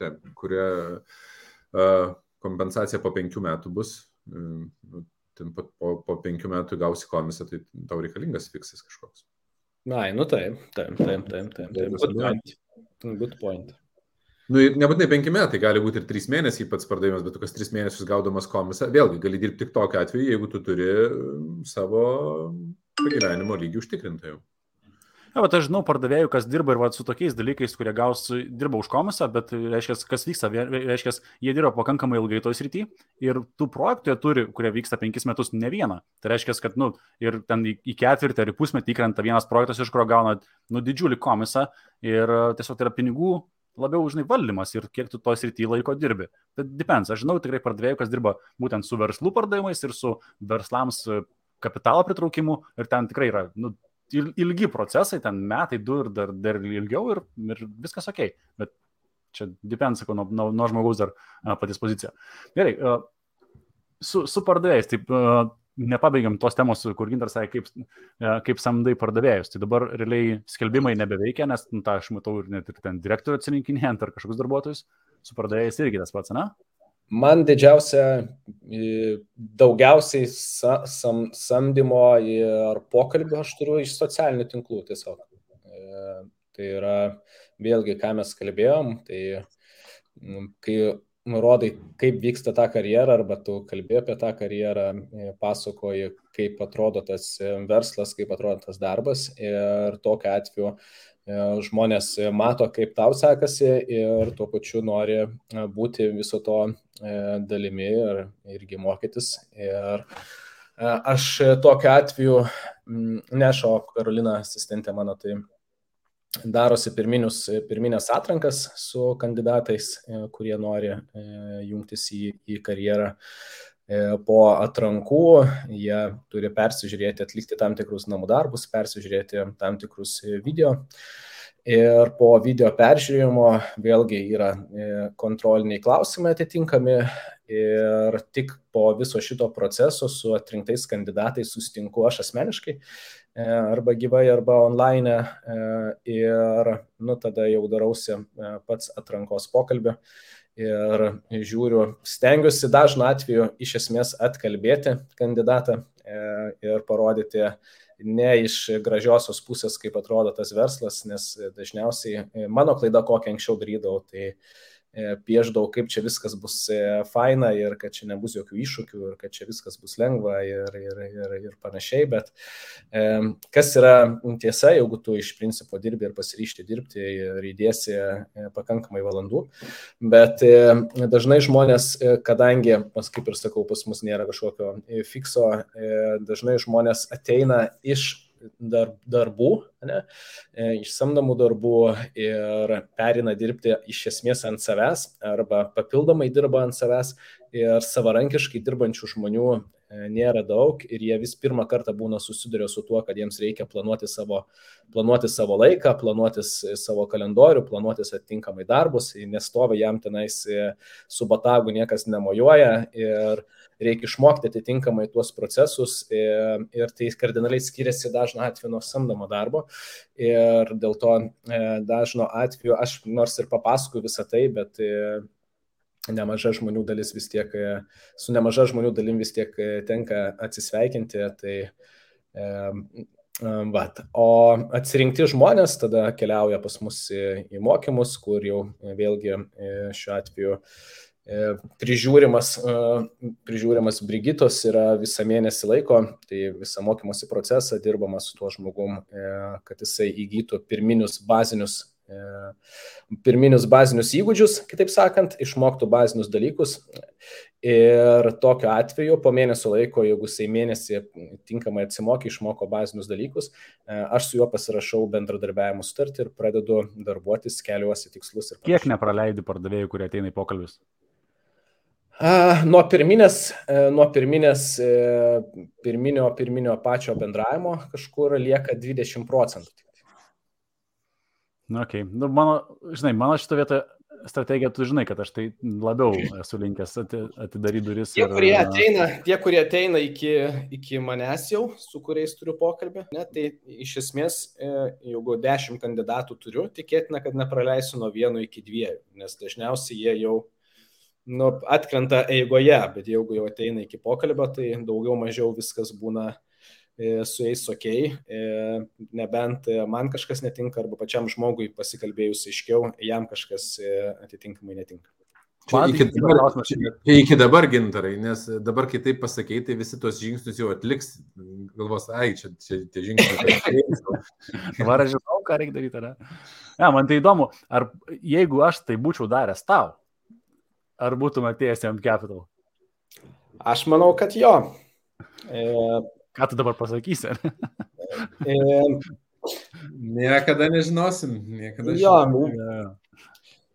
ten, kurie uh, kompensacija po penkių metų bus, uh, ten po, po, po penkių metų gausi komisą, tai tau reikalingas fiksas kažkoks. Na, nu taip, taip, taip, taip, taip. taip. Good point. Good point. Nu, nebūtinai penki metai, gali būti ir trys mėnesiai pats pardavimas, bet tu kas tris mėnesius gaudamas komisą, vėlgi gali dirbti tik tokiu atveju, jeigu tu turi savo pragyvenimo lygį užtikrinta jau. Ja, bet aš žinau pardavėjų, kas dirba ir va, su tokiais dalykais, kurie gaus, dirba už komisą, bet reiškia, kas vyksta, reiškia, jie dirba pakankamai ilgai toj srity ir tų projektų jie turi, kurie vyksta penkis metus, ne vieną. Tai reiškia, kad, nu, ir ten į, ketvirtį ar į pusmetį įkrenta vienas projektas, iš kurio gauna, nu, didžiulį komisą ir tiesiog tai yra pinigų labiau, žinai, valdymas ir kiek tu tos rytyje laiko dirbi. Tai depends. Aš žinau tikrai pardavėjų, kas dirba būtent su verslų pardavimais ir su verslams e, kapitalo pritraukimu ir ten tikrai yra nu, ilgi procesai, ten metai, du ir dar, dar ilgiau ir, ir viskas ok. Bet čia depends, sakau, nuo, nuo, nuo žmogaus dar patys pozicija. Gerai, su, su pardavėjais, taip, nepabaigiam tos temos, kur Gintar sakė, kaip, kaip samdai pardavėjus. Tai dabar realiai skelbimai nebeveikia, nes nu, tą aš matau ir net ir ten direktorių atsirinkinėjant ar kažkokius darbuotojus, su pardavėjais irgi tas pats, ne? Man didžiausia, daugiausiai sa, sam, samdymo ir pokalbio aš turiu iš socialinių tinklų tiesiog. E, tai yra vėlgi, ką mes kalbėjom, tai kai nurodai, kaip vyksta ta karjera, arba tu kalbė apie tą karjerą, e, pasakoji, kaip atrodo tas e, verslas, kaip atrodo tas darbas ir tokiu atveju e, žmonės mato, kaip tau sekasi ir tuo pačiu nori būti viso to dalimi ir irgi mokytis. Ir aš tokiu atveju, nešo Karolina asistentė mano, tai darosi pirminius, pirminės atrankas su kandidatais, e, kurie nori e, jungtis į, į karjerą. E, po atrankų jie turi persižiūrėti, atlikti tam tikrus namų darbus, persižiūrėti tam tikrus video. Ir po video peržiūrėjimo vėlgi yra kontroliniai klausimai atitinkami ir tik po viso šito proceso su atrinktais kandidatais sustinku aš asmeniškai E, arba gyvai, arba online. E, ir nu, tada jau darausi e, pats atrankos pokalbį ir žiūriu, stengiuosi dažnu atveju iš esmės atkalbėti kandidatą ir parodyti ne iš gražiosios pusės, kaip atrodo tas verslas, nes dažniausiai mano klaida, kokią anksčiau darydavau, tai E, pieždavau, kaip čia viskas bus e, faina ir kad čia nebus jokių iššūkių ir kad čia viskas bus lengva ir, ir, ir, ir panašiai, bet e, kas yra tiesa, jeigu tu iš principo dirbi ir pasiryšti dirbti ir įdėsi e, pakankamai valandų, bet e, dažnai žmonės, e, kadangi, pas kaip ir sakau, pas mus nėra kažkokio fikso, e, dažnai žmonės ateina iš dar, darbų, ne, iš samdomų darbų ir perina dirbti iš esmės ant savęs arba papildomai dirba ant savęs ir savarankiškai dirbančių žmonių e, nėra daug ir jie vis pirmą kartą būna susiduria su tuo, kad jiems reikia planuoti savo, planuoti savo laiką, planuotis savo kalendorių, planuotis atitinkamai darbus, nestovi jam tenais e, su batagu niekas nemojuoja ir reikia išmokti atitinkamai tuos procesus ir, ir tai kardinaliai skiriasi dažno atveju nuo samdomo darbo ir dėl to e, dažno atveju aš nors ir papasakoju visą tai, bet e, nemaža žmonių dalis vis tiek, e, su nemaža žmonių dalim vis tiek tenka atsisveikinti, tai Vat. O atsirinkti žmonės tada keliauja pas mus į, į mokymus, kur jau vėlgi šiuo atveju E, prižiūrimas, e, prižiūrimas Brigitos yra visą mėnesį laiko, tai visą mokymosi procesą dirbama su tuo žmogum, e, kad jisai įgytų pirminius bazinius, pirminius bazinius įgūdžius, kitaip sakant, išmoktų bazinius dalykus. Ir tokiu atveju po mėnesio laiko, jeigu jisai mėnesį tinkamai atsimokė, išmoko bazinius dalykus, aš su juo pasirašau bendradarbiavimo sutartį ir pradedu darbuotis, keliuosi tikslus. Kiek nepraleidi pardavėjų, kurie ateina į pokalbius? Nuo pirminės, e, nuo pirminės, e, pirminio, pirminio pačio bendravimo kažkur lieka 20 procentų. Na, okay. nu, mano, žinai, mano šitą vietą strategija, tu žinai, kad aš tai labiau esu linkęs atidaryti duris. Tie, ir... kurie ateina, tie, kurie ateina iki, iki manęs jau, su kuriais turiu pokalbį, ne, tai iš esmės, e, jeigu dešimt kandidatų turiu, tikėtina, kad nepraleisiu nuo vieno iki dviejų, nes dažniausiai jie jau nu, atkrenta eigoje, bet jeigu jau ateina iki pokalbio, tai daugiau mažiau viskas būna e, su jais ok, e, nebent man kažkas netinka arba pačiam žmogui pasikalbėjus aiškiau, jam kažkas e, atitinkamai netinka. Čia iki, dabar, čia iki dabar gintarai, nes dabar kai taip pasakei, tai visi tos žingsnius jau atliks, galvos, ai, čia, čia tie žingsniai. dabar aš žinau, ką reikia daryti, ar ne? Ja, man tai įdomu, ar jeigu aš tai būčiau daręs tau, ar būtum atėjęs į Capital? Aš manau, kad jo. E... Ką tu dabar pasakysi? e... Niekada nežinosim. Niekada jo.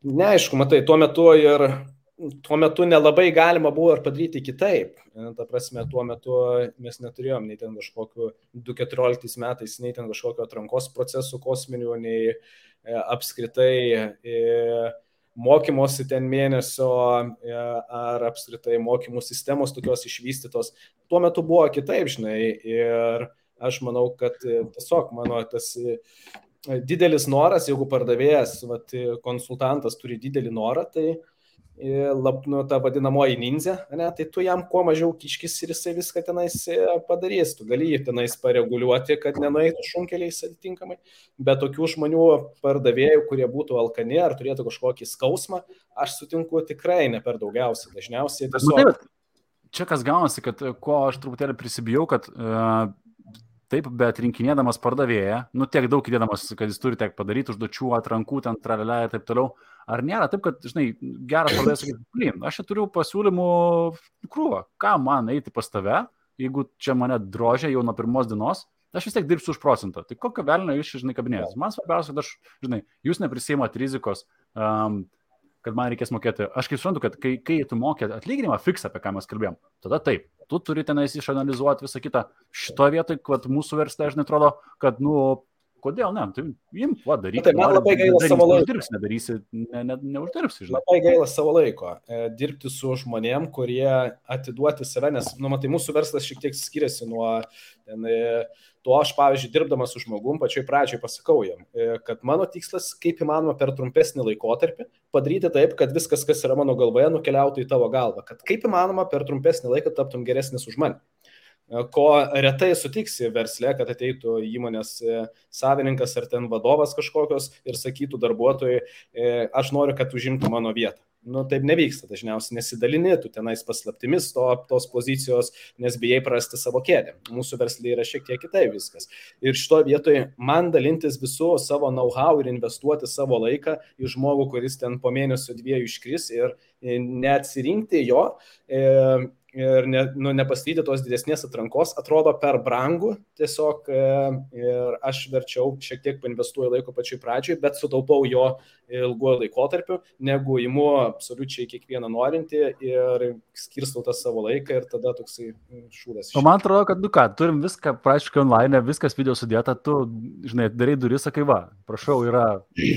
Neaišku, matai, tuo metu ir tuo metu nelabai galima buvo ir padaryti kitaip. Ta prasme, tuo metu mes neturėjom nei ten kažkokiu 2014 metais, nei ten kažkokio atrankos procesų kosminių, nei e, apskritai e, mokymosi ten mėnesio e, ar apskritai mokymų sistemos tokios išvystytos. Tuo metu buvo kitaip, žinai, ir aš manau, kad tiesiog mano tas didelis noras, jeigu pardavėjas, vat, konsultantas turi didelį norą, tai lab, nu, ta vadinamoji ninja, ne, tai tu jam kuo mažiau kiškis ir jisai viską tenais e, padarys. Tu gali jį tenais pareguliuoti, kad nenueitų šunkeliais atitinkamai. Bet tokių žmonių pardavėjų, kurie būtų alkani ar turėtų kažkokį skausmą, aš sutinku tikrai ne per daugiausiai. Dažniausiai tiesiog... Čia kas gaunasi, kad ko aš truputėlį prisibijau, kad uh, Taip, bet rinkinėdamas pardavėją, nu tiek daug įdėdamas, kad jis turi tiek padaryti užduočių, atrankų, ten tralelė ir taip toliau. Ar nėra taip, kad, žinai, geras pardavėjas sakytų, blin, aš čia turiu pasiūlymų krūvą, ką man eiti pas tave, jeigu čia mane drožia jau nuo pirmos dienos, aš vis tiek dirbsiu už procentą. Tai kokio velnio jūs, žinai, kabinėjęs? Man svarbiausia, kad aš, žinai, jūs neprisimat rizikos. Um, kad man reikės mokėti. Aš kaip suprantu, kad kai, kai tu mokė atlyginimą fiksą, apie ką mes kalbėjom, tada taip, tu turi tenais išanalizuoti visą kitą. Šitoje vietoje, kad mūsų verslai dažnai atrodo, kad, nu, kodėl ne, tai imk, va, daryk. Tai man labai gaila savo laiko. Dirbsi, nedarysi, ne, ne, neuždirbsi, žinai. Labai gaila savo laiko e, dirbti su žmonėm, kurie atiduoti save, nes, nu, matai, mūsų verslas šiek tiek skiriasi nuo ten, e, Tuo aš, pavyzdžiui, dirbdamas su žmogum, pačioj pradžioj pasakau jam, e, kad mano tikslas, kaip įmanoma per trumpesnį laikotarpį, padaryti taip, kad viskas, kas yra mano galvoje, nukeliautų į tavo galvą, kad kaip įmanoma per trumpesnį laiką taptum geresnis už mane ko retai sutiksi verslė, kad ateitų įmonės e, savininkas ar ten vadovas kažkokios ir sakytų darbuotojai, aš noriu, kad užimtų mano vietą nu, taip nevyksta, dažniausiai nesidalini, tu tenais paslaptimis to, tos pozicijos, nes bijai prarasti savo kėdę. Mūsų verslai yra šiek tiek kitaip viskas. Ir šito vietoje man dalintis visų savo know-how ir investuoti savo laiką į žmogų, kuris ten po mėnesio dviejų iškris ir neatsirinkti jo. E, ir ne, nu, nepastyti tos didesnės atrankos atrodo per brangų tiesiog e, ir aš verčiau šiek tiek painvestuoju laiko pačioj pradžioj, bet sutaupau jo ilguoju laikotarpiu, negu įimu absoliučiai kiekvieną norinti ir skirstau tą savo laiką ir tada toksai šūdas. O man atrodo, kad, nu ką, turim viską praškai online, viskas video sudėta, tu, žinai, darai duris, sakai, va, prašau, yra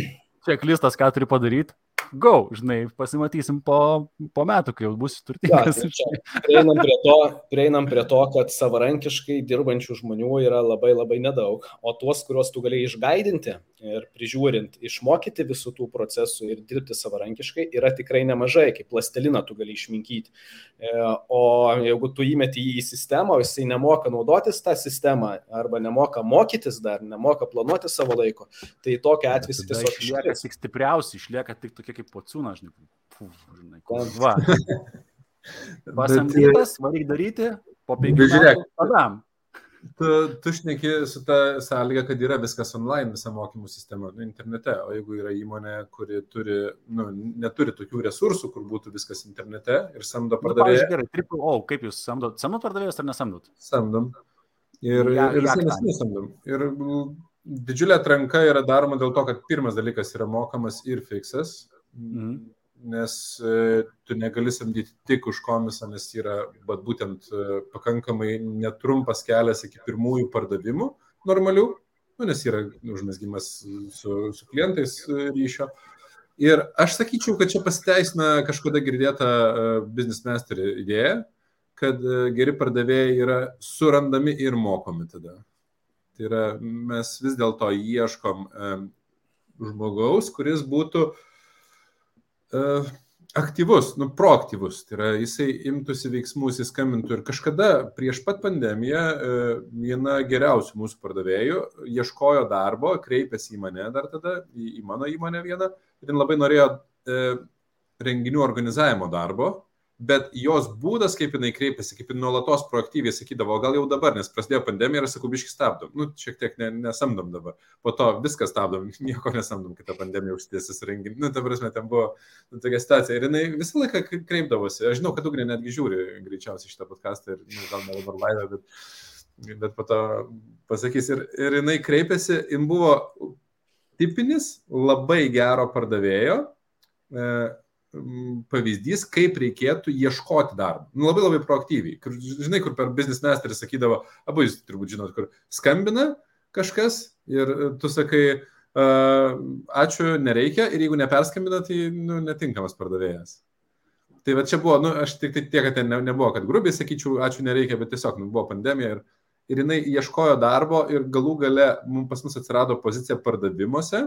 čeklistas, ką turi padaryti go, žinai, pasimatysim po, po metų, kai jau bus turtingas. Ja, prieinam, prie to, prieinam prie to, kad savarankiškai dirbančių žmonių yra labai labai nedaug, o tuos, kuriuos tu gali išgaidinti ir prižiūrint, išmokyti visų tų procesų ir dirbti savarankiškai yra tikrai nemažai, kaip plastelina tu gali išminkyti. E, o jeigu tu įmeti jį į sistemą, jisai nemoka naudotis tą sistemą arba nemoka mokytis dar, nemoka planuoti savo laiko, tai tokia atveju tiesiog išlieka tik stipriausi, išlieka tik tokie kaip pocūna, žinai. Puf, žinai va. Pasamdytas, varyk daryti, po penkių metų. Padam. Tu, tu šneki su ta sąlyga, kad yra viskas online, visa mokymų sistema, nu, internete, o jeigu yra įmonė, kuri turi, nu, neturi tokių resursų, kur būtų viskas internete ir samdo nu, pardavėją. Nu, gerai, triple O, kaip jūs samdot? Samdot pardavėjus ar nesamdot? Samdom. Ir, ja, ir visai nesamdom. Ir didžiulė atranka yra daroma dėl to, kad pirmas dalykas yra mokamas ir fiksas, Mhm. Nes e, tu negali samdyti tik už komisą, nes yra bet būtent e, pakankamai netrumpas kelias iki pirmųjų pardavimų normalių, nu, nes yra užmesgymas su, su klientais e, ryšio. Ir aš sakyčiau, kad čia pasiteisina kažkada girdėta business master idėja, kad geri pardavėjai yra surandami ir mokomi tada. Tai yra, mes vis dėlto ieškom žmogaus, kuris būtų uh, aktyvus, nu, proaktyvus, tai yra jisai imtųsi veiksmų, jisai skambintų ir kažkada prieš pat pandemiją uh, viena geriausių mūsų pardavėjų ieškojo darbo, kreipėsi į mane dar tada, į, į mano įmonę vieną ir jin labai norėjo uh, renginių organizavimo darbo bet jos būdas, kaip jinai kreipiasi, kaip jinai nuolatos proaktyviai sakydavo, gal jau dabar, nes prasidėjo pandemija ir sakau, biški stabdom, nu, šiek tiek ne, nesamdom dabar, po to viską stabdom, nieko nesamdom, kai ta pandemija užtiesis renginį, nu, ta prasme, ten buvo nu, tokia situacija. Ir jinai visą laiką kreipdavosi, aš žinau, kad Ugnė netgi žiūri greičiausiai šitą podcastą ir, nu, gal ne dabar laivę, bet, bet po to pasakys. Ir, ir jinai kreipėsi, jin buvo tipinis labai gero pardavėjo, e, pavyzdys, kaip reikėtų ieškoti darbo. Nu, labai labai proaktyviai. Kur, žinai, kur per business masterį sakydavo, abu jūs turbūt žinot, kur skambina kažkas ir tu sakai, uh, ačiū, nereikia ir jeigu neperskambina, tai nu, netinkamas pardavėjas. Tai va čia buvo, nu, aš tik tai tiek, kad ten ne, nebuvo, kad grubiai sakyčiau, ačiū, nereikia, bet tiesiog nu, buvo pandemija ir, ir jinai ieškojo darbo ir galų gale mums pas mus atsirado pozicija pardavimuose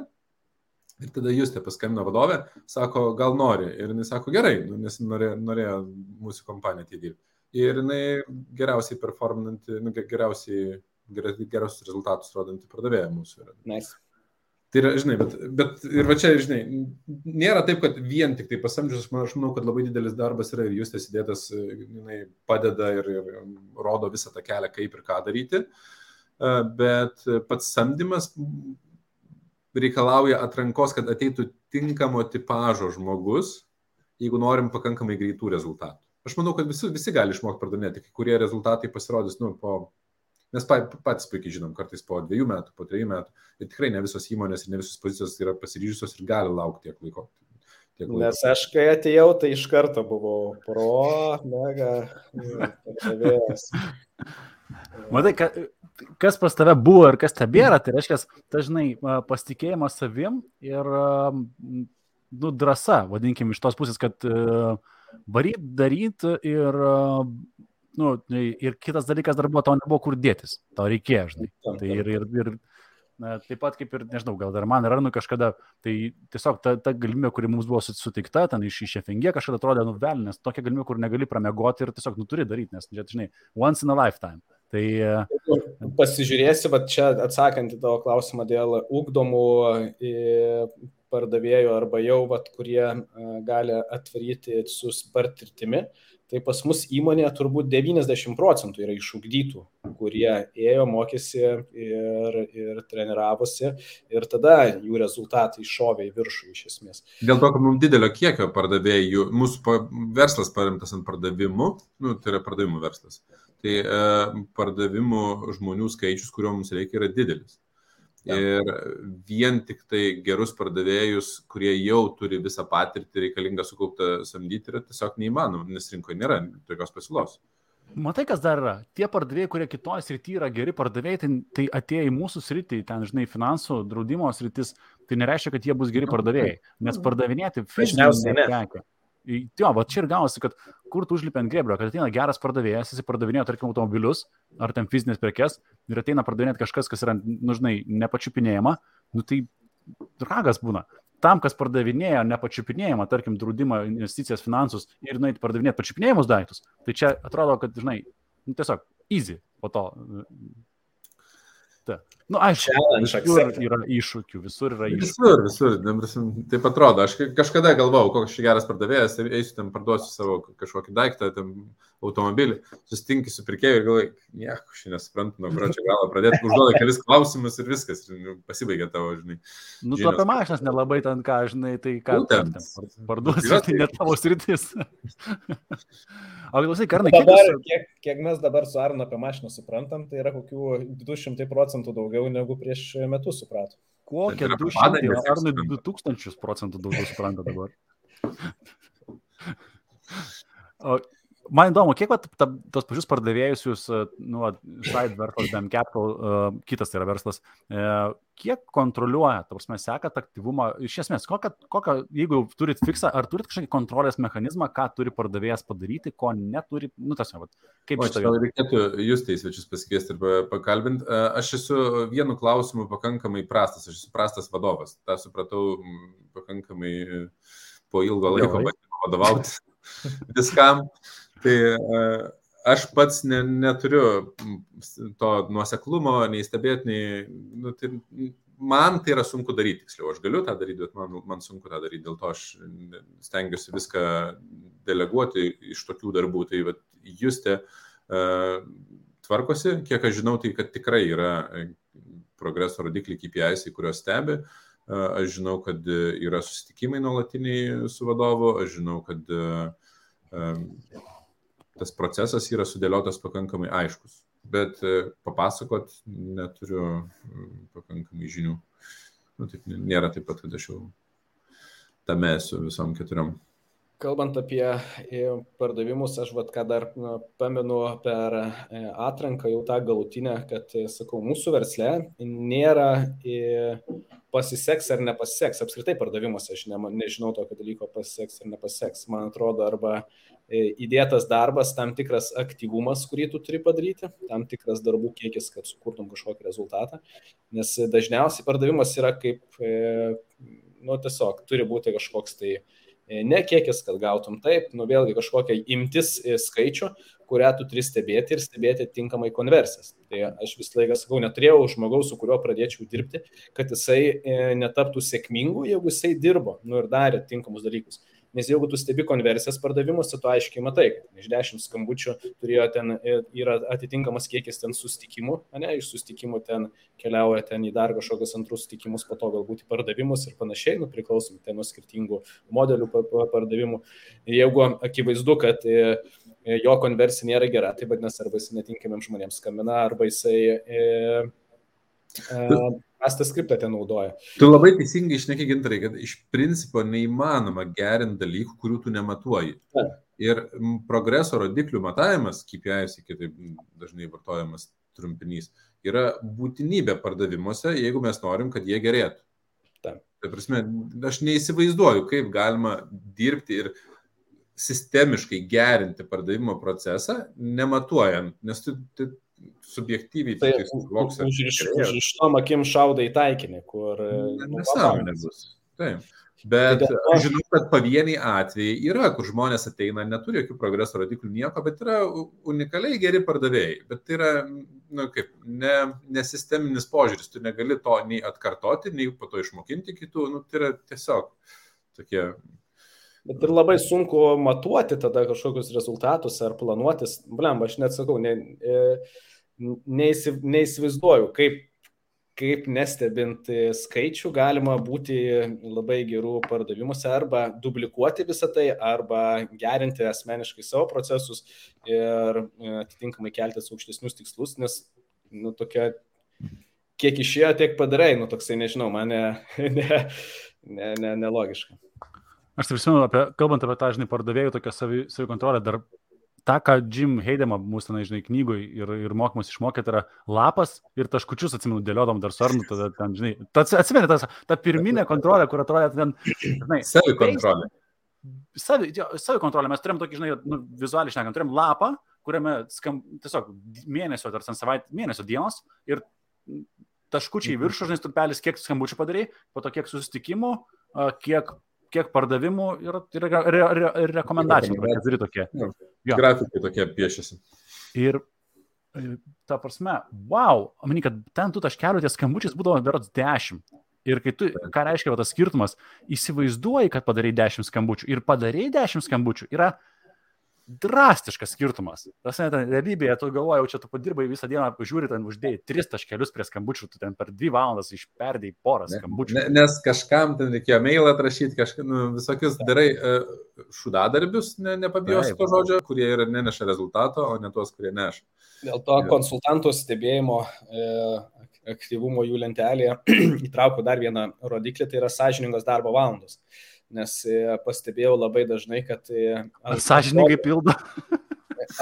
Ir tada jūs te paskambino vadovė, sako, gal nori. Ir jinai sako, gerai, nu, nes norėjo, norėjo mūsų kompanija tai dirbti. Ir jinai geriausiai performanti, nu, geriausiai, geriausius rezultatus rodanti pardavėja mūsų yra. Nice. Tai yra, žinai, bet, bet ir va čia, žinai, nėra taip, kad vien tik tai pasamdžius, aš manau, kad labai didelis darbas yra ir jūs tiesiog jinai padeda ir, ir rodo visą tą kelią, kaip ir ką daryti. Bet pats samdymas reikalauja atrankos, kad ateitų tinkamo tipožo žmogus, jeigu norim pakankamai greitų rezultatų. Aš manau, kad visi, visi gali išmokti pardavinėti, kai kurie rezultatai pasirodys, nu, po, mes patys puikiai žinom, kartais po dviejų metų, po trejų metų. Ir tikrai ne visos įmonės ir ne visos pozicijos yra pasiryžusios ir gali laukti tiek laiko. Tiek laiko. Nes aš kai atėjau, tai iš karto buvau pro, mega, pardavėjas. Matai, ka, kas pas tave buvo ir kas tebėra, tai reiškia, dažnai pasitikėjimas savim ir nu, drąsa, vadinkim, iš tos pusės, kad varyt, daryt ir, nu, ir kitas dalykas dar buvo, tau nebuvo kur dėtis, tau reikėjo, žinai. Tai ir, ir, ir Na, taip pat kaip ir, nežinau, gal dar man yra, nu kažkada, tai tiesiog ta, ta galimybė, kuri mums buvo suteikta, ten iš iš FNG kažkada atrodė nuvelnės, tokia galimybė, kur negali pramegoti ir tiesiog nu turi daryti, nes, žinai, once in a lifetime. Tai pasižiūrėsi, va čia atsakant į tavo klausimą dėl ūkdomų pardavėjų arba jau, vat, kurie gali atvaryti su spartirtimi, tai pas mus įmonėje turbūt 90 procentų yra išugdytų, kurie ėjo, mokėsi ir, ir treniravosi ir tada jų rezultatai iššovė į viršų iš esmės. Dėl to, kad mums didelio kiekio pardavėjų, mūsų verslas paremtas ant pardavimų, nu, tai yra pardavimų verslas tai e, pardavimų žmonių skaičius, kurio mums reikia, yra didelis. Ir vien tik tai gerus pardavėjus, kurie jau turi visą patirtį reikalingą sukauptą samdyti, yra tiesiog neįmanoma, nes rinkoje nėra tokios pasiūlos. Matai, kas dar yra? Tie pardavėjai, kurie kitoje srityje yra geri pardavėjai, tai, tai atėjo į mūsų sritį, ten, žinai, finansų, draudimo sritis, tai nereiškia, kad jie bus geri pardavėjai, nes pardavinėti fizinį prekę. Jo, va čia ir gavosi, kad kur tu užlipi ant greblio, kad ateina geras pardavėjas, jis pardavinėjo, tarkim, automobilius ar ten fizinės prekes ir ateina pardavinėti kažkas, kas yra, nu, žinai, nepačiupinėjama, nu tai ragas būna. Tam, kas pardavinėjo nepačiupinėjimą, tarkim, draudimą, investicijas, finansus ir nueiti pardavinėti pačiupinėjimus daiktus, tai čia atrodo, kad, žinai, nu, tiesiog easy po to Ta. Nu, aišku, visur yra iššūkių, visur yra iššūkių. Visur, visur. Taip atrodo, aš kažkada galvojau, koks čia geras pardavėjas, eisiu ten parduosiu savo kažkokį daiktą, ten automobilį, susitinki su pirkėju ir galvoju, nieko, aš nesuprantu, nuo čia galo pradėti, užduoda kelis klausimus ir viskas, ir nu, pasibaigia tavo, žinai. Nu, tu apie mašinas nelabai ten ką, žinai, tai ką ten parduosi, tai net tavo sritis. O klausyk, Karnai, kiek, kiek, kiek mes dabar su Arnu apie mašiną suprantam, tai yra kokių 200 procentų daugiau negu prieš metus suprato. Kokie 200, Arnai 2000 procentų daugiau supranta dabar. O, Man įdomu, kiek vat, ta, tos pačius pardavėjus jūs, e, nu, side verslas, BM Capital, uh, kitas tai yra verslas, uh, kiek kontroliuoja, ta prasme, sekat aktyvumą, iš esmės, kokią, kokią, jeigu turit fiksą, ar turit kažkokį kontrolės mechanizmą, ką turi pardavėjas padaryti, ko neturi, nu, tas jau, kaip šitą jau. Reikėtų jūs tai svečius pasikviesti ir pakalbinti. Aš esu vienu klausimu pakankamai prastas, aš esu prastas vadovas, tą supratau pakankamai po ilgo laiko vadovauti viskam. Tai e, aš pats ne, neturiu to nuoseklumo, nei stebėti, nei... Nu, tai, man tai yra sunku daryti, tiksliau, aš galiu tą daryti, bet man, man sunku tą daryti, dėl to aš stengiuosi viską deleguoti iš tokių darbų. Tai vat, juste uh, tvarkosi, kiek aš žinau, tai kad tikrai yra progreso rodikliai KPIs, kuriuos stebi. Uh, aš žinau, kad yra susitikimai nuolatiniai su vadovu, aš žinau, kad uh, tas procesas yra sudėliotas pakankamai aiškus. Bet e, papasakot neturiu pakankamai žinių. Nu, taip, nėra taip pat, kad aš jau tame su visom keturiom. Kalbant apie e, pardavimus, aš vad ką dar pamenu per e, atranką jau tą galutinę, kad, sakau, mūsų versle nėra pasiseks ar nepasiseks. Apskritai pardavimuose aš ne, nežinau tokio dalyko pasiseks ar nepasiseks. Man atrodo, arba įdėtas darbas, tam tikras aktyvumas, kurį tu turi padaryti, tam tikras darbų kiekis, kad sukurtum kažkokį rezultatą. Nes dažniausiai pardavimas yra kaip, nu tiesiog, turi būti kažkoks tai E, ne kiekis, kad gautum taip, nu vėlgi kažkokia imtis e, skaičių, kurią tu turi stebėti ir stebėti tinkamai konversijas. Tai aš visą laiką sakau, neturėjau žmogaus, su kuriuo pradėčiau dirbti, kad jisai e, netaptų sėkmingu, jeigu jisai dirbo nu, ir darė tinkamus dalykus. Nes jeigu tu stebi konversijas pardavimuose, tu aiškiai matai, kad iš 10 skambučių turėjo ten, e, yra atitinkamas kiekis ten sustikimų, ne, iš sustikimų ten keliauja ten į dar kažkokius antrus sustikimus, po to galbūt į pardavimus ir panašiai, nu, priklausomai ten nuo skirtingų modelių pardavimų. Jeigu akivaizdu, kad e, jo konversija nėra gera, tai vadinasi, arba jis netinkamiem žmonėms skambina, arba jisai e, e, prastą skriptą ten naudoja. Tu labai teisingai išneki gintarai, kad iš principo neįmanoma gerinti dalykų, kurių tu nematuoji. Ta. Ir progreso rodiklių matavimas, KPIs, kitaip dažnai vartojamas trumpinys, yra būtinybė pardavimuose, jeigu mes norim, kad jie gerėtų. Ta. Tai prasme, aš neįsivaizduoju, kaip galima dirbti ir sistemiškai gerinti pardavimo procesą, nematuojant, nes tu, tu subjektyviai tai suvoks. Už, už, už iš tom akim šauda į taikinį, kur... Nu, nesąmonė bus. Taip. Bet tai aš žinau, kad pavieniai atvejai yra, kur žmonės ateina, neturi jokių progreso rodiklių, nieko, bet yra unikaliai geri pardavėjai. Bet tai yra, na, kaip, ne, nesisteminis požiūris, tu negali to nei atkartoti, nei po to išmokinti kitų, nu, tai yra tiesiog tokie Bet ir labai sunku matuoti tada kažkokius rezultatus ar planuotis. Blem, aš net sakau, ne, e, neįsiv, neįsivaizduoju, kaip, kaip nestebint skaičių galima būti labai gerų pardavimuose arba duplikuoti visą tai, arba gerinti asmeniškai savo procesus ir e, atitinkamai keltis aukštesnius tikslus, nes, nu, tokia, kiek išėjo, tiek padarai, nu, toksai, nežinau, nelogiška. Ne, ne, ne, ne Aš prisimenu, apie, kalbant apie tą, žinai, pardavėjų tokią savikontrolę, dar tą, ką Jim Heidema mūsų, na, žinai, knygui ir, ir mokymus išmokė, tai yra lapas ir taškučius, atsimenu, dėliodom dar sarnų, tada ten, žinai, atsimenu, tas, ta pirminė kontrolė, kur atrodė ten, žinai, savikontrolė. Savi, savikontrolė, mes turėjom tokį, žinai, nu, vizualiai šnekant, turėjom lapą, kuriame skam, tiesiog mėnesio ar ten savaitę, mėnesio dienos ir taškučiai mhm. viršų, žinai, stulpelis, kiek skambučių padarai, po to kiek susitikimų, kiek kiek pardavimų ir, ir, ir, ir, ir rekomendacijų, turi tokie. Ja. Grafikai tokie piešiasi. Ir e, ta prasme, wow, mani, kad ten tų taškelių ties skambučiais būdavo berots 10. Ir kai tu, ką reiškia va, tas skirtumas, įsivaizduoji, kad padarai 10 skambučių ir padarai 10 skambučių, yra drastiškas skirtumas. Tas net realybėje, tu galvoji, čia tu padirbai visą dieną, žiūri, ten uždėjai tris taškelius prie skambučių, tu ten per dvi valandas išperdėjai porą skambučių. Ne, nes kažkam ten reikėjo mailą atrašyti, kažką, nu, visokius darai uh, šudadarbius, ne, nepabijosiu to žodžio, kurie ir neneša rezultato, o ne tuos, kurie neša. Dėl to konsultantų stebėjimo e, aktyvumo jų lentelėje įtraukiau dar vieną rodiklį, tai yra sąžiningos darbo valandos nes e, pastebėjau labai dažnai, kad... E, Ar sąžininkai pildo?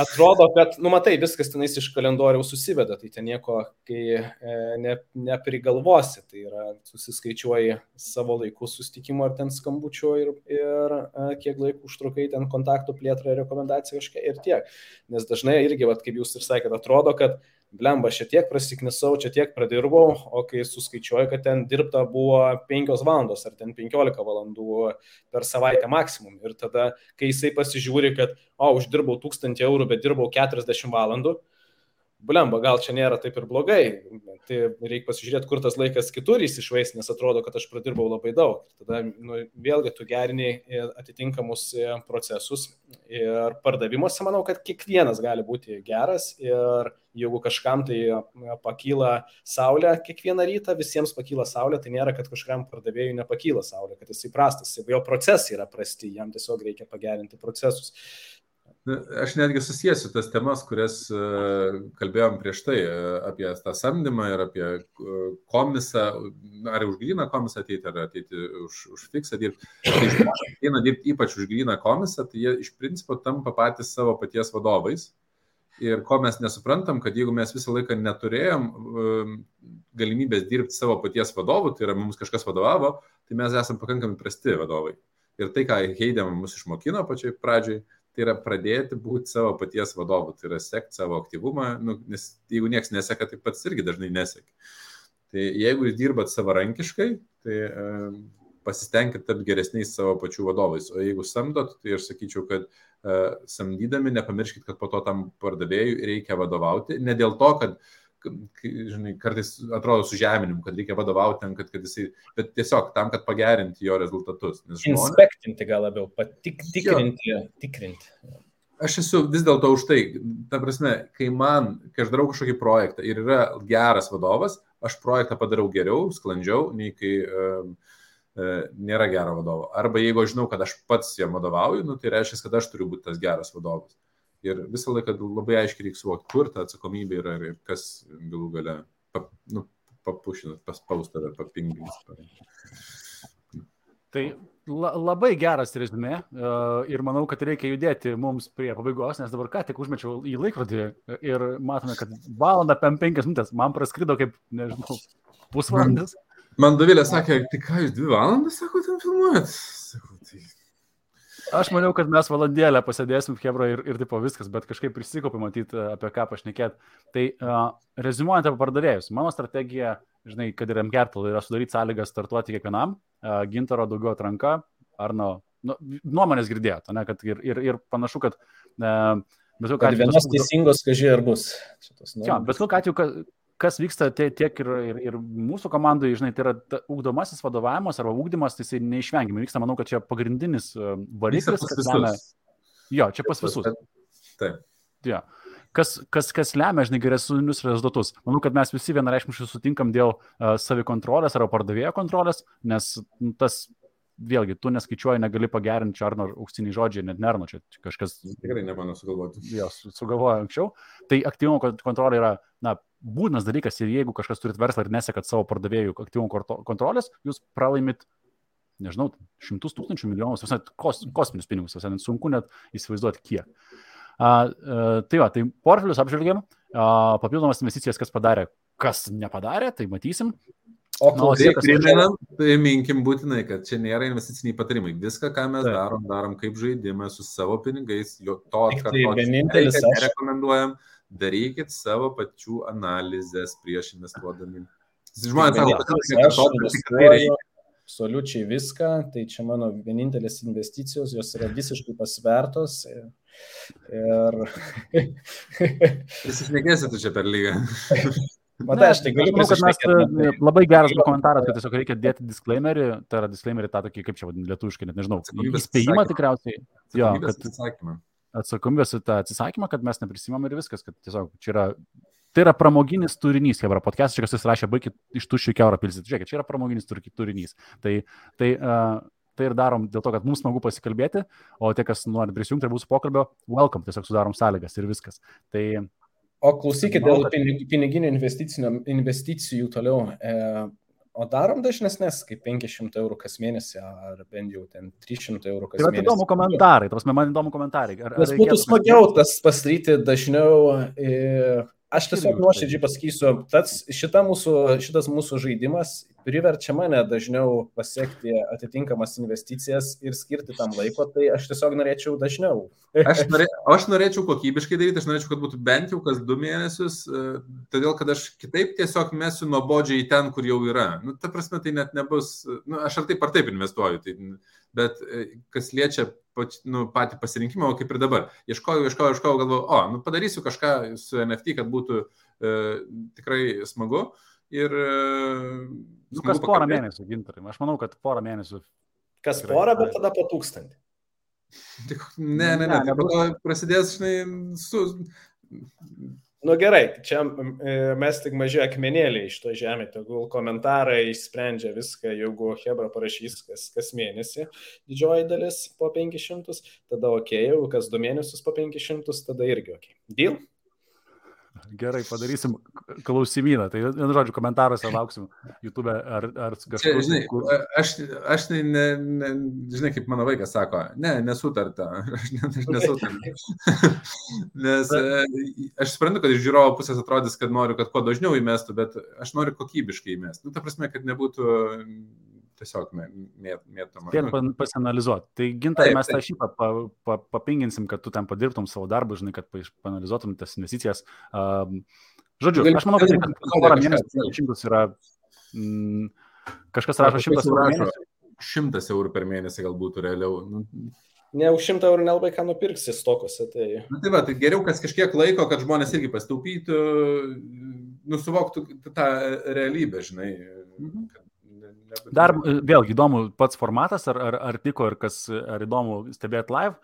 Atrodo, kad, nu matai, viskas tenais iš kalendoriaus susiveda, tai ten nieko, kai e, ne, neprigalvosi, tai yra susiskaičiuoji savo laikų sustikimo ar ten skambučio ir, ir kiek laiko užtrukai ten kontaktų plėtrą, rekomendaciją kažką ir tiek. Nes dažnai irgi, vat, kaip jūs ir sakėte, atrodo, kad blemba, šiek tiek prasiknisau, čia tiek pradirbau, o kai suskaičiuoju, kad ten dirbta buvo 5 valandos ar ten 15 valandų per savaitę maksimum. Ir tada, kai jisai pasižiūri, kad, o, uždirbau 1000 eurų, bet dirbau 40 valandų, blemba, gal čia nėra taip ir blogai. Tai reikia pasižiūrėti, kur tas laikas kitur įsišvais, nes atrodo, kad aš pradirbau labai daug. Tada nu, vėlgi tu gerini atitinkamus procesus ir pardavimuose manau, kad kiekvienas gali būti geras ir jeigu kažkam tai pakyla saulė kiekvieną rytą, visiems pakyla saulė, tai nėra, kad kažkam pardavėjui nepakyla saulė, kad jisai prastas, jo procesai yra prasti, jam tiesiog reikia pagerinti procesus. Aš netgi susijęsiu tas temas, kurias e, kalbėjom prieš tai, e, apie tą samdymą ir apie e, komisą, ar už gryną komisą ateiti, ar ateiti už, už fiksą dirbti. Tai žmonės ateina dirbti ypač už gryną komisą, tai jie iš principo tampa patys savo paties vadovais. Ir ko mes nesuprantam, kad jeigu mes visą laiką neturėjom galimybės dirbti savo paties vadovu, tai yra mums kažkas vadovavo, tai mes esame pakankamai prasti vadovai. Ir tai, ką Heidė mus išmokino pačiai pradžiai, tai yra pradėti būti savo paties vadovu, tai yra sekti savo aktyvumą, nu, nes jeigu niekas neseka, tai pats irgi dažnai neseki. Tai jeigu jūs dirbat savarankiškai, tai e, pasistengkite tapti geresniais savo pačių vadovais. O jeigu samdot, tai aš sakyčiau, kad e, samdydami nepamirškit, kad po to tam pardavėjui reikia vadovauti. Ne dėl to, kad e, žinai, kartais atrodo su žeminimu, kad reikia vadovauti tam, kad, kad jisai, bet tiesiog tam, kad pagerinti jo rezultatus. Žmonės... Inspektinti gal labiau, patik, tikrinti, jo. tikrinti. Aš esu vis dėlto už tai, ta prasme, kai man, kai aš darau kažkokį projektą ir yra geras vadovas, aš projektą padarau geriau, sklandžiau, nei kai uh, nėra gero vadovo. Arba jeigu aš žinau, kad aš pats jam vadovauju, nu, tai reiškia, kad aš turiu būti tas geras vadovas. Ir visą laiką labai aiškiai reikia suvokti, kur ta atsakomybė yra ir kas galų gale pap, nu, papušina, paspausta ar papinginis. Tai la, labai geras rezumė uh, ir manau, kad reikia judėti mums prie pabaigos, nes dabar ką tik užmečiau į laikrodį ir matome, kad valanda 5 minutės man praskrido kaip, nežinau, pusvalandis. Man, man Davilė sakė, tai ką jūs dvi valandas, sako, ten filmuojat? Sakau, Aš maniau, kad mes valandėlę pasėdėsim, Hebra, ir, ir tipo viskas, bet kažkaip prisikopė matyti, apie ką pašnekėt. Tai uh, rezumuojant apie pardavėjus, mano strategija, žinai, kad ir MGertal yra sudaryti sąlygas startuoti kiekvienam, uh, gintaro daugiau atranka, ar nu, nu, nuomonės girdėjote, ne, kad ir, ir, ir panašu, kad uh, Bet ką atveju. Vienos teisingos, kažkai ar bus. Jo, bet kokiu atveju, kas vyksta tiek ir, ir, ir mūsų komandai, žinai, tai yra ta, ugdomasis vadovavimas arba ugdymas, tai jisai neišvengiamai vyksta, manau, kad čia pagrindinis e, variklis, kad lemia. Jo, čia pas visus. Taip. Ja. Kas, kas, kas lemia, žinai, geresnius rezultatus. Manau, kad mes visi vienareišmiškai sutinkam dėl uh, savikontrolės arba pardavėjo kontrolės, nes tas vėlgi, tu neskaičiuoji, negali pagerinti čia ar nors auksiniai žodžiai, net nerno, čia kažkas. Tikrai ne mano sugalvoti. Jos sugalvojo anksčiau. Tai aktyvumo kontrolė yra, na, būtinas dalykas ir jeigu kažkas turit verslą ir nesekat savo pardavėjų aktyvumo kontrolės, jūs pralaimit, nežinau, šimtus tūkstančių milijonus, visai kos, kosminius pinigus, visai sunku net įsivaizduoti kiek. A, a, tai va, tai portfelius apžvelgiam, a, papildomas investicijas, kas padarė, kas nepadarė, tai matysim. O klausyk, priminam, priminkim būtinai, kad čia nėra investiciniai patarimai. Viską, ką mes Taip. darom, darom kaip žaidimą su savo pinigais, jo to atkartoti. Vienintelis aš rekomenduojam, darykit savo pačių analizės prieš investuodami. Žmonės sako, kad tai reikia. Absoliučiai viską, tai čia mano vienintelės investicijos, jos yra visiškai pasvertos. Ir... ir... Visi šnekėsi tu čia per lygą. Matai, aš tai galiu pasakyti, e, labai geras komentaras, kad tiesiog reikia dėti disclaimerį, tai yra disclaimerį tą tokį, kaip čia vadinasi, lietuviškai, net nežinau, įspėjimą tikriausiai. Jo, kad atsakomybės tą atsisakymą, kad mes neprisimam ir viskas, kad tiesiog čia yra, tai yra pramoginis turinys, Hebra podcast, čia kas jūs rašė, baigit iš tuščių keurą pilsit, žiūrėkit, čia yra pramoginis turinys. Tai, tai uh, tai ir darom dėl to, kad mums smagu pasikalbėti, o tie, kas nori prisijungti prie mūsų pokalbio, welcome, tiesiog sudarom sąlygas ir viskas. Tai O klausykit, dėl piniginių investicijų toliau. E, o darom dažnesnės, kaip 500 eurų kas mėnesį, ar bent jau ten 300 eurų kas tai mėnesį. Tai įdomu komentarai, tas man įdomu komentarai. Ar, ar būtų smagiau tas pastaryti dažniau. E, aš tiesiog nuoširdžiai pasakysiu, tas, šita mūsų, šitas mūsų žaidimas priverčia mane dažniau pasiekti atitinkamas investicijas ir skirti tam laiko, tai aš tiesiog norėčiau dažniau. aš, norė, aš norėčiau kokybiškai daryti, aš norėčiau, kad būtų bent jau kas du mėnesius, e, todėl kad aš kitaip tiesiog mesiu nuobodžiai ten, kur jau yra. Nu, ta prasme, tai net nebus, nu, aš ar taip ar taip investuoju, tai, bet e, kas liečia pat, nu, patį pasirinkimą, kaip ir dabar. Ieškojau, ieškojau, ieškojau, galvoju, o, nu, padarysiu kažką su NFT, kad būtų e, tikrai smagu. Ir Nu, kas porą mėnesių, gintarai. Aš manau, kad porą mėnesių. Kas porą, bet tada po tūkstantį. Ne, ne, ne. ne tai po to prasidės, žinai, su... Nu gerai, čia mes tik maži akmenėliai iš to žemė, tegul komentarai išsprendžia viską, jeigu Hebra parašys kas, kas mėnesį, didžioji dalis po 500, tada ok, jeigu kas du mėnesius po 500, tada irgi ok. Deal? Gerai, padarysim klausimyną. Tai, vienu žodžiu, komentaruose lauksim YouTube ar, ar kažkur. Žinai, kur... aš, aš tai, ne, ne, žinai, kaip mano vaikas sako, ne, nesutarta. Aš, ne, aš nesutarta. Nes e, aš suprantu, kad iš žiūrovo pusės atrodys, kad noriu, kad kuo dažniau įmestų, bet aš noriu kokybiškai įmesti. Nu, ta prasme, kad nebūtų tiesiog mėtama. Nu. pasianalizuoti. Tai gintai mes tą šitą pa, pa, papinginsim, kad tu ten padirbtum savo darbą, žinai, kad panalizuotum tas investicijas. Um, žodžiu, aš manau, kad porą mėnesių šimtus yra. Mm, kažkas rašo šimtas eurų per mėnesį. Šimtas eurų per mėnesį galbūt realiau. Nu, ne už šimtą eurų nelabai ką nupirksi stokose. Tai... Na, tai, va, tai geriau kas kažkiek laiko, kad žmonės irgi pastaupytų, nusivoktų tą realybę, žinai. Mhm. Kad Dar e, vėlgi įdomu pats formatas, ar, ar, ar tiko ir kas, ar įdomu stebėti live.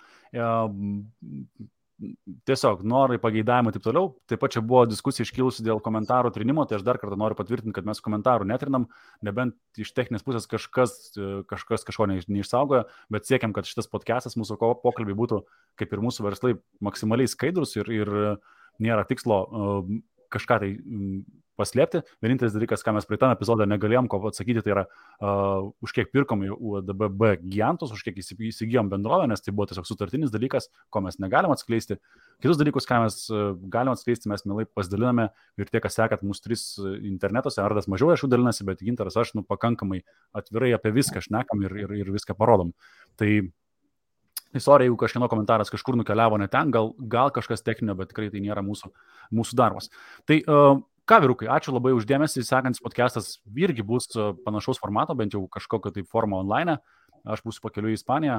Tiesiog norai, pageidavimai ir taip toliau. Taip pat čia buvo diskusija iškilusi dėl komentarų trinimo, tai aš dar kartą noriu patvirtinti, kad mes komentarų netrinam, nebent iš techninės pusės kažkas, e, kažkas kažko ne, neišsaugojo, bet siekiam, kad šitas podcastas, mūsų pokalbiai būtų, kaip ir mūsų verslai, maksimaliai skaidrus ir, ir nėra tikslo kažką tai paslėpti. Vienintelis dalykas, ką mes praeitame epizode negalėjom ko atsakyti, tai yra uh, už kiek pirkom UDBB gigantus, už kiek įsigijom bendrovę, nes tai buvo tiesiog sutartinis dalykas, ko mes negalim atskleisti. Kitus dalykus, ką mes galim atskleisti, mes mielai pasidaliname ir tie, kas sekat mūsų tris internetuose, Ardas mažiau aš jų dalinasi, bet Gintaras aš nu pakankamai atvirai apie viską šnekam ir, ir, ir viską parodom. Tai Istorija, jeigu kažkieno komentaras kažkur nukeliavo ne ten, gal, gal kažkas techninio, bet tikrai tai nėra mūsų, mūsų darbas. Tai uh, Ką, vyrukai, ačiū labai uždėmesį. Sekantis podcastas irgi bus e, panašaus formato, bent jau kažkokio tai formo online. Aš būsiu pakeliu į Ispaniją.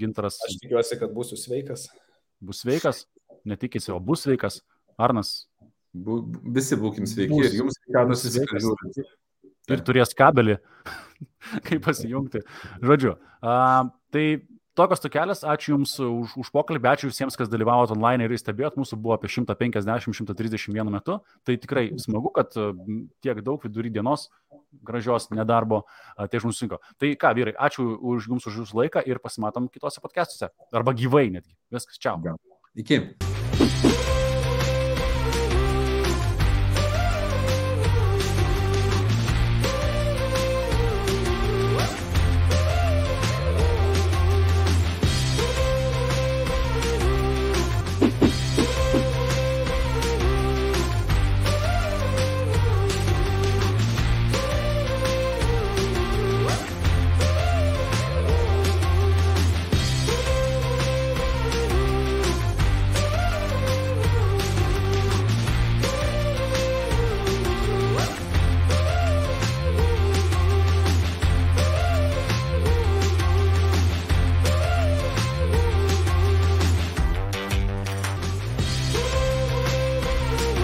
Gintaras. Aš tikiuosi, kad būsiu sveikas. Bus sveikas, netikėsi, o bus sveikas. Arnas. Bu, visi būkim sveiki bus, ir jums sveikatos sveikas. Ir turės kabelį, kaip pasijungti. Žodžiu, uh, tai Tokios tokelės, ačiū Jums už, už pokalbį, ačiū visiems, kas dalyvavot online ir stebėjot, mūsų buvo apie 150-131 metu. Tai tikrai smagu, kad tiek daug vidury dienos gražios nedarbo tai žmonės sunko. Tai ką, vyrai, ačiū už Jums už Jūsų laiką ir pasimatom kitose podcastuose. Arba gyvai netgi. Viskas, čia. Iki.